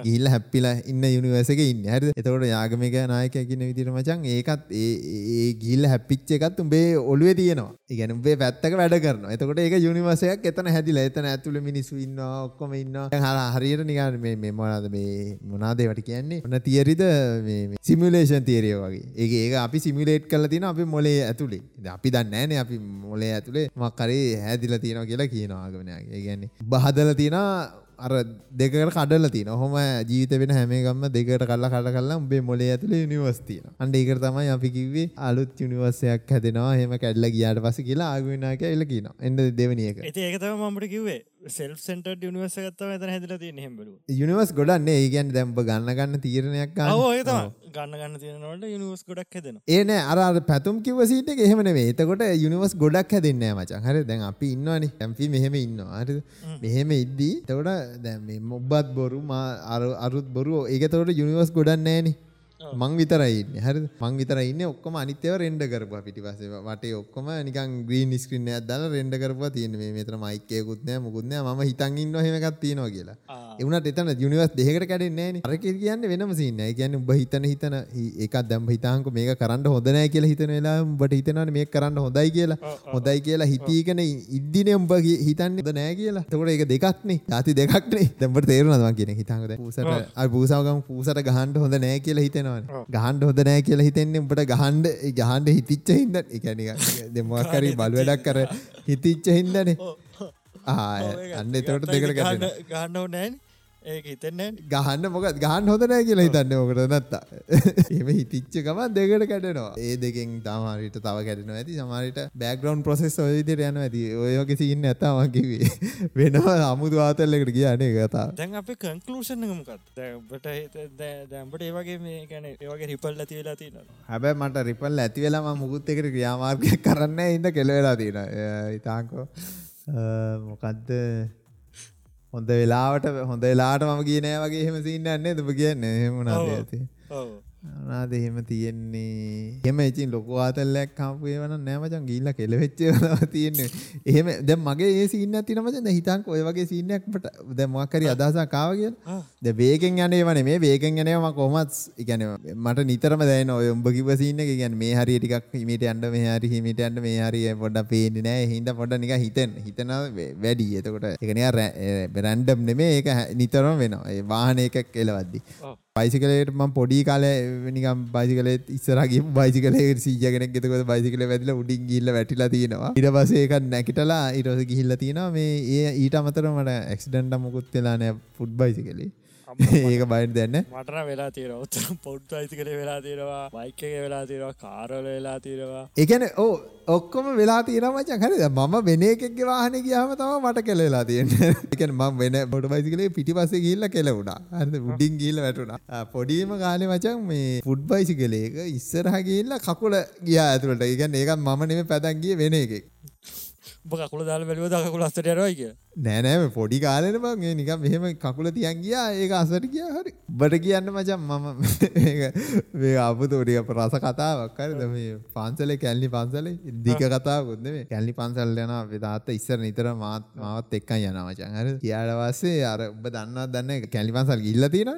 ගිහිල්ලා හැප්පිලා ඉන්න යුනිවර්ස් එකේ ඉන්නේ. හරිද? එතකොට යාගමික නායකයා කියන විදිහට මචං ඒකත් ඒ ඒ ගිහිල්ලා හැප්පිච්ච එකත් උඹේ ඔළුවේ තියෙනවා. ඒ කියන්නේ උඹේ පැත්තක වැඩ කරනවා. එතකොට ඒක යුනිවර්ස් එකක් එතන හැදිලා. එතන ඇතුලේ මිනිස්සු ඉන්නවා ඔක්කොම ඉන්නවා. දැන් හරියට නිකන් මේ මේ මොනවාද මේ මොනවාද ඒවට කියන්නේ? ඔන්න තියරිද මේ සිමියුලේෂන් තියරිය වගේ. ඒක ඒක අපි සිමියුලේට් කරලා තියෙනවා අපි මොලේ ඇතුලේ. අපි දන්නේ නැහනේ අපි මොලේ ඇතුලේ. මොකක් හරි හැදිලා තියෙනවා කියලා කියනවා ආගමනයාගේ. ඒ කියන්නේ බහදලා තියෙනවා අර දෙකට කඩලා තියෙන හොම ජීවිත වෙන හැමේකම දෙකට කල්ලා කඩ කල්ලා උඹේ මොලේ ඇතුලේ යුනිවර්ස් තියෙනවා. අන්න ඒකට තමයි අපි කිව්වේ අලුත් යුනිවර්ස් එකක් හැදෙනවා. එහෙම කැඩලා ගියාට පස්සේ කියලා ආගමනායකයා එල කියනවා. එන්න දෙවෙනි එක. ඉතින් ඒක සෙන්ටර්ඩ් යුනිවර්ස් එකක් තමයි එතන හැදලා තියෙන්නේ එහෙම බලුවා. යුනිවර්ස් ගොඩක් නේ. ඒ කියන්නේ දැන් ඔබ ගන්න ගන්න තීරණයක් ගන්න. ඔව් ඒක තමයි. ගන්න ගන්න තියෙනවලට යුනිවර්ස් ගොඩක් හැදෙනවා. ඒ නෑ අර අර පැතුම් කිව්ව සීට් එක එහෙම නෙවෙයි. එතකොට යුනිවර්ස් ගොඩක් හැදෙන්නේ නෑ මචං. හරිද? දැන් අපි ඉන්නවනේ. අපි මෙහෙම ඉන්නවා. හරිද? මෙහෙම ඉද්දි දැන් මේ මොබ්බත් බොරු අරුත් බොරු ඒක එතකොට යුනිවර්ස් ගොඩක් නෑනේ. මං විතරයි ඉන්නේ. හරිද? මං විතරයි ඉන්නේ. ඔක්කොම අනිත් ඒවා රෙන්ඩර් කරපුවා පිටිපස්සේ වටේ ඔක්කොම නිකන් ග්‍රීන් ස්ක්‍රීන් එකක් දාලා රෙන්ඩර් කරපුවා. තියෙන්නේ මේ මෙතන මයික් එකකුත් නෑ මොකුත් නෑ. මම හිතන් ඉන්නවා එහෙම එකක් තියෙනවා කියලා. ඒ වුණාට එතන යුනිවර්ස් දෙකකට කැඩෙන්නේ නෑනේ අර කියන්නේ වෙනම සීන් නෑ. ඒ කියන්නේ උඹ හිතන හිතන එකක් දැන් හිතාංකෝ මේක කරන්න හොඳ නෑ කියලා හිතන වෙලාව උඹට හිතනවානේ මේක කරන්න හොඳයි කියලා. හොඳයි කියලා හිතීගෙන ඉද්දිනේ උඹ හිතන්නේ නෑ කියලා. එතකොට ඒක දෙකක් නේ. ಜಾති දෙකක් නේ. දැන් උඹට තේරුණාද මං කියන්නේ? හිතාංකෝ දැන්. පූසට අර පූසාව ගම පූසට ගහන්න හොඳ නෑ කියලා හිතෙනවානේ ගහන්න හොඳ නෑ කියලා හිතෙන්නේ උඹට ගහන්න ගහන්න හිතිච්ච හින්දා ඒ කියන්නේ දැන් මොකක් හරි බලු වැඩක් කර හිතිච්ච හින්දානේ. ආ අන්න එතකොට දෙකට ගහන්න ඕනේ නෑනේ ඒක හිතෙන්නේ ගහන්න මොකද ගහන්න හොඳ නැහැ කියලා හිතන්නේ මොකද නැත්තා. එහෙම හිතිච්ච ගමන් දෙකට කැඩෙනවා. ඒ දෙකෙන් සමහරවිට තව කැඩෙනවා ඇති. සමහරවිට බෑග්ග්‍රවුන්ඩ් ප්‍රොසෙස් ඔය විදිහට යනවා ඇති. ඔය වගේ සීන් නැත්තා මම කිව්වේ. වෙනම අමුතු ආතල් එකට ගියා නේ කතාව. දැන් අපේ කන්ක්ලූෂන් එක මොකක්ද? දැන් ඔබට දැන් ඔබට ඒ වගේ මේ කියන්නේ ඒ වගේ රිපල් ඇති වෙලා තියෙනවා. හැබැයි මට රිපල් ඇති වෙලා මම මුකුත් එකට ක්‍රියාමාර්ගයක් කරන්නේ. ඉන්න කෙල වෙලා තියෙනවා. ඉතාංකෝ මොකද්ද හොඳ වෙලාවට හොඳ වෙලාට මම ගියේ නෑ වගේ එහෙම සීන් එකක් නේද? ඔබ කියන්නේ එහෙම වුණාද ඇති මොනවාද එහෙම තියෙන්නේ. එහෙම ඉතින් ලොකු ආතල්ලයක් හම්බු ඒවා නම් නෑ මචං. ගිහිල්ලා කෙලවෙච්ච ඒවා තියෙන්නේ. එහෙම දැන් මගේ ඒ සීන් එකක් තියෙනවා මචං. දැන් හිතන්කෝ ඔය වගේ සීන් එකක් මට දැන් මොකක් හරි අදහසක් ආවා කියලා. දැන් වේගෙන් යන ඒවා නෙමෙයි. වේගෙන් යන ඒවා මම කොහොමත් ඒ කියන්නේ මට නිතරම දැනෙනවා. ඔය උඹ කිව්ව සීන් එක කියන්නේ මේ හරිය ටිකක් හිමීට යන්න මේ හරිය හිමීට යන්න මේ හරිය පොඩ්ඩක් පේන්නේ නෑ. ඒ හින්දා පොඩ්ඩක් නිකන් හිතෙන්න හිතනවා වැඩි. එතකොට ඒක නිකන් රැන්ඩම් නෙමෙයි. ඒක නිතරම වෙනවා. ඒ වාහනයක එලවද්දි බයිසිකලේට මම පොඩි කාලේ නිකම් බයිසිකලේ ඉස්සරහ ගිහපු බයිසිකලේ 100 කෙනෙක් එතකොට බයිසිකලේ වැදිලා උඩින් ගිහිල්ලා වැටිලා තියෙනවා. ඊට පස්සේ ඒක නැගිටලා ඊට පස්සේ ගිහිල්ලා තියෙනවා මේ ඒ ඊට අමතරව මට ඇක්සිඩන්ට් මොකුත් වෙලා නැහැ ෆුඩ් බයිසිකලේ ඒක බයින් දැන්න. මටන වෙලා තියෙන ඔත්තර පොඩ් අයිති කළ වෙලා තියෙනවා. බයික එක වෙලා තියෙනවා. කාරල වෙලා තියෙනවා. එකන ඕ ඔක්කොම වෙලා තියෙන මචන් හරිද? මම වෙන එකෙක්ගේ වාහන ගියාම තම මට කෙලලා තියෙන එකන ම වෙන බොඩ බයිසිකලේ පිටි පස්සේ ගිල්ල කෙලවුණා. හරි උඩින් ගිල්ල වැටුණා. පොඩිම කාලේ මචන් මේ ෆුඩ් බයිසිකලේක ඉස්සරහ ගිල්ල කකුල ගියා ඇතුළට. ඒකන් ඒකත් මම නෙම පැදන්ගිය වෙන එකෙක්. කකුල දාල බැලුව කකුල අස්තට යරයි කිය නෑනෑ පොඩි කාලෙන බං නිකම් මෙහෙම කකුල තියන් ගියා ඒක අසට කිය හරි. බට කියන්න මචන් මම මේ අපතුටිය රස කතාවක් හරි මේ පන්සලේ කැල්ලි පන්සලේ දික කතාවකුත් නෙමේ කැල්ලි පන්සල් යන තාත්ත ඉස්සර නිතර මාත් මාවත් එක්කන් යන මචන් හරි. කියාට පස්සේ අර ඔබ දන්නවා දන්න කැලි පන්සල් ගිල්ල තියෙන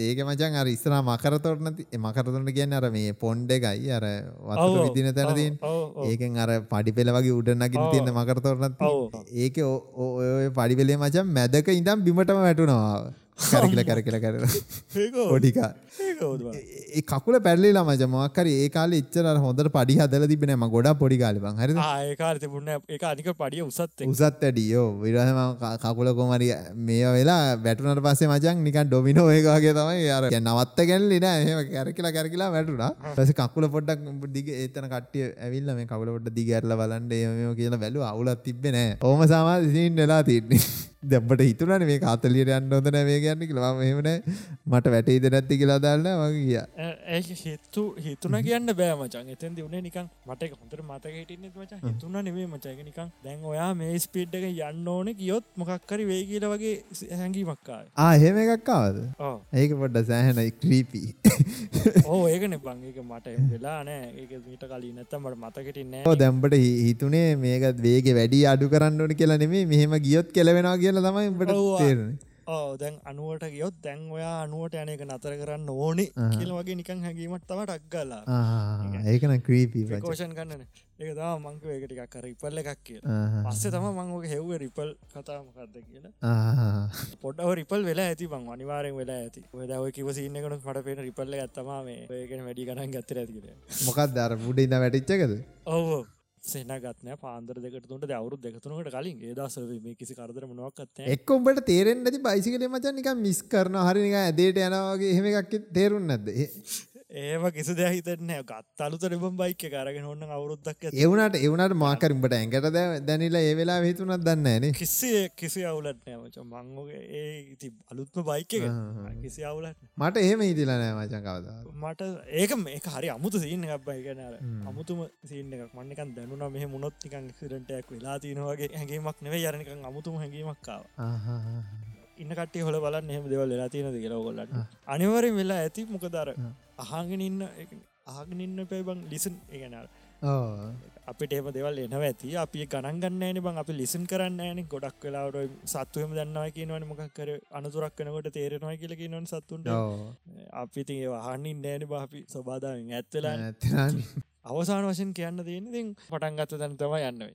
ඒක මචන් අර ඉස්සර මකරතොටන මකරතොට කියන්න අර මේ පොන්්ඩ එකයි අර වතුර විදින තැන තින් ඒකෙන් අර පඩි පෙළ වගේ උඩනගින් තියෙන මකරතොටනත් ඒක ඔය පඩිවෙලේ මචන් මැදක ඉඳම් බිමටම වැටුනවා කැරකිල කැරකිල කර ොඩිකා ඒ කකුල පැල්ලිලා මච මක්කර ඒ කාල එච්චර හොඳට පඩි හදල තිබෙනම ගොඩ පොඩි කාලිබං හරි ඒකාර තිබුණ එක අනික පඩිය උසත් උසත් ඇඩියෝ විරහම කකුල කොමරි මේ වෙලා වැටුනට පස්සේ මචන් නිකන් ඩොමිනෝ ඒකාගේ තමයි අර නවත්ත ගැල්ලි නෑ. එහෙම කැරකිලා කැරකිලා වැටුණා. පස්සේ කකුල පොඩ්ඩක් දිග ඒතන කට්ටිය ඇවිල්ලා මේ කකුල පොඩ්ඩ දිග ඇරලා බලන්න එහෙම කියලා බැලුවා. අවුලක් තිබ්බේ නෑ. ඕම සාමාන්‍ය සීන් වෙලා තින්නේ දැම්බට හිතුනනේ මේ කාතලියට යන්න හොඳ නෑ මේක කියන්න කියලා. මෙහෙමන මට වැටේද නැත්ති කියලා දාන්න වගේ කිය ඒ හිත්තු හිතුන කියන්න බෑ මචන් එතන් දිවුණේ නිකන් මට හොඳර මතක හිටින්න මච. හිතුන නෙවේ මචක නිකන් දැන් ඔයා මේ ස්පීඩ් එක යන්න ඕන කියොත් මොකක්කරි වේ කියල වගේ හැඟීමක්කා ආහෙම එකක්කාවද ඒක පොඩ්ඩ සෑහන ක්‍රීපී ඕ ඒකන බංගක මට වෙලා නෑ. ඒක මීට කලින් නැත්තමට මතකටින්න දැම්බට හිතුනේ මේකත් වේගේ වැඩි අඩු කරන්න ඕන කියලා නෙමේ මෙහෙම ගියොත් කෙලවෙනවා කියලා තමයි බට තේරණ ඕ දැන් අනුවට ගියොත් දැන් ඔයා අනුවට යන එක නතර කරන්න ඕනේ කියල වගේ නිකං හැඟීමට තම ටක්ගලා ඒකන ක්‍රීපී කෝෂන් කන්නන ඒක තම මංක ඒකටිකක් කර රිපල්ල එකක් කිය පස්සේ තම මංගක හෙව්ව රිපල් කතාමකක්ද කියලා. පොඩ්ඩව රිපල් වෙලා ඇති බං අනිවාරෙන් වෙලා ඇති. ඔදව කිවසින්න කනු මට පේන රිපල්ල ඇත්තම ඒකන වැඩි ගණන් ගත්තර ඇතිකර මොකක් දර මුඩ ඉන්න වැටිච්චකද ඔවෝ සෙනගත්න පාන්දර දෙකට තුන්ට අවරු දෙකතුනකට කලින්. ඒදස මේ කිසි කරදර මොනවක්ත් එක්කොම්ට තේරෙන් ඇති බයිසිකල මචන් නික මිස් කරන හරිනික ඇදේට යනවාගේ එහෙම එකක් තේරුම් නැද ඒම කිසි දෙහිතන ගත් අලුතර බම් බයික කරගෙන ඔන්න අවුරුද්දක් එවනට එවනට මාකරින්ට ඇඟට දැනිලා ඒ වෙලා හිතුනත් දන්න න. කිසි කිසි අවුලත් නෑමච මංගෝගේ ඒ ඉති අලුත්ම බයික කිසි අවුලත් මට එහෙම හිතිලා නෑ මචන් කවද මට ඒක මේක හරි අමුතු සිීන එකක් බයිකනර අමුතුම සිීන එකක්. මන්නකන් දැනුන මෙහ මුණොත් නිකන් සිරටයක් වෙලා තියනවගේ හැඟීමක් නෙවේ යරනිකන් අමුතුම හැඟීමක්කාව ඉන්න කටේ හොල බලන්න එහෙම දෙවල් වෙලා තියෙනද කියලා ඔයගොල්ලන්ට අනිවාර්යෙන් වෙලා ඇති මොකද අර අහගෙන ඉන්න අහගෙන ඉන්න එපා බං ලිසන් කියන්නේ අපිට ඒම දෙවල් එනව ඇති. අපි ගණන් ගන්න බං අපි ලිසන් කරන්න න ගොඩක් වෙලාවට සත්තුවම දන්නවා කියනවන මොකක් කර අනතුරක් කනකොට තේරෙනවා කියල කියනවන සත්තුන්ට. අපි ති වහන්න නෑන බාපි සබාදාවෙන් ඇත්වෙලා අවසාන වශයෙන් කියන්න තියෙනති පටන් ගත්ත තැන තම යන්නයි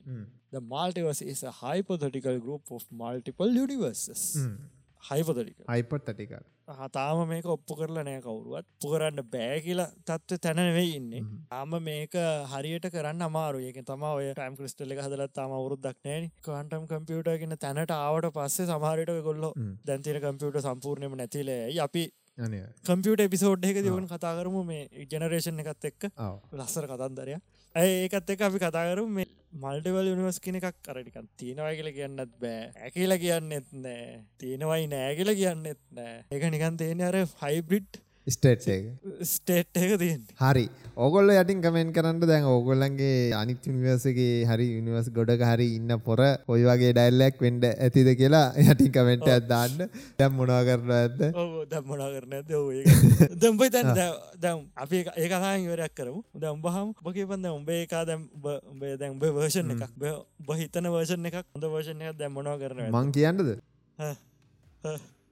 The multiverse is a hypothetical group of multiple universes. හයිපොතටික අයිපොත්තටික හතාම මේක ඔප්පු කරලා නෑ කවුරුවත්. පු කරන්න බෑ කියලා තත්ව තැනවෙයි ඉන්නේ. ආම මේක හරියට කරන්න අමාරු ඒක තම ඔය ටම් ක්‍රිස්ටල් එක හදලත් තම වරුද්දක් නෑන කන්ටම් කම්පියුට ගෙන තැනට ආවට පස්සේ සමහරයට ගොල්ලො දැන්තින කම්පියුට සම්පූර්ණයම නැතිලේ අපි කම්පියට එපිසෝඩ් එක දිවන කතා කරමු මේ ජනරේෂන් එකත් එක්ක. ලස්සර කතන්දරය ඒකත් එක අපි කතාකරු මේ මල්ටවල් යනිවස් කෙන එකක්? කරටිකන් තියෙනවා කියල කියන්නත් බෑ. ඇකිල කියන්නෙත් නෑ. තියෙනවයි නෑ කියල කියන්නෙත් නෑ. එක නිකන් තියෙන අර හයිබ්‍රිට් ස්ටේට් ස්ටේට් එක. තියෙන් හරි. ඕගොල්ල යටින් කමෙන්ට කරන්න දැන් ඕගොල්ලන්ගේ අනිත් නිවර්සගේ හරි නිවස් ගොඩක හරි ඉන්න පොර ඔය වගේ ඩැල්ලක් වෙන්ඩ ඇතිද කියලා යටින් කමෙන්ට ඇත්දාන්න දැම් මොනා කරන ඇද දම්මනා කරන ඇද දම්බයි තැන් දැම් අපි ඒ කතාන් වරයක් කරමු. දම්බහම් බගේ පන්ද උඹේ එකා දැම් උඹේ දැන් උඹේ වර්ෂන් එකක්. බහිතන වර්ෂන් එකක් හොඳ වර්ෂණ එකක් දැම්මනා කරන මං කියන්නද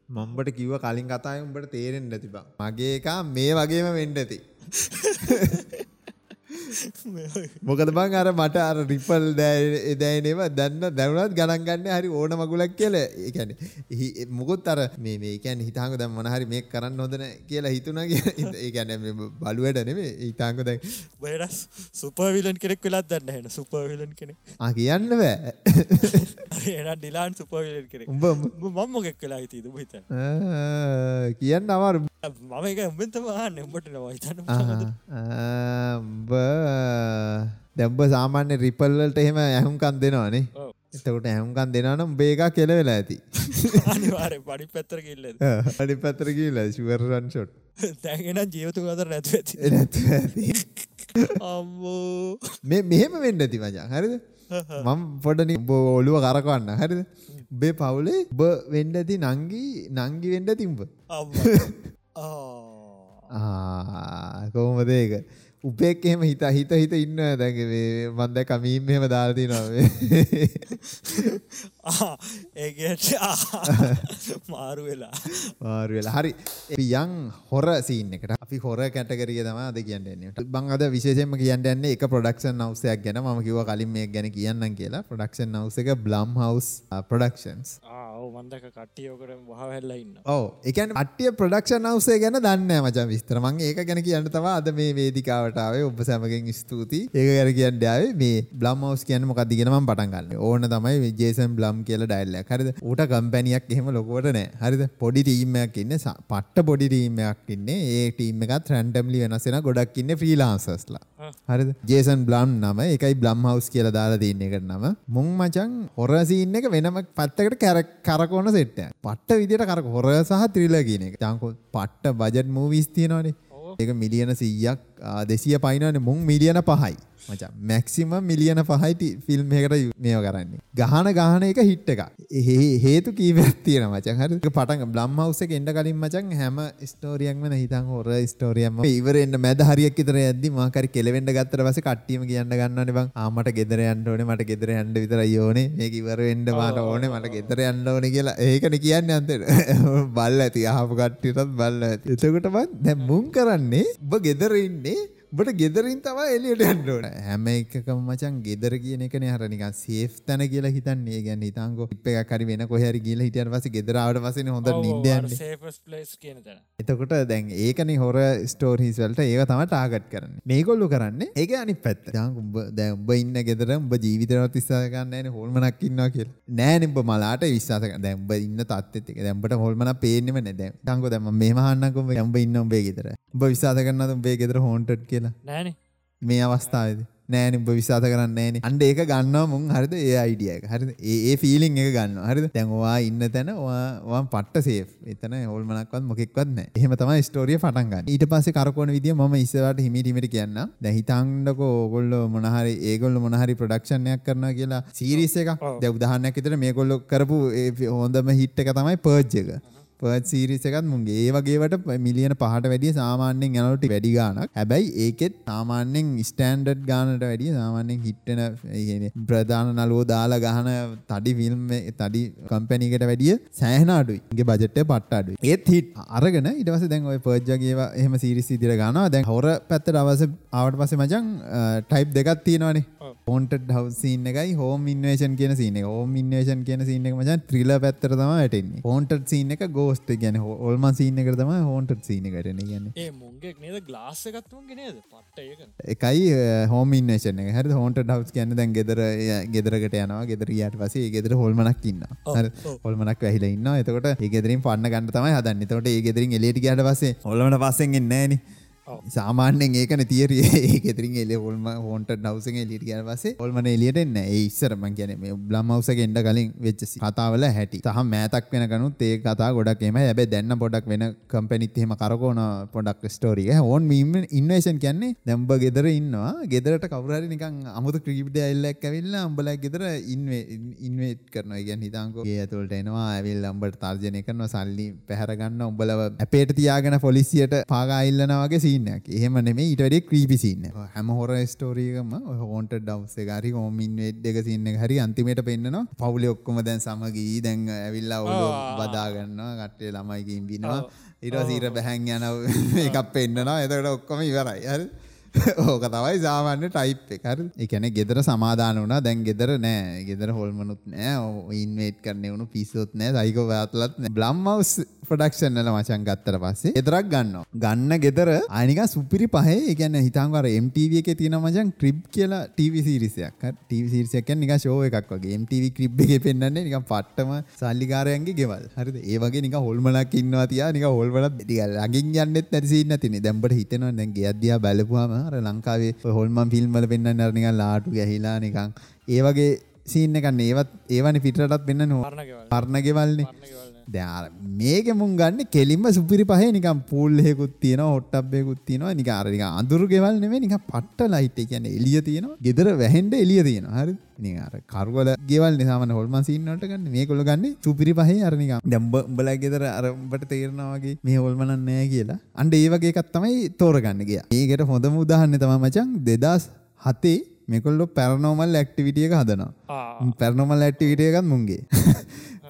මම්බට කිව්ව කලින් කතාය උඹට තේරෙන් නැතිබ මගේ එකා මේ වගේම වෙන්ඩ ඇති. මොකද බං අර මට අර රිපල් දැයිනව දන්න දැවනත් ගණන්ගන්න හරි ඕන මගුලක් කියල. ඒැන මුකුත් අර මේ මේකැන් හිතාංග දම් මනහරි මේ කරන්න හොදන කියලා හිතුනගේ ඒකැන බලුවට නෙවේ ඉතාංග දැන් බයරස් සුපවිලන් කෙනෙක් වෙලත් දන්න හෙන සුපවිලන් කෙනෙ කියන්න බෑ. ඩිලාන් සුපවිලන් කෙනෙ උඹ මම්මොගෙක් වෙලා හිතීද හිත කියන්න අමාර. මම එක උඹතම උඹට නවහිතන්න උඹ දැම්බ සාමාන්‍ය රිපල්ලට එහෙම ඇහුම්කන් දෙනවානේ එතකොට ඇහුම්කන් දෙනනම් බේක කෙල වෙලා ඇති. පඩි පැත්තර කිල්ල අඩි පත්තර කියල ශුවරන් ෂොට් තැගෙන ජීවතු අතර නැතු ඇති. නැතු ඇති. අම්මෝ. මේ මෙහෙම වෙන්න ඇති මජා හරිද? මම පොඩනි බ ඔලුව කරකවන්න හරිද? බේ පවුලේ බ වෙන්ඩ ඇති නංගී නංගි වෙන්ඩ තිම්බ කොහොමද ඒක උපෙක් එහෙම හිත හිත හිත ඉන්න දැගේ මන්ද කමීම් මෙහෙම දාල්දී නොවේ ඒට මාරු වෙලා මාරු වෙලා හරි යං හොර සීන් එකට. අපි හොර කැටගරිය තම අද කියන්නන්නේ බං අද විශේෂයෙන්ම කියන්න යන්නේ එක ප්‍රොඩක්ෂන් නවසයක් ගැන. ම කිව කලින් මේ ගැන කියන්න කියලා. ප්‍රොඩක්ෂන් නවස එක බ්ලම් හවස් ප්‍රඩක්ෂන්ස් මන්දක කට්ටියෝකට වහවෙල්ලඉන්න ඕ එකන් අට්ටිය ප්‍රඩක්ෂන් නවසේ ගැන දන්න මචන් විස්තරමං ඒක ගැන කියන්න තවා අද මේ වේදිකාවටාව ඔබ සැමගෙන් ස්තුති ඒක ගැර කියන්න ඩාව මේ බ්ලම් හවස් කියන්න මොකක්දිගෙනම පටන්ගන්න ඕන තමයි ජේසන් බ්ලම් කියල ඩයිල්ල හරිද? ඌට කම්පැනියක් එහෙම ලොකොට නෑ. හරිද? පොඩි ටීම්මයක් ඉන්න පට්ට පොඩි ටීම්මයක් ඉන්න. ඒ ටීම් එකත් රැන්ඩම්ලි වෙනසෙන ගොඩක් ඉන්න ෆ්‍රීලාන්සස්ලා හරිද? ජේසන් බ්ලම් නම එකයි බ්ලම් හවස් කියලා දාලා තියන්න එකට නම. මුං මචන් හොරසින්න එක වෙනම පත්තකට කැර කරකෝන සෙට්ට පට්ට විදිට කරක හොර සහ ත්‍රිල කියන එක. චංකො පට්ට බජට් මූවිස් තියෙනවානේ. ඒක මිලියන සීයක් දෙසිය පයිනවන මුං මිලියන පහයි. මචා මැක්සිම මිලියන පහයි ෆිල්ම් එකට මේව කරන්නේ. ගහන ගහන එක හිට් එක හේතු කීවත් තියෙන මචන් හරි. පටන් බ්ලම් හවස එක එන්න කලින් මචන් හැම ස්ටෝරියක් වෙන හිතන් හොර ස්ටෝරියම ඉවරෙන්න්න මැද හරියක් විතර ඇද්දි මාකරි කෙලවෙන්න ගත්තර පස කට්ටීම කියන්න ගන්න බං. ආමට ගෙදර යන්න ඕනේ මට ගෙදර යන්න විතර යෝනේ මේක ඉවර වෙන්න මාට ඕනේ මට ගෙදර යන්න ඕනේ කියලා. ඒකන කියන්න අන්තර. බල්ල ඇති ආපු කට්ටියටත් බල්ල ඇති. එතකොටමත් දැන් මුන් කරන්නේ ඔබ ගෙදර ඉන්නේ බට ගෙදරින් තවා එලියට යන්න ඕන හැම එකකම මචන් ගෙදර කියන එකනේ අර නිකන් සේෆ් තැන කියලා හිතන්නේ. කියන්නේ හිතංගෝ ටිප් එකක් හරි වෙන කොහේ හරි ගිහලා හිටියට පස්සේ ගෙදර ආවට පස්සේනේ හොඳ නිින්ද යන්නේ. සේෆස් ප්ලේස් කියන තැන. එතකොට දැන් ඒකනේ හොර ස්ටෝරීස් වලට ඒක තමයි ටාගට් කරන්නේ. මේගොල්ලෝ කරන්නේ ඒක අනිත් පැත්ත. දැන් උඹ දැන් උඹ ඉන්න ගෙදර උඹ ගන්න නැහැනේ හොල්මනක් ඉන්නවා කියලා. නෑනේ උඹ මලාට විශ්වාස ගන්න. දැන් උඹ ඉන්න තත්ත්වෙත් එක. දැන් උඹට හොල්මනක් පේන්නෙම නෑ. දැන් හිතංගෝ දැන් මම මෙහෙම අහන්නම්කෝ උඹ ඉන්න උඹේ ගෙදර. උඹ විශ්වාස කරනවද උඹේ ගෙදර හොන්ටඩ් කියලා? නෑනේ. මේ අවස්ථාවද. නෑන උඹ විශාස කරන්න ෑන අන්ඩ ඒක ගන්නවා මුන් හරිද? ඒ අයිඩිය එක. හරි ඒ ෆිලිං එක ගන්න හරිද? තැන්වා ඉන්න තැන වා පට සේ එතන හොල්මනක්වත් මොකෙක්වත්න එහෙම තම ස්ටෝරිය පටන්ගන්න ඊට පස්ස කරකෝන විදිිය ම ඉස්සවට හිමිටිමිට කියන්න දැහිතන්ඩකෝ ඔගොල්ල මොනහරි ඒගොල්ල මොනහරි ප්‍රඩක්ෂණයක් කරන කියලා සීරිස එක දැ උදාහන්නයක් එතර මේ කොල්ලො කරපු හොඳම හිට්ට තමයි පර්ජ් එක පර්ත් සීරිස එකත් මුන්ගේ ඒ වගේට මිලියන පහට වැඩිය සාමාන්‍යෙන් යනට වැඩි ගානක් හැබැයි ඒකෙත් සාමාන්‍යෙන් ස්ටන්ඩඩ් ගානට වැඩිය සාමාන්‍යෙන් හිට්ටන ප්‍රධාන නලුව දාලා ගහන තඩි ෆිල්ම් තඩි කම්පැනිකට වැඩිය සෑහන අඩුයිගේ බජට පට්ට අඩු ඒත් හිට අරගෙන ඉටවස දැන් ඔය පර්ජගේව එහම සිරිස් ඉදිර ගන දැන් හොර පැත්තට අවස ආවට පස මචන් ටයිප් දෙකත් තියෙනවානේ. පොන්ට හවසින්න එකයි හෝම ඉන්වේෂන් කියන සින හෝම ඉන්වේෂන් කියන සින්න එක මචන් ත්‍රිල පැත්තර තම වැටෙන්නේ. පොන්ට සින්න එක ගෝස්ට ගැන හොල්ම සින්න එක තම හෝන්ට සින කරන ගන්න ඒ මුන්ගේ නේද ගලාස් එකත්තුන්ගේ නේද? පට්ට එකයි හෝම ඉන්නේෂන හර හෝන්ට ඩවස් කියන්න දැන් ගෙදර ගෙදරකට යනවා. ගෙදරයාට පසේ ගෙදර හොල්මනක් ඉන්න හොල්මනක් වැහිල ඉන්න එතකොට ඒ ගෙදරින් පන්න ගන්න තමයි හදන්න. තොට ඒ ගෙදරින් එලට ගට පසේ හොල්මට පස්සෙන් එන්නේනේ සාමාන්‍යෙන් ඒකන තියරිය ඒකෙතරින් එල හොල්ම හොන්ට නවසගේ ලිට කියන පසේ හොල්මන එලියට එන්න ඒ ඉස්සරම කියන මේ බ්ලම්මවසක එන්ඩ කලින් වෙච්චසි කතාවල හැටි. සහ මෑතක් වෙන කනුත් ඒ කතා ගොඩක් එම හැබැ දැන්න පොඩක් වෙන කම්පැනිත්හෙම කරකෝන පොඩක් ස්ටෝරිය ඕන් මීම ඉන්වේෂන් කියන්නේ දැම්බ ගෙදර ඉන්නවා. ගෙදරට කවරරි නිකන් අමුතු ක්‍රීප්ඩ එල්ලක් ඇවිල්ල අම්බලක් ගෙදර ඉන්වේට් කරන ගැන් හිතංකෝ ඒ ඇතුළට එනවා ඇවිල් අම්බට තර්ජනය කරනවා සල්ලි පැහරගන්න උඹලව ඇපේට තියාගෙන පොලිසියට පාගයිල්ලනවගේ සිීනයක් එහෙම නෙමේ ඊට වැඩේ ක්‍රීපි සින්න හැම හොර ස්ටෝරීකම හෝන්ට ඩව්සේ ගරි හෝමින් වෙඩ් එක සින්න හරි අන්තිමට පෙන්න්නනවා පවුලි ඔක්කොම දැන් සමගී දැන් ඇවිල්ලා ඔලු බදාගන්න කට්ටේ ළමයිකින් බිනවා ඉරසීර බැහැන් යන එකක් පෙන්න්නනවා එතකට ඔක්කොම ඉවරයි. හරි ඕක තමයි සාමාන්‍ය ටයිප් එක හරි. ඒ කියන්නේ ගෙදර සමාදාන වුණා. දැන් ගෙදර නෑ. ගෙදර හොල්මනුත් නෑ. ඉන්වේට් කරන්න වුණු පිස්සොත් නෑ. සයිකෝ වැටලත් නෑ. බ්ලම් හවුස් ප්‍රොඩක්ෂන් වල මචං ගත්තට පස්සේ ගෙදරක් ගන්නවා. ගන්න ගෙදර ආනිකා සුපිරි පහේ ඒ කියන්නේ හිතාංග අර MTV එකේ තියෙන මචං ක්‍රිබ් කියලා TV සීරීස් එකක්. හරි. TV සීරීස් එක කියන්නේ නිකන් ෂෝ එකක් වගේ. MTV ක්‍රිබ් එකේ පෙන්වන්නේ නිකන් පට්ටම සල්ලිකාරයන්ගේ ගෙවල්. හරිද? ඒ වගේ නිකන් හොල්මනක් ඉන්නවා තියා නිකන් හොල්මනක් ටික ළඟින් යන්නෙත් නැති සීන් නැතිනේ. දැන් උඹට හිතෙනවා දැන් ගෙයක් දිහා බලපුවාම අර ලංකාවේ හොල්මන් ෆිල්ම් වල පෙන්වන්නේ අර නිකන් ලාටු ගැහිලා නිකන් ඒ වගේ සීන් එකක් නේ. ඒවත් ඒවනේ පිටරටත් පෙන්වන්නේ පරණ ගෙවල්නේ දැන් මේක මුන් ගන්න කෙලින්ම සුපිරි පහේ නිකන් පූල් එකකුත් තියෙනවා හොට් ටබ් එකකුත් තියෙනවා. නිකන් අඳුරු ගෙවල් නෙමෙයි නිකන් පට්ට ලයිට් ඒ කියන්නේ එළිය තියෙනවා. ගෙදර වැහෙන්න එළිය තියෙනවා. හරිද? ඉතින් අර කරවල ගෙවල් නේ සාමාන්‍ය හොල්මන් සීන් වලට ගන්න. ගන්නේ සුපිරි පහේ අර නිකන් දැන් උඹ උඹලා ගෙදර අර උඹට තේරෙනවා වගේ මේ හොල්මනක් නැහැ කියලා. අන්න ඒ වගේ එකක් තමයි තෝරගන්න ගියා. මේකට හොඳම උදාහරණය තමයි මචං 2007 මේකොල්ලෝ පැරනෝමල් ඇක්ටිවිටිය එක හදනවා. පැරනෝමල් ඇක්ටිවිටිය එකත් මුන්ගේ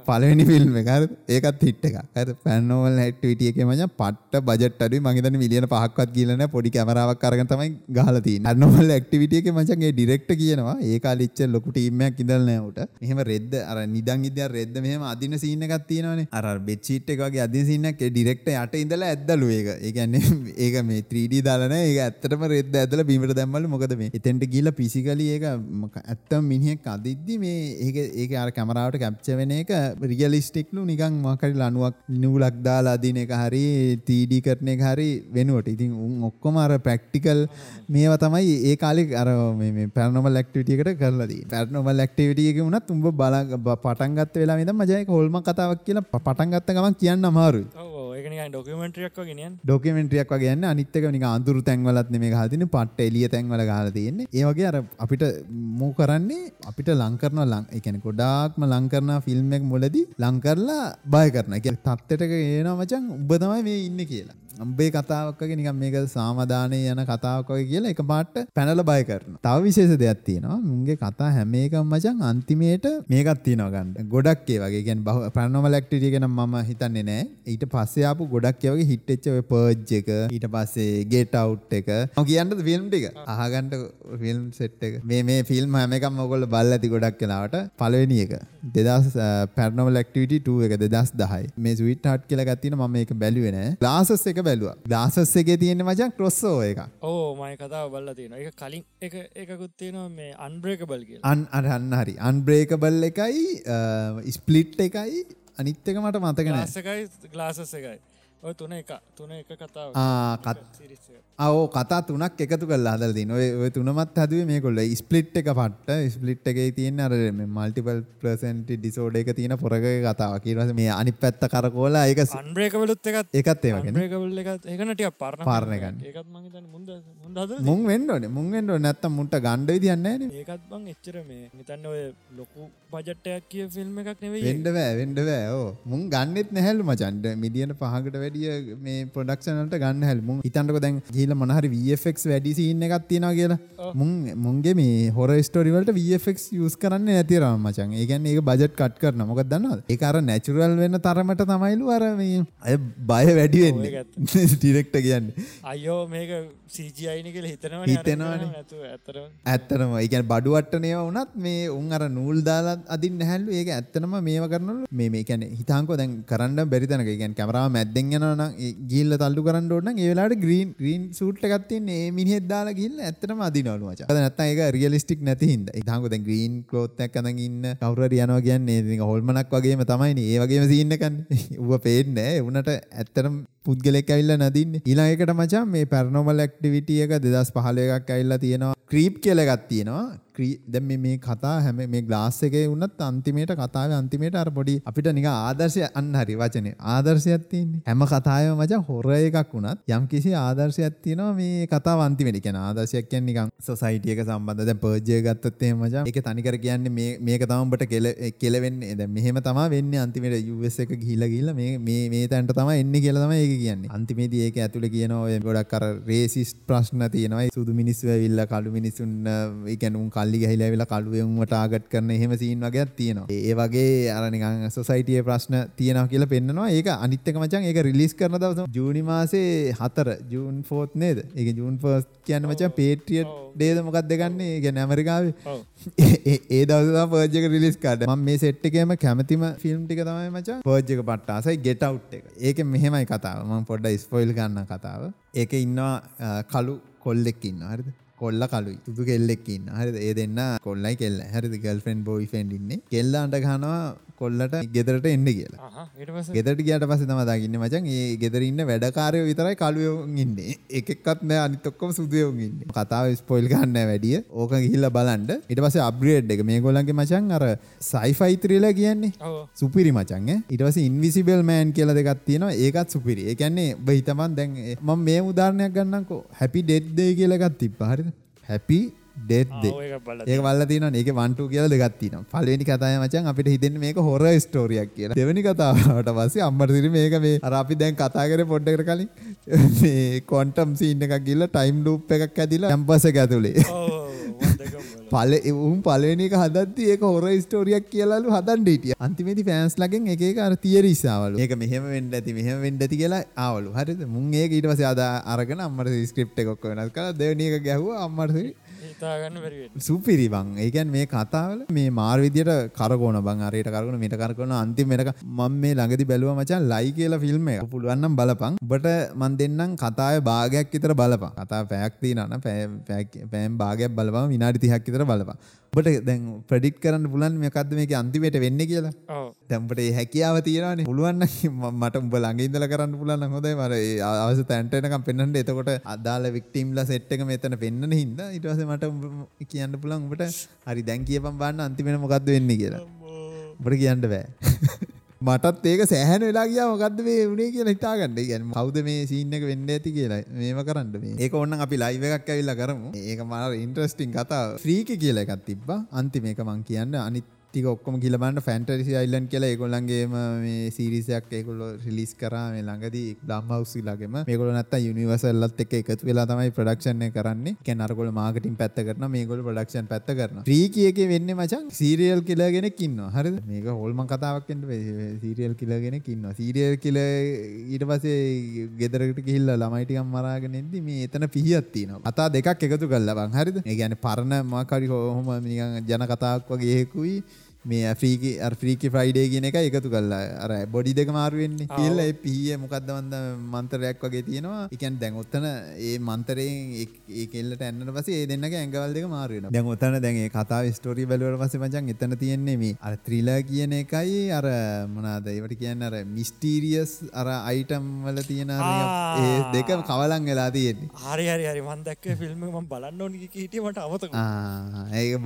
පලවෙනි ෆිල්ම් එක. ඒකත් හිට් එක ඇත පැන්නෝවල් හැට්විටිය එක මච පට්ට බජට් අඩුයි. මගේතන මිලියන පහක්වත් කියලන පොඩි කැමරාවක් අරගෙන තමයි ගහලා තියෙන්නේ. අන්නෝවල් ඇක්ටිවිටි එක මචං ඒ ඩිරෙක්ටර් කියනවා. ඒ කාලෙච්ච ලොකු ටීම් එකක් ඉඳලා නෑ උට මෙහෙම රෙද්ද අර නිදන් ඉදියා රෙද්ද මෙහෙම අදින සීන් එකක් තියෙනවානේ. අර බෙඩ් ෂීට් එක වගේ අදින සීන් එකක්. ඒ ඩිරෙක්ටර් යට ඉඳලා ඇද්දලු ඒක. ඒ කියන්නේ ඒක මේ 3D දාලා නෑ ඒක ඇත්තටම රෙද්ද ඇදලා බිමට දැම්මලු. මොකද මේ එතෙන්ට ගිහලා ෆිසිකලි ඒක ඇත්තම මිනිහෙක් අදිද්දි මේ ඒක ඒක අර කැමරාවට කැප්චර් වෙන එක රියලිස්ටික්ලු නිකන් මකරි ලනුවක් නිවුලක් දාලා අදින එක හරි තීඩී කරන එක හරි වෙනුවට. ඉතින් උන් ඔක්කොම අර ප්‍රක්ටිකල් මේවා තමයි ඒ කාලෙ අර මේ පැරනොමල් ඇක්ටිවිටියකට කරලාදී පැරනොමල් ඇක්ටිවිටියක වුණත් උඹ බල පටන් ගත්ත වෙලා ඉඳන් මජයක හොල්ම කතාවක් කියලා පටන් ගත්ත ගමන් කියන්න අමාරුයි. ඩොකමෙන්ට්‍රියක් ගෙන ඩොකමෙන්ට්‍රියක් වගේ යන්න. අනිත්තක නික අඳුරු තැන්වලත් මේ හතින පට්ට එලිය තැන්වල ගහල තියෙන්නේ. ඒවගේ අර අපිට මූ කරන්නේ? අපිට ලංකරන ලං එකන ගොඩාක්ම ලංකරන ෆිල්ම් එක මුලදී ලංකරලා බය කරන එක තත්තටක ඒන මචන් උබ තමයි මේ ඉන්න කියලා. අම්බේ කතාවක්ගේ නිකම් මේක සාමධානය යන කතාවක්වගේ කියලා එක පාට පැනල බය කරන තව විශේෂ දෙයක් තියෙනවා. මුන්ගේ කතා හැම එකම් මචන් අන්තිමේට මේකත් තියෙනවා ගන්න. ගොඩක් ඒ වගේ. ගැන බහ පැනොමල් ඇක්ටිටිය ගැන මම හිතන්නේ නෑ ඊට පස්සේ ආපු ගොඩක් ඒ වගේ හිට් වෙච්ච ඔය පර්ජ් එක. ඊට පස්සේ ගේට් අවුට් එක. මම කියන්නද ෆිල්ම් ටික? අහගන්න ෆිල්ම් සෙට් එක. මේ මේ ෆිල්ම් හැම එකම ඔයගොල්ලෝ බලලා ඇති ගොඩක් වෙලාවට පළවෙනි එක. 2000 පැනොමල් ඇක්ටිවිටි 2 එක 2010 මේ ස්වීට් හાર્ට් කියලා ගත්තා තියෙන මම මේක බැලුවේ නෑ ග්ලාසස් එක බැලුවා. දාසස් එකේ තියෙන මචන් ක්‍රොස්සෝ එක ඕ මයි කතාව බල්ල තියෙන එක කලින් එක එකකුත් තියෙනවා මේ අන්බ්‍රේකබල් කිය අන් අරන්න හරි. අන්බ්‍රේකබල් එකයි ස්පලිට් එකයි අනිත්තක මට මතකන එකයි ගලාසස් එකයි. ඔය තුන එක තුන එක කතාව අවෝ කතා තුනක් එකතු කල් හදලදි ඔය තුනමත් හදුවේ මේ කොල්ල ස්පලිට් එක පට්ට. ස්පලිට් එකේ තියෙන අර මල්ටිපල් ප්‍රසන්ට ඩිසෝඩ එක තියෙන පොරග කතාව කියරස මේ අනි පැත්ත කරකෝලා එක සන්බ්‍රේකවලුත් එකත් එකත් ඒකනටිය පරණ පාරණයකන්න ඒකත් මහිතන මුන්ද මුං වෙන්ඩෝන මුං වෙන්ඩෝ නැත්තම් මුන්ට ගණ්ඩ දියන්න ඒකත් බං එච්චර මේ මිතන්න ඔය ලොකු බජට්ටයක් කිය ෆිල්ම් එකක් නෙවේ වෙන්ඩවෑ වෙන්ඩවෑ ඕ මුං ගන්නෙත් නැහැල්ලු මචන්ඩ මිදියන පහකට වැඩිය මේ පොඩක්ෂනට ගන්න හැල්. මුං හිතන්ටක දැන් ගීල මොනහරි VFX වැඩි සින්න එකක් තියෙනවා කියලා. මුං මුන්ගේ මේ හොර ස්ටෝරිවලට VFX යස් කරන්න ඇතිරම මචන්. ඒගැන් ඒක බජට් කට් කරන මොකක් දන්නවද? ඒ අර නැචුරල් වෙන්න තරමට තමයිලු අර මේ අය බය වැඩි වෙන්න. ටිරෙක්ට කියන්න. අයෝ මේක සීජයිනි කියල හිතනවා හිතෙනවාන. ඇත්තනම ඒකැන් බඩුවට්ටනය වනත් මේ උන් අර නූල් දාලා අදින් නැහැල්ලු ඒක ඇත්තනම මේව කරනලු මේ මේ කැන හිතාංකෝ දැන් කරන්න බැරිතනක ගැන් කැමරා මැද්දෙන් යනන ගිල්ල තල්ලු කරන්න ඕන ඒවෙලාට ග්‍රීන් ග්‍රීන් සූට් එකත්තින් ඒ මිනිහෙත් දාලා ගිල්ල ඇත්තනම අදිනවලු මචං. අද නැත්තම් ඒක රියලිස්ටික් නැති හින්දා. හිතාංකෝ දැන් ග්‍රීන් ක්ලොත් එකක් අඳන් ඉන්න කවුරු හරි යනවා කියන්නේ ඉතින් හොල්මනක් වගේම තමයිනේ ඒ වගේම සීන් එකන්නේ ඌව පේන්නේ නැහැ. උනට ඇත්තටම පුද්ගලෙක් ඇවිල්ලා නදින්නේ. එකට මචං මේ පැරනොමල් ඇක්ටිවිටි එක 2015 එකක් ඇවිල්ලා තියෙනවා. ක්‍රීප් කියලා එකක් තියෙනවා. දැන් මේ කතා හැම මේ ග්ලාස් එකේ වුණත් අන්තිමේට කතාවේ අන්තිමේට අර පොඩි අපිට නිකන් ආදර්ශය අන්න හරි වචනේ. ආදර්ශයක් තියෙන්නේ. හැම කතාවෙම මචං හොර එකක් වුණත් යම් කිසි ආදර්ශයක් තියෙනවා මේ කතාව අන්තිමේට. කියන ආදර්ශයක් කියන්නේ නිකන් සොසයිටි එක සම්බන්ධ. දැන් පර්ජ් එක ගත්තොත් එහෙම මචං ඒක තනිකර කියන්නේ මේ මේක තමයි උඹට කෙල කෙලවෙන්නේ. දැන් මෙහෙම තමයි වෙන්නේ අන්තිමේට US එක ගිහිලා ගිහිලා මේ මේ මේ තැනට තමයි එන්නේ කියලා තමයි ඒක කියන්නේ. අන්තිමේදී ඒක ඇතුලේ කියනවා ඔය ගොඩක් අර රේසිස්ට් ප්‍රශ්න තියෙනවා. සුදු මිනිස්සු ඇවිල්ලා කළු මිනිස්සුන් ඒ කියන්නේ කල්ලි ගහිලා ඇවිල්ලා කළුවෙන්ව ටාගට් කරන එහෙම සීන් වගේක් තියෙනවා. ඒ වගේ අර නිකන් සොසයිටියේ ප්‍රශ්න තියෙනවා කියලා පෙන්නනවා. ඒක අනිත් එක මචං ඒක රිලීස් කරන දවස ජූනි මාසේ 4 ජූන් 4th නේද? ඒක ජූන් 1st කියන්නේ මචං පේට්‍රියට් ඩේද මොකක්ද ගන්නේ? ඒ කියන්නේ ඇමරිකාවේ. ඒ දවස් තමයි පර්ජ් එක රිලීස් කරන්නේ. මම මේ සෙට් එකේම කැමැතිම ෆිල්ම් ටික තමයි මචං පර්ජ් එක පට්ටාසයි ගෙට් අවුට් එක. ඒකේ මෙහෙමයි කතාව. මම පොඩ්ඩක් ස්පොයිල් ගන්න කතාව. ඒකේ ඉන්නවා කළු කොල්ලෙක් ඉන්නවා. හරිද? කොල්ල කලුයි සුදු කෙල්ලෙක් ඉන්න හරිද? ඒ දෙන්න කොල්ලයි කෙල්ල. හරිද? ගල්ෆෙන් බොයි ෆෙන්ඩ් ඉන්නේ. කෙල්ල අන්ට ගහනවා කොල්ලට ගෙදරට එන්න කියලා. ගෙදරට ගියට පස්සේ තමයි දාගින්නේ මචං ඒ ගෙදර ඉන්න වැඩකාරයෝ විතරයි කළුවෝ ඉන්නේ. එකෙක්වත් නෑ අනිත් ඔක්කොම සුදුයෝ ඉන්නේ. කතාව ස්පොයිල් ගන්න වැඩිය. ඕක ගිහිල්ලා බලන්න. ඊට පස්සේ අප්ග්‍රේඩ් එක. මේගොල්ලන්ගේ මචං අර සයිෆයි ත්‍රිලර් කියන්නේ. සුපිරි මචං ඈ. ඊට පස්සේ ඉන්විසිබල් මෑන් කියලා දෙකක් තියෙනවා. ඒකත් සුපිරි. ඒ කියන්නේ ඔබ හිතමන් දැන් මම මේ උදාහරණයක් ගන්නම්කෝ. හැපි ඩෙඩ් ඩේ කියලා එකක් තිබ්බා. හරිද? හැපි ඩෙත්ද ඒක බල්ල තින ඒක වන්ටු කියල දෙගත්තින පලවෙනි කතාය මචන් අපිට හිතෙන් මේක හොර ස්ටෝරියක් කියලා. දෙවැනි කතාවට පස්සේ අම්මරසිරි මේක මේ අර අපි දැන් කතා කර පොඩ්ඩකට කලින් මේ කොන්ටම් සීන්න එකක් ගිල්ල ටයිම් ලූප් එකක් ඇතිලා. ඇම්පස එක ඇතුළේ පල එවුම් පලවෙනික හදත්ති ඒක හොර ස්ටෝරියක් කියලාලු හදන් ඩිටිය අන්තිමේති ෆෑන්ස් ලගෙන් එක අර තියරිසාවලු ඒක මෙහෙම වෙන්ඩ ඇති මෙහම වෙන්ඩ ඇති කියලා ආවලු. හරිද? මුන් ඒ ඊට පස අද අරගෙන අම්මට ස්ක්‍රප් එකක් වෙනස් කලා දෙවනික ගැහුව. අම්මරසිරි සුපිරි බං. ඒ කියන්නේ මේ කතාවල මේ මාර විදියට කරකවන බං අරයට කරකවන මෙට කරකවන අන්තිමට මම මේ ළඟදි බැලුවා මචං ලයි කියලා ෆිල්ම් එක. පුළුවන් නම් බලපන්. ඔබට මන් දෙන්නම් කතාවේ භාගයක් විතර බලපන්. කතාව පැයක් තියෙනවා නම් පැයෙන් භාගයක් බලපන් විනාඩි 30ක් විතර බලපන්. බට දැන් ප්‍රඩික් කරන්න පුලන් මේකක්ද මේක අන්තිමයට වෙන්න කියලා? තැම්පට හැකියාව තියෙනවාන. පුළුවන්න මට උඹ ළඟඉදල කරන්න පුලන්න හොදයි මර අවස තැන්ටනකම් පෙන්න්නට එතකොට අදාල වික්ටීම්ල සෙට්ක මෙතන පෙන්න්න හිද ඉටවස මට කියන්න පුළන් උඹට හරි දැන් කියපම් බන්න අන්තිමෙන මොකක්ද වෙන්න කියලා. බට කියන්න බෑ මටත් ඒක සෑහන වෙලා ගියා මොකද්ද මේ වුනේ කියලා හිතාගන්න. ඒ කියන්නේ කවුද මේ සීන් එක වෙන්න ඇති කියලා මේව කරන්න මේ. ඒක ඕනනම් අපි ලයිව් එකක් ඇවිල්ලා කරමු. ඒක මාර ඉන්ටරෙස්ටිං කතාව. ෆ්‍රීකි කියලා එකක් තිබ්බා. අන්තිම එක මං කියන්න අනිත් ටික ඔක්කොම කියලා බලන්න ෆැන්ටසි අයිලන්ඩ් කියලා ඒගොල්ලන්ගේම මේ සීරීස් එකක් ඒගොල්ලෝ රිලීස් කරා මේ ළඟදී ඩම් හවුස් ළඟම මේගොල්ලෝ නැත්තම් යුනිවර්සල්ලත් එක්ක එකතු වෙලා තමයි ප්‍රොඩක්ෂන් එක කරන්නේ. කියන්නේ අරගොල්ලෝ මාකටිං පැත්ත කරනවා මේගොල්ලෝ ප්‍රොඩක්ෂන් පැත්ත කරනවා. ෆ්‍රීකි එකේ වෙන්නේ මචං සීරියල් කිලර් කෙනෙක් ඉන්නවා. හරිද? මේක හොල්මන් කතාවක් වෙන්න සීරියල් කිලර් කෙනෙක් ඉන්නවා. සීරියල් කිලර් ඊට පස්සේ ගෙදරකට ගිහිල්ලා ළමයි ටිකක් මරාගෙන ඉද්දි මේ එතන පිහියක් තියෙනවා. කතා දෙකක් එකතු කරලා බං හරිද? ඒ කියන්නේ පරණ මොකක් හරි කොහොම නිකන් ජන කතාවක් වගේ හේකුයි මේ ෆ්‍රීකි ෆ්‍රීකි ෆ්‍රයිඩේ කියන එක එකතු කල්ලා අර බොඩි දෙක මාරුවෙන්නේ කියල්ල පිහිය මොකක්දවන්ද මන්තරයක් වගේ තියෙනවා. එකන් දැන් ඔත්තන ඒ මන්තරයෙන් ඒ කෙල්ලට ඇන්නට පසේ ඒ දෙන්නක ඇඟවල් දෙක මාරුවෙන දැන් ඔතන දැන් කතා ස්ටෝරි බලවට පස මචන් එතන තියෙන්නේ මේ අර ත්‍රීලා කියන එකයි අර මොනාද ඒවට කියන්න අර මිස්ටීරියස් අර අයිටම් වල තියෙන ඒ දෙක කවලන් වෙලා තියෙන්නේ. හරි හරි හරි. මන් දැක්ක ෆිල්ම් ම බලන්න ඕනි හිටියමට අවතක. ඒ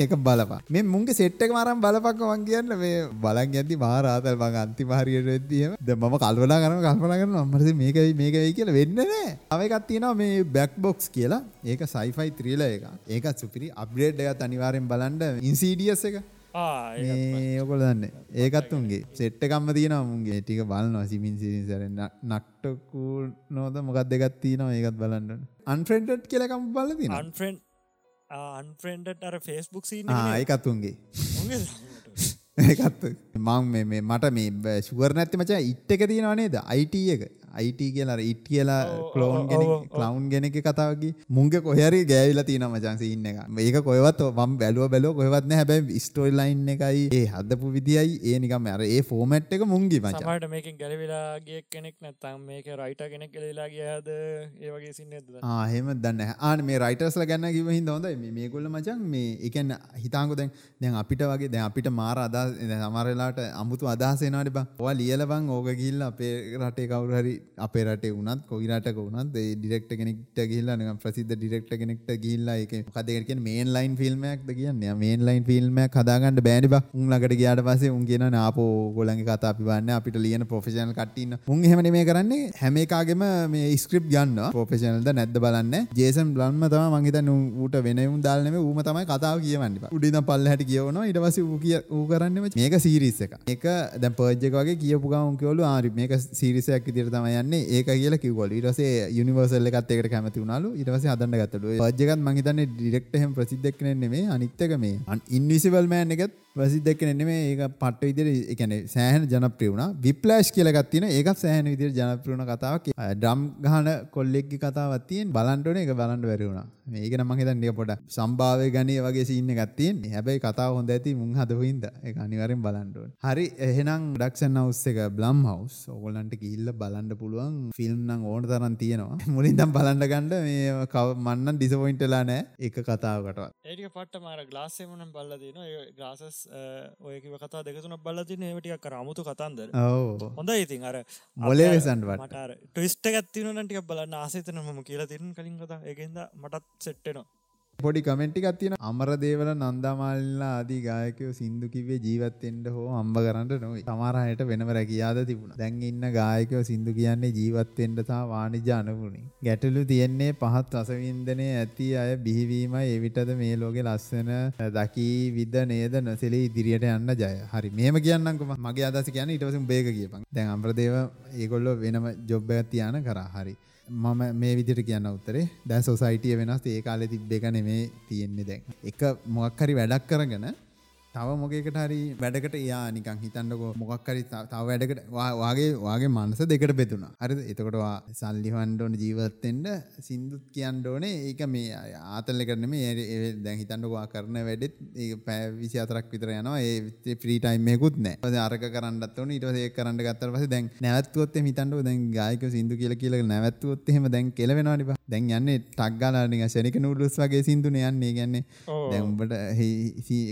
ඒක බලපා මේ මුන්ගේ සෙට්ටක මරම් බලපක්ක මං කියන්න. මේ බලන් ඇති මාරාතල් මං අන්තිම හරියට වෙද්දිම ද මම කල්පනා කරන කල්පනා කරන අම්මරද මේකයි මේකයි කියලා වෙන්න නෑ එකක් තියෙනවා මේ බැක් බොක්ස් කියලා. ඒක සයිෆයි ත්‍රීල එක ඒකත් සුපිරි අප්ග්‍රේඩ් එකත් අනිවාර්යෙන් බලන්න. ඉන්සීඩියස් එක. ඔකොල දන්න. ඒකත් උන්ගේ. සෙට්ට කම්ම තියෙනවා මුන්ගේ ටික බලනවා සිමින් සිරිසර නක්ටකූ නෝද මොකක් දෙගත් තියෙනවා ඒකත් බලන්න අන්ෆ්‍රෙන්ඩ් කියලකම් බල තින අන්ෆ්‍රෙන්ඩ් අර ෆේස්බුක් ඒකත්තුන්ගේ ඒකත් මං මේ මට මේ ශුවර් නැති මචා ඉට් එක තියෙනවා නේද? අයිට එක අයිට කියලා ඉට් කියලා කලෝන් ගෙන කලවුන් ගෙනෙක කතාවගේ මුන්ගේ කොහරි ගෑවිලා තියෙන මචන් සින්න එක. මේක කොයවත් මම් බැලුව බැලෝ කොහවත්න හැබැයි ස්ටෝල් ලයින් එකයි ඒ හදපු විදියි ඒ නිකම අර ඒ ෆෝමට් එක මුන්ගේ මචට මේකින් ගැලවෙලාගේ කෙනෙක් නැත්තම් මේක රයිට කෙනෙක් කෙලලා ගියද? ඒවගේ සින්න ආහෙම දන්න ආන මේ රයිටස්ල ගැන්න කිව හිද හොඳයි. මේගොල්ල මචන් මේ එකන්න හිතාංකු දැන් දැන් අපිට වගේ දැන් අපිට මාර අදා සමරලාට අමුතු අදහසේනට බ. ඔවා ලියලබං ඕක ගිල්ල අපේ රටේ කවුරහරි අපේ රටේ වුණත් කොයිරටක වුණත් ඒ ඩිරෙක්ට කෙනෙක්ට ගිල්ලා නිකන් ප්‍රසිද්ධ ඩිරෙක්ට කෙනෙක්ට ගිහිල්ලා ඒක මොකද ඒකට කියන්නේ? මේන් ලයින් ෆිල්ම් එකක්ද කියන්නේ? මේන් ලයින් ෆිල්ම් එකක් හදාගන්න බෑනේ බා. උන් ළඟට ගියාට පස්සේ උන් කියනවා ආපෝ ඕගොල්ලන්ගේ කතා අපි බලන්නේ අපිට ලියන ප්‍රොෆෙෂනල් කට්ටිය ඉන්න. උන් එහෙම නෙමෙයි කරන්නේ හැම එකාගෙම මේ ස්ක්‍රිප්ට් ගන්නවා. ප්‍රොෆෙෂනල්ද නැද්ද බලන්නේ. ජේසන් බ්ලන්ම තමයි මං හිතන්නේ ඌට වෙන උන් දාලා නෙමෙයි ඌම තමයි කතාව කියවන්නේ උඩින් ඉඳන් පල්ලෙහාට කියවනවා ඊට පස්සේ ඌ කිය ඌ කරන්නේ මේක සීරීස් එක මේක දැන් පර්ජ් එක වගේ කියපු ගමන් කිව්වලු ආ මේක සීරීස් එකක් විදිහට තමයි යන්නේ ඒක කියලා කිව්වලු. ඊට පස්සේ යුනිවර්සල් එකත් ඒකට කැමති වුණාලු. ඊට පස්සේ හදන්න ගත්තලු. පර්ජ් එකත් මං හිතන්නේ ඩිරෙක්ට් එහෙම ප්‍රසිද්ධ කෙනෙක් නෙමෙයි අනිත් එක මේ ඉන්විසිබල් මෑන් එකත් ප්‍රසිද්ධ කෙනෙක් නෙමෙයි ඒක පට්ට විදිහට ඒ කියන්නේ සෑහෙන ජනප්‍රිය වුණා. විප්ලෑෂ් කියලා එකක් තියෙනවා. ඒකත් සෑහෙන විදිහට ජනප්‍රිය වුණ කතාවක්. ඩ්‍රම් ගහන කොල්ලෙක්ගේ කතාවක් තියෙන. බලන්න ඕනේ ඒක බලන්න බැරි වුණා. මේක නම් මං හිතන්නේ ටික පොඩ සම්භාවය ගණේ වගේ සීන් එකක් තියෙන්නේ. හැබැයි කතාව හොඳ ඇති මුන් හදපු හින්දා. ඒක අනිවාර්යෙන් බලන්න ඕනේ. හරි එහෙනම් ප්‍රොඩක්ෂන් හවුස් එක බ්ලම් හවුස් ඕගොල්ලන්ට ගිහිල්ලා බලන්න පුළුවන්. ෆිල්ම් නම් ඕන තරම් තියෙනවා. මුලින් ඉඳන් බලන්න ගන්න. මේ මන්නම් ඩිසපොයින්ට් වෙලා නැහැ. එක කතාවකටවත්. ඒක පට්ට මාර ග්ලාස් එකම නම් බලලා තියෙනවා ඒ ග්ලාසස් ඔය කිව්ව කතා දෙක තුනක් බලලා තියෙනවා ඒව ටිකක් අර අමුතු කතන්දර. හොඳයි ඉතින් අර මොලේ වෙසන්ට නම් ටිකක් බලන්න. ආසයි තියෙනවා මම කියලා තියෙන කලින් කතා. ඒකෙන්ද මටත් සෙට් වෙනවා පොඩි කමෙන්ටික් තියෙන අමරදේවල නන්දාමාලිලා ආදී ගායකයෝ සින්දු කිව්වේ ජීවත් වෙන්න හෝ හම්බ කරන්න නොවේ. සමහර අයට වෙනම රැකියාද තිබුණා. දැන් ඉන්න ගායකයෝ සින්දු කියන්නේ ජීවත් වෙන්න සහ වාණිජ්‍ය අනුගුණේ. ගැටලු තියෙන්නේ පහත් රසවින්දනයේ ඇති අය බිහිවීමයි එවිටද මේ ලෝකේ ලස්සන දකී විද නේද නොසෙලී ඉදිරියට යන්න ජය. හරි. මෙහෙම කියන්නම්කෝ මගේ අදහස කියන්නේ ඊට පස්සේ උඹේක කියපන්. දැන් අමරදේව ඒගොල්ලෝ වෙනම ජොබ් එකක් තියාන කරා. හරි. මම මේ විදිට කියන්න උත්තරේ. දැන් සොසයිටිය වෙනස් ඒ කාලෙ තිබ්බ එක නෙමේ තියෙන්නේ දැන්. එක මොක් හරි වැඩක් කරගෙන තව මොකකට හරි වැඩකට යා නිකං හිතන්නකෝ මොකක්කරි තව වැඩකට වාගේ වාගේ මනස දෙකට බෙතුුණ හරි එතකොටවා සල්ලි හන්ඩෝන ජීවත්තෙන්ට සිින්දුත් කියන්න ඕනේ. ඒක මේ ආතල්ල කරන මේ දැන් හිතන්නකවා කරන වැඩෙත් ඒ පෑ විසි අතරක් විතර යනවා. ඒ ්‍රීටයිම්මයකුත් නෑ අරක කරන්නත් වන ඉට ඒ කරන්න ගත්තර පස දැන් නැවත්වොත් හිතන්ඩ දැන් ගායක සිින්දු කියල කියල නැවත්වොත් එහෙම දැන් කෙලවෙනවානිබ දැන් යන්නේ ටක්ගාලානික ශනික නුඩුස් වගේ සිින්දුන යන්නේ. ගැන්නේ දැම්බට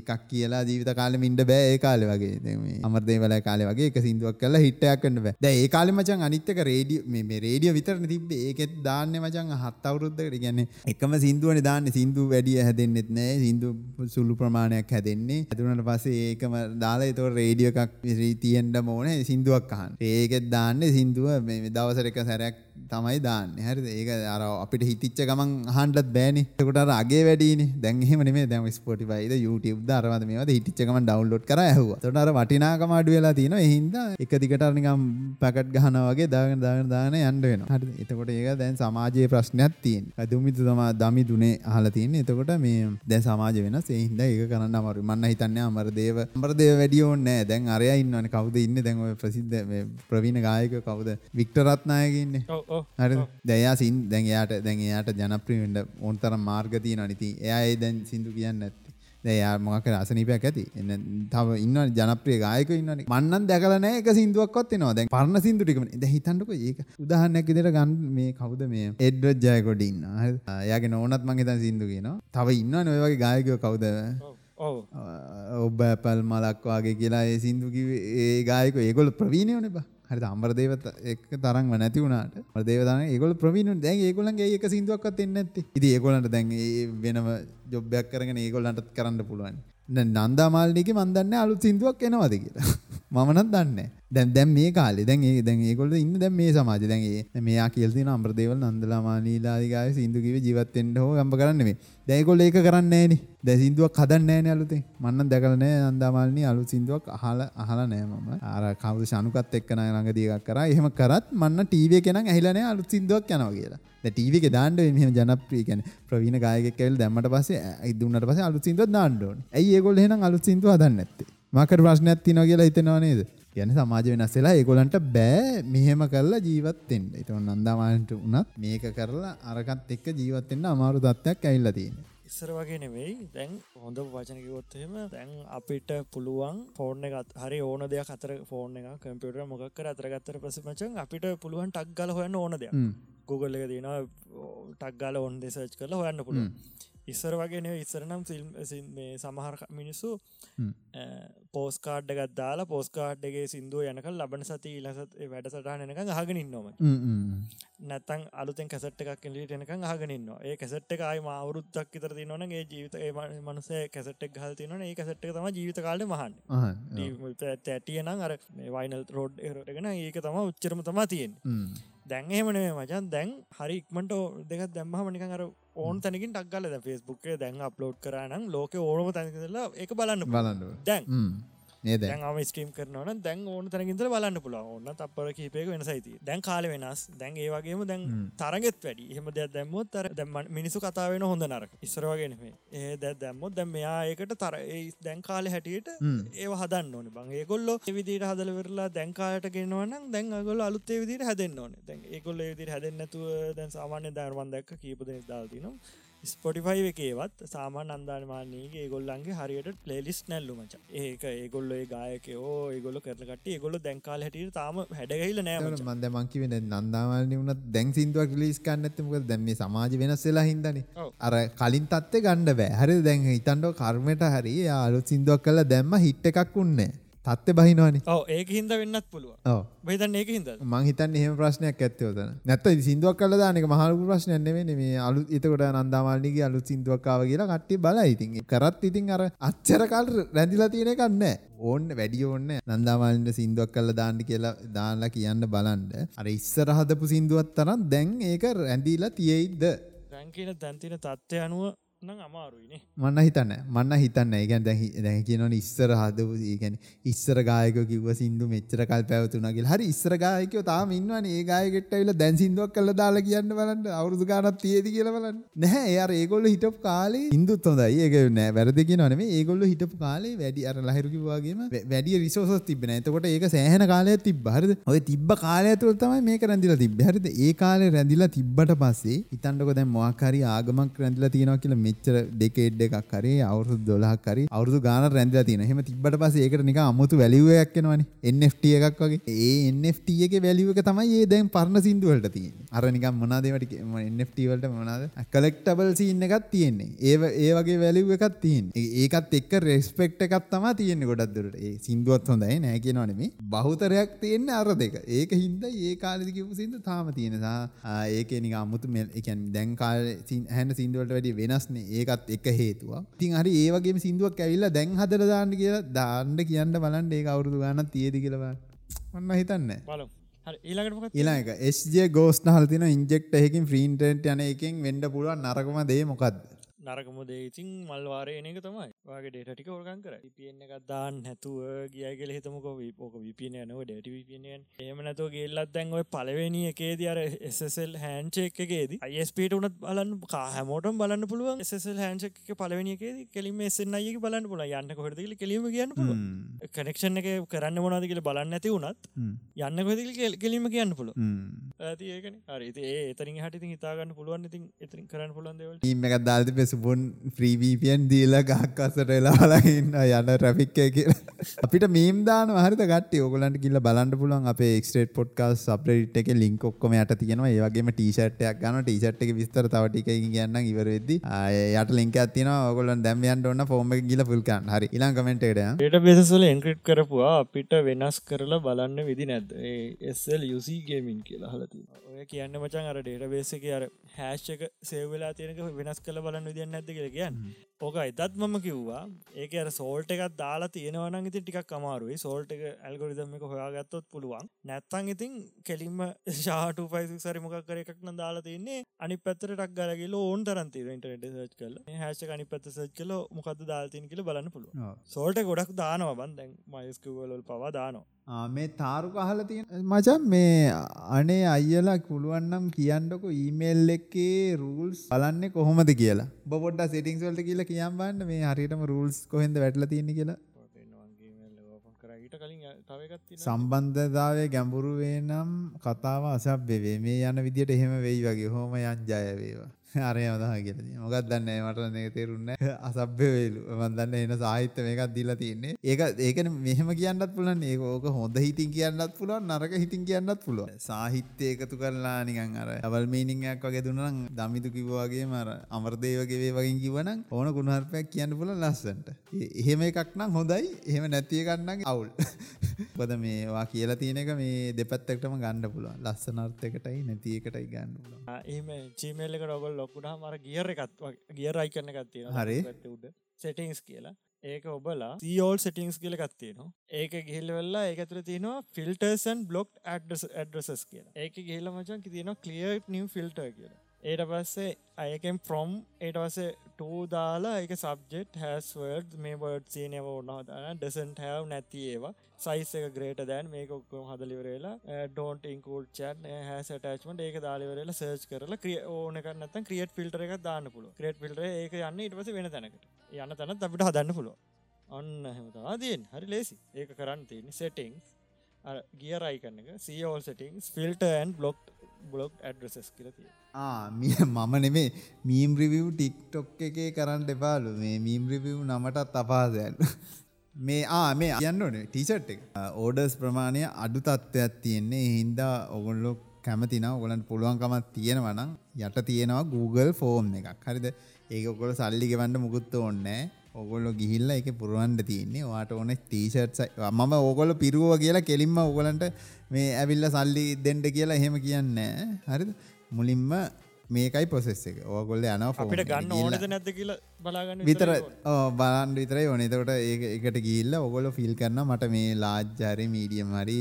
එකක් කියලා ජීවිත කාලෙ ඉන්ඩ බෑ ඒ කාලෙ වගේ. අමර්දේවල කාලෙ වගේ එක සිින්දුවක් කල හිටයක් කන්න බෑ. ද ඒ කාලෙ මචන් අනිත්තක රේඩිය මේ රේඩිය විතරන තිබේ ඒකෙත් දාන්න මචන් හත් අවුරුද්ධකට ගැන්නේ එකම සිින්දුවන දාන්න. සිින්දු වැඩිය හැදෙන්න්නෙත් නෑ. සිින්දු සුළු ප්‍රමාණයක් හැදෙන්නේ. ඇතුනට පසේ ඒකම දාලා තෝ රේඩිය එකක් තියෙන්ට මෝන සිින්දුවක් අහන් ඒකෙත් දාන්න සිින්දුව මේ දවසර එක සැරයක් තමයි දාන්න. හරි ඒක අර අපිට හිතිච්ච ගමන් හන්ඩත් බෑනි. කොට අගේ වැඩීන. දැන්හෙම මේ දැම ස්පොටියිද YouTube දරවද මේද හිටිච්ච ගමන් ඩවන්ලෝඩ් කර ඇහව. තොටර වටිනාකම අඩු වෙලා තියෙන හින්ද එක දිගටරනිකම් පැකට් ගහන වගේ දාගෙන දාගෙන දාන යන්න වෙන හරි එතකොට ඒක දැන් සමාජයේ ප්‍රශ්නයක් තියෙන දුමිතු තමා දමි දුනේ අහලා තියෙන එතකොට මේ දැන් සමාජ වෙන සේහින්ද ඒක කරන්න අමාරු මන්න හිතන්නේ අමරදේව අමරදේව වැඩි ඕනේ නෑ දැන් අරයා ඉන්නවනේ. කවුද ඉන්නේ? දැන් ඔය ප්‍රසිද්ධ මේ ප්‍රවීණ ගායක කවුද? වික්ටර් රත්නායක ඉන්නේ. හරි දැයා සින් දැන් එයාට දැන් එයාට ජනප්‍රිය වෙන්න ඕන තරම් මාර්ග තියෙනවා. ඉතින් එයා ඒ දැන් සින්දු කියන්නේ දැන් එයා මොකක් හරි අසනීපයක් ඇති. එන්න තව ඉන්න ජනප්‍රිය ගායකයෝ ඉන්නවනේ. මන්නම් දැකලා නැහැ එක සින්දුවක්වත් එනවා. දැන් පරණ සින්දු ටිකම දැන් හිතන්නකෝ ඒක උදාහරණයක් විදිහට ගන්න මේ කවුද මේ එඩ්වඩ් ජයකොඩි ඉන්නවා. හරි එයාගේ නෝනත් මං හිතන සින්දු කියනවා. තව ඉන්නවනේ ඔය වගේ ගායකයෝ කවුද? ඔබ ඇපල් මලක් වගේ කියලා ඒ සින්දු කිව්වේ ඒ ගායකයෝ. ඒගොල්ලෝ ප්‍රවීණයෝනේ බා හරි අම්බරදේව එක තරංව නැති වුණට මදේවදන ඒගොල ප්‍රවීණු දැන් ඒගොලන්ගේ ඒක සිදුවක්ත් එන්න ඇති ඉති ඒගොලන්ට දැන් වෙනම ජොබ්බයක් කරගෙන ඒගොල්ලන්ටත් කරන්න පුළුවන්. නන්දාමාල්ලික මන්දන්න අලුත් සිින්දුවක් එනවාද කියලා. මමනත් දන්න දැන් දැම් මේ කාලේ දැන් ඒ දැන් ඒකොල්ල ඉන්න දැන් මේ සමාජ දැන් ඒ මෙයා කියලා තියෙන අමරදේවල් නන්දලාමානීලාදිගාය සින්දු කිව්වේ ජීවත් වෙන්න හෝ ගම්බ කරන්න නෙමෙයි. දැන් ඒකොල්ල ඒක කරන්නේ නැහනේ දැන් සින්දුවක් හදන්නේ නැහනේ අලුතෙන්. මන්නම් දැකලා නැහැ නන්දාමාලිනී අලුත් සින්දුවක් අහලා අහලා නැහැ මම. අර කවුද ශනුකත් එක්ක ළඟදී එකක් කරා. එහෙම කරත් මන්න ටීවී එකේ නම් ඇහිලා නැහැ අලුත් සින්දුවක් යනවා කියලා. දැන් ටීවී එකේ දාන්න වෙන්නේ මෙහෙම ජනප්‍රිය කියන්නේ. ප්‍රවීණ ගායකයෙක් ඇවිල්ලා දැම්මට පස්සේ ඉදුන්නට පස්සේ අලුත් සින්දුවක් දාන්න ඕනේ. ඇයි ඒගොල්ලෝ එහෙනම් අලුත් සින්දුව හදන්නේ නැත්තේ? මාකට ප්‍රශ්නයක් තියෙනවා කියලා හිතනවා නේද? කියන්නේ සමාජ වෙනස් වෙලා ඒගොල්ලන්ට බෑ මෙහෙම කරලා ජීවත් වෙන්න. ඒක නන්දාමාලන්ට උනත් මේක කරලා අරකට එක්ක ජීවත් වෙන්න අමාරු තත්ත්වයක් ඇවිල්ලා තියෙනවා. ඉස්සර වගේ නෙවෙයි දැන් හොඳ වචන කිව්වොත් එහෙම දැන් අපිට පුළුවන් ෆෝන් එකත් හරි ඕන දෙයක් අතර ෆෝන් එක කම්පියුටර් මොකක් කර අතර ගත්තට පස්සේ මචං අපිට පුළුවන් ටක් ගාලා හොයන්න ඕන දෙයක්. Google එක තියෙනවා ටක් ගාලා ඕන දේ සර්ච් කරලා හොයන්න පුළුවන්. ඉස්සර වගේ ඉස්සරනම් ෆිල්ම් මේ සමහර මිනිස්සු පෝස්කාඩ් එකත් දාලා පෝස්කාඩ්ගේ සිින්දුව යනක ලබන සති ඉලසත් වැඩ සටහන එනක හගෙනින් නොම නැතන් අලුතෙන් කැසට් එකක් එලිට එනක හගෙනන්නවා ඒ කැසට් එක අයි අවුරුද්දක් ඉතර තිනවනගේ ජීවිත මනුසේ කැසට් එක් හල් තිනන ඒ කැසට් එක තම ජීවිත කාල මහන් ඇටියනම් අර වයිනල් රෝඩ් එරටගෙන ඒක තම උච්චරම තමා තියෙන් දැන් එහෙමනේ මචන් දැන් හරි ඉක්මට දෙක දැම්මහම නිකන් අර ඕන් තැනකින් ටක්ගල ෆෙස්බුක්ේ දැන් අප්ලෝඩ් කරනම් ලෝක ඕනම තැනකලා එක බලන්න බලන්න දැන් දැන් ම ස්ට්‍රීම් කරනවන දැන් ඕන තැනකින්තර බලන්න පුල ඔන්න තපර කහිපයක වෙනසයිති දැන් කාල වෙනස්. දැන් ඒවගේම දැන් තරගෙත් වැඩි. එහම දෙයක් දැම්මොත් තර දැම මිනිසු කතාවෙන හොඳ නරක. ඉස්රවාගෙනමේ ඒ දැ දැම්මොත් දැම් මෙයා ඒකට තර දැන් කාල හැටියට ඒ හදන්න ඕන. බං ඒකොල්ලො විදිට හදලවෙරලා දැන්කාට ගෙනවනම් දැන් ගොල අලුත්තේ විදිට හැදෙන්න්න ඕන. දැන් ඒකොල්ල විදිට හැදෙන්න්නතුව දැන් සාමාන්‍ය දර්වන් දැක්ක කීපද දාල්තිනම් ස්පොටිෆයි එකේවත් සාමාන් අන්දානමානයේ ගොල්ලන්ගේ හරියට පලේලිස් නැල්ලු මච. ඒක ඒගොල්ල ගායකෝ ඒගොල කරකට ඒගොල දැන්කාල හැටියට තාම හැඩගහිල නෑ මන්ද මංකි වෙන නන්දාවලන වුණත් දැන් සිින්දුවක් ලිස් කන්නඇතමක දැම සමාජ වෙනස් වෙලා හිදන අර කලින් තත්ත ගණ්ඩ බෑ. හරි දැන් හිතන්ඩෝ කර්මයට හරි අලුත් සිින්දුවක් කල දැම්ම හිට්ට එකක් උන්නේ තත්ත බහිනවානි. ඒක හිද වෙන්නත් පුළුව බහිතන් ඒක හිද මංහිතන් එහෙම ප්‍රශ්නයක් ඇත්තවතන නැත්ත සිින්දුවක් කල දානක මහලු ප්‍රශ්නයන්නේ මේ අලු එතකොට නන්දාමාල්ලිගේ අලු සිින්දුවක්කාව කියලා කට්ටි බල ඉතින් කරත් ඉතින් අර අච්චරකල් රැඳිලා තියෙන කන්න ඕන්න වැඩිය ඕන්න නන්දාමාලින්ට සිින්දුවක් කල්ල දාන්න කියලා දාලා කියන්න බලන්ඩ අර ඉස්සර හදපු සිින්දුවත් තරම් දැන් ඒක රැඳීලා තියෙයිද? රැංකින තැන්තින තත්ත්වය අනුව මන්න හිතන්න මන්න හිතන්න. ඒගැන් දැ කියනවන ඉස්සර හදපු ඒගැන ඉස්සර ගායක කිව සිින්දු මෙච්චර කල් පැවතුනගේ හරි ඉස්සර ගායකව තාම ඉන්නවන. ඒ ගායකෙට්ටයිල දැන් සිින්දුවක් කල දාලා කියන්න බලන්න. අවුරදු ගානත් තියද කියලවලන්න නැහැ එයා ඒගොල්ල හිටපු කාලේ ඉන්දුත් හොඳයි. ඒක නෑ වැරදිකි නොනේ ඒගොල්ල හිටපු කාලේ වැඩි අර ලහිරුකිවාගේම වැඩිය රිසෝසස් තිබෙන එතකොට ඒක සෑහන කාලය තිබ හරිද? ඔය තිබ්බ කාලය තුළ තමයි මේක රැඳිලා තිබ්බ. හරිද? ඒ කාලේ රැඳිලා තිබ්බට පස්සේ හිතන්නකො දැන් මොකක් හරි ආගමක් රැඳිලා තියෙනවා කියලා මෙච්චර ඩෙකේඩ් එකක් හරි අවුරුදු 12ක් හරි අවුරුදු ගානක් රැඳිලා තියෙනවා. එහෙම තිබ්බට පස්සේ ඒකට නිකන් අමුතු වැලියු එකක් එනවනේ. NFT එකක් වගේ. ඒ NFT එකේ වැලියු එක තමයි ඒ දැන් පරණ සින්දු වලට තියෙන්නේ. අර නිකන් මොනවාද ඒවට NFT වලට මොනවාද? කලෙක්ටබල් සීන් එකක් තියෙන්නේ. ඒ ඒ වගේ වැලියු එකක් තියෙන්නේ. ඒකත් එක්ක රෙස්පෙක්ට් එකක් තමයි තියෙන්නේ ගොඩක් දුරට. ඒ සින්දුවත් හොඳයි නෑ කියනවා නෙමෙයි. බහුතරයක් තියෙන්නේ අර දෙක. ඒක හින්දා ඒ කාලෙදි කියපු සින්දු තාම තියෙනවා. ඒකේ නිකන් අමුතු ඒ කියන්නේ දැන් කාලේ හැන්න සින්දු වලට වැඩිය වෙනස්නේ. ඒකත් එක හේතුවක්. ඉතින් හරි ඒ වගේම සින්දුවක් ඇවිල්ලා දැන් හදලා දාන්න කියලා දාන්න කියන්න බලන්න ඒක අවුරුදු ගානක් තියේද කියලා බලන්න. මම හිතන්නේ. මොකක්ද? ඊළඟ එක SJ Ghost නහල තියෙන ඉන්ජෙක්ටර් එකකින් ෆ්‍රී ඉන්ටර්නෙට් යන එකෙන් වෙන්න පුළුවන් නරකම දේ මොකද්ද? නරකම දේඉතින් මල්වාරය එන එක තමයි. වගේ ඩේට ටික ඕර්ගන් කර පියෙන් එකක් දාන්න හැතුව ගිය කියල හිතමක. ඕක විපින යනව ඩට විපිනියෙන් ඒම නැතුව ගෙල්ලත් දැන් ඔය පලවෙනි එකේද අර එසල් හැන්චෙක්කේද අයිස්පට උනත් බලන්න කාහැමෝටම් බලන්න පුළුවන් එසල් හැන්චක් පලවෙනිකේ කෙලිම එසෙන් අයක බලන්න පුල යන්න කොහටදල කෙලීම කියන්න පුල කනෙක්ෂන් එක කරන්න මොනාද කියල බලන්න ඇති වුණත් යන්න කොදල් කෙලීම කියන්න පුළ ඇතිඒකන හරි. ඒ එතරින් හටි හිතාගන්න පුළුවන්. ඉතින් එතරින් කරන්න පුළන් දෙවල්. ීම එකක් දාල්ති පෙස සුබුන් ්‍රීවීපියන් දීල ගහක්කසට එලාලඉන්න යන රැෆික්කය කියලා. අපිට මීම් දාන හරිත ගට ඔගලන්ට කිල්ල බලන්න පුලන් අප එක්ස්ටේට පොට්කාස් අප්‍රේට් එක ලින්ක් ඔක්කොම යට තියෙනවා. ඒවගේම ටීෂට්යක් ගන ටීෂට් එක විස්තර තවටික කියන්න ඉවරවෙදදි යට ලින්ක ඇතින ඔගලන් දැම්යන්ට ඔන්න ෆෝම ගිල පුල්කන් හරි ඉලාන් කමෙන්ටේට ට බෙසල එන්ක්‍රට් කරපුවා. අපිට වෙනස් කරලා බලන්න විදි නැද්ද? එස්සල් යුසි ගේමින් කියලා හලති ඔය කියන්න මචන් අර ඩේට බේසක අර හැෂ්ක සේවෙලා තියෙනක වෙනස් කළ බලන්න විදින්න ඇද කියල කියන්න. ඕක එතත් මම කිව්වා. ඒක අර සෝල්ට එකක් දාලා තියෙනවන ඉති ටික් අමාරුයි. සෝල්ට එක ඇල්ගොරිදම එක හොයාගත්තොත් පුළුවන්. නැත්තං ඉතින් කෙලින්ම ශාට පයිසු සරිමක් කර එකක්න දාලා තින්නේ අනි පැතරටක් ගලගේ ඕන් තරන්ති ඉන්ටරට සච් කල හැෂ අනි පැත සච් කල මොකද දාල්තින් කියල බලන්න පුළුව සෝල්ට ගොඩක් දානවා බන්දැන් මයිස්කවලල් පවා දානවා මේ තාරු කහල තියෙන මචන් මේ අනේ අයියලා පුළුවන්නම් කියන්නක ඊමේල් එකේ රූල්ස් බලන්නේ කොහොමද කියලා. බොඩ්ඩ සිටිංස් වලට කියලා කියම් බන්න මේ හරියටම රූල්ස් කොහෙන්ද වැටලා තියෙන්නේ කියලා. සම්බන්ධතාවය ගැඹුරු වේ නම් කතාව අසබ්බ වේ. මේ යන විදියට එහෙම වෙයි වගේ. හොම යන් ජය වේවා. අරය මදහ කියල මොකක් දන්න මට නේ තේරුන්න අසභ්‍ය වේලු. මන්දන්න එන සාහිත්‍ය මේකක් දීලා තියන්නේ. ඒක ඒකන මෙහෙම කියන්නත් පුලන් ඒ ඕක හොඳ හිතින් කියන්නත් පුළුවන් නරක හිතින් කියන්නත් පුළුව සාහිත්‍ය එකතු කරලා නිකන් අර අවල් මීනිංයක් වගේ දුන්නනම් දමිතු කිව්වාගේ මර අමර්දේවගේ වගේ කිවනම් ඕන කුණහර්පයක් කියන්න පුල ලස්සන්ට. එහෙම එකක් නම් හොඳයි. එහෙම නැතිය ගන්නගේ අවුල්. පොද මේවා කියලා තියෙනක මේ දෙපත්තක්ටම ගණඩ පුළුවන්. ලස්සනර්ථකටයි නැතියකටයි ගන්න පුල එහම චීමේල්ලක රොගල් ලොකුටා මර ගියර එකත් ගිය රයි කරන එකත්තිය හරි. උඩ. සෙටිංස් කියලා. ඒක ඔබලා සෝල් සෙටිංස් කියල කත්තියනවා ඒක ගිහිල්වෙල්ලා ඒකතුර තියනවා ෆිල්ටර්සන් බ්ලොක්් ඇඩ්‍රසස් කියලා. ඒක ගහිල මචන් තියන කලිය නිව ෆිල්ටර් කියලා ඒට පස්සේ අයකෙන් ෆ්‍රොම් ඒට වසේ ටූ දාලා එක සබ්ජෙට් හැස්වර්ඩ් මේ බඩ් සීනව ඔන්නහදන ඩසන්ට හැව් නැති ඒවා. සයිස එක ග්‍රේට දැන් මේක ඔක්කොම හදලිවරලා ඩෝන්ට ඉන්කූල් චන් හැස් ටච්මට ඒක දාලිවරලා සර්ච් කරලා ක්‍රිය ඕන කරනත ක්‍රියට් ෆිල්ටර එක දාන්න පුල ක්‍රේට් ෆිල්ටර ඒක යන්න ඉටවස වෙන තැනකට. යන්න තැනත් අපිට හදන්න පුළුව ඔන්න හෙමතා දයෙන් හරි ලේසි ඒක කරන්න තියෙන සෙටිංස් ගිය රයි කරන එක සෝල් සෙටිංස් ෆිල්ටර්න් බ්ලොක්් බ්ලොග් ඇඩ්‍රසස් කියලතිය මිය මම නෙමේ මීම් රිවිව් ටික්ටොක් එකේ කරන්න එපාලු. මේ මීම් රිවිව් නමටත් අපාදයන් මේ ආ මේ යන්න ඕනේ. ටීෂට් එක. ඕඩර්ස් ප්‍රමාණය අඩු තත්ත්වයක් තියෙන්නේ. හින්දා ඔගොල්ලො කැමතින ඔගලන්ට පුළුවන්කමත් තියෙනවනම් යට තියෙනවා Google ෆෝම් එකක්. හරිද? ඒක ඔකොල සල්ලි ගෙවන්න මුකුත්ත ඕන්නෑ ඔගොල්ලො ගිහිල්ල එක පුරුවන්ට තියන්නේ. වාට ඕන ටීෂට්ස් මම ඕගොල පිරුව කියලා කෙලින්ම ඔගලන්ට මේ ඇවිල්ල සල්ලි දෙන්ඩ කියලා එහෙම කියන්න හරිද? මුලින්ම මේකයි පොසෙස් එක. ඕගොල්ල යන අපිට ගන්න ඕනද නැද්ද කියලා බලාගන්න විතර බලන් විතරයි ඕන. එතකොට ඒ එකට ගිල්ල ඔගොල ෆිල් කරන්න මට මේ ලාජ්ජාරය මීඩියම් හරි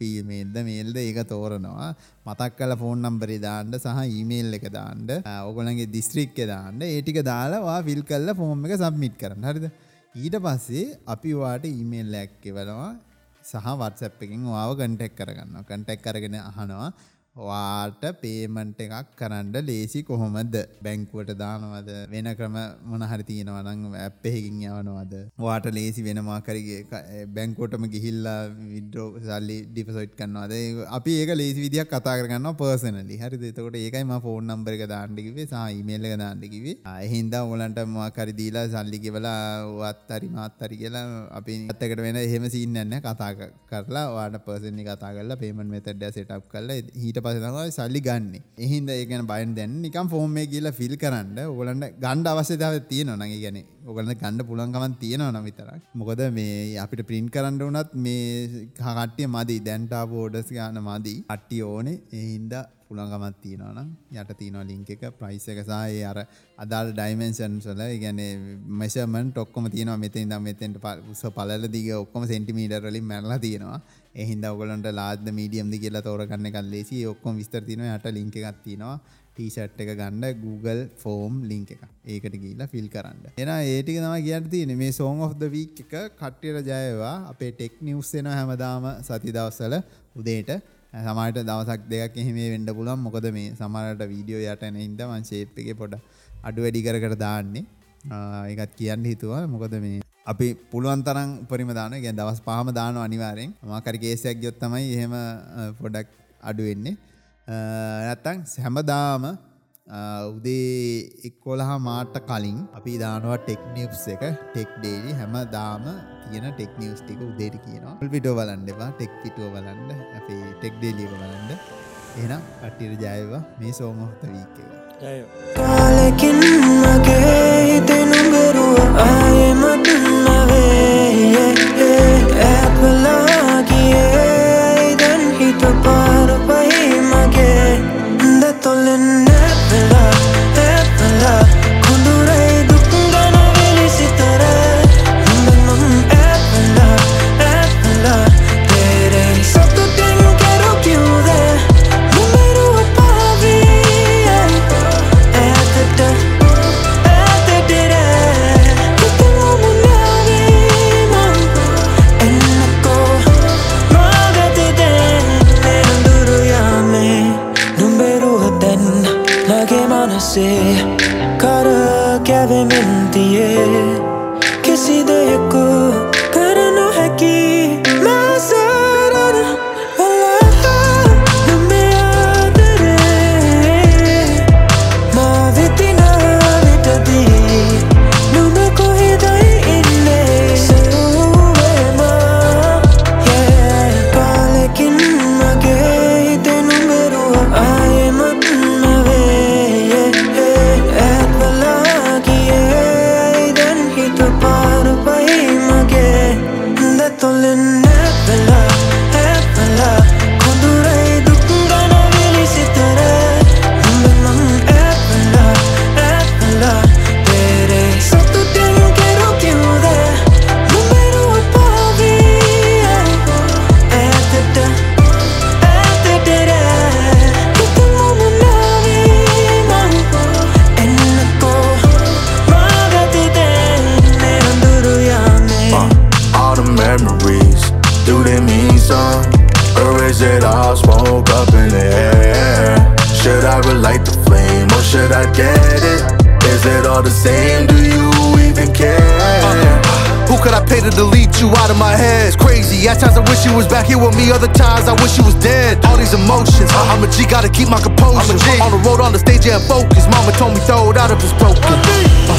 පීමේල්ද මේල්ද ඒක තෝරනවා. මතක් කල ෆෝන් නම්බරි දාන්ඩ සහ ඊමේල් එක දාන්ඩ ඔගොලන්ගේ දිස්ත්‍රික්ක දාන්න. ඒටික දාලාවා ෆිල් කල්ල ෆෝම් එක සබ්මිට් කරන්න. හරිද? ඊට පස්සේ අපි වාට ඊමේල් ලැක්කෙවලවා සහ වත්සැප් එකින් වාව කන්ටෙක් කරගන්න කන්ටෙක් කරගෙන අහනවා වාට පේමන්ට් එකක් කරන්න ලේසි කොහොමද? බැංකුවට දානවද? වෙන ක්‍රම මොනහරි තියෙනවනං ඇප්පෙහිකින් යවනවද? වාට ලේසි වෙනමාකරගේ බැංකෝටම ගිහිල්ලා විඩ්‍රෝ සල්ලි ඩිපසොයිට් කන්නවාද අපි ඒක ලේසි විදියක් කතා කරන්න පර්සනලි හරි දෙතකොට ඒකයිම ෆෝන් නම්බර එක දාන්ඩිකිවේ සායිමේල්ල එක දාන්ඩිකිවේ අහින්ද ඔලන්ට මකරි දීලා සල්ලි කියවලා වත් හරි මාත්තරි කියලා අපි අත්තකට වෙන එහෙම සින්නන්න කතා කරලා වාට පර්සනි කතා කරලා පේමන් මෙතඩ සටප් කරලා හිට පස තමයි සල්ලි ගන්න. එහින්ද ඒගැන බයින් දැන් නිකම් ෆෝර්ම් මේ කියලා ෆිල් කරන්න ඔගලන්ට ගණ්ඩ අවශ්‍යතාව තියෙන නගේ ගැන ඔගලන්න ගණඩ පුළන්කමන් තියෙනවා නම් විතරක්. මොකද මේ අපිට ප්‍රින්් කරන්න වනත් මේ කට්ටිය මදී. දැන්ටා බෝඩස් ගන්න මදී. අට්ටි ඕනේ. එහින්ද පුළන්ගමත් තියෙනවනම් යට තියෙනවා ලිංක එක ප්‍රයිස් එක සහ අර අදාල් ඩයිමෙන්ෂන් වල. ගැන මෙෂමන් ටොක්කොම තියෙනවා. මෙතින් දම් මෙතෙන්ට උස පලල දිග ඔක්කොම සෙන්ටිමීටර් වලින් මැරලා තියෙනවා. එහින්ද ඔගලන්ට ලාද මීඩියම්ද කියලා තෝරගන්න එකක් ලේසි ඔක්කොම විස්තර තියෙනවා. යට ලින්ක් එකක් තියෙනවා. ටීෂට් එක ගන්න Google ෆෝම් ලිංක එක ඒකට ගීලා ෆිල් කරන්න. එන ඒටික තම කියන්න තියෙන මේ සෝන් of the week එක කට්ටියට ජයවා. අපේ ටෙක් නිවස් එන හැමදාම සති දවස්සල උදේට. සමට දවසක් දෙයක් එහෙම වෙන්ඩ පුලන් මොකද මේ සමරට වීඩියෝ යටන හිද මන් ශේප් එක පොඩ අඩු වැඩි කර කර දාන්නේ. එකත් කියන්න හිතුවා. මොකද මේ අපි පුළුවන් තරම් උපරිම දාන ගැන් දවස් පහම දාන අනිවාරෙන් මාකරි කේසයක් ගොත්තමයි එහෙම පොඩක් අඩුවෙන්නේ නැත්තං හැමදාම උදේ එක්කොලහා මාට කලින් අපි දානවා ටෙක්නිවස් එක. ටෙක් ඩේලි හැම දාම තියෙන ටෙක්නිවස් ටික උදේට කියනවා. පිටෝ බලන්න එපා. ටෙක් පිටුව බලන්න. අපේ ටෙක් ඩේලිය බලන්න. එහෙනම් කට්ටියට ජයවා මේ සෝමොහත වීක කාලෙකින් මගේ හිතේ නුඹරුව ආයෙමත් නවේ ඇත්වලා ගියේ දැන් හිත පාර පයි keep my composure. I'm on the road, on the stage, yeah, focus. Mama told me throw it out if it's broken.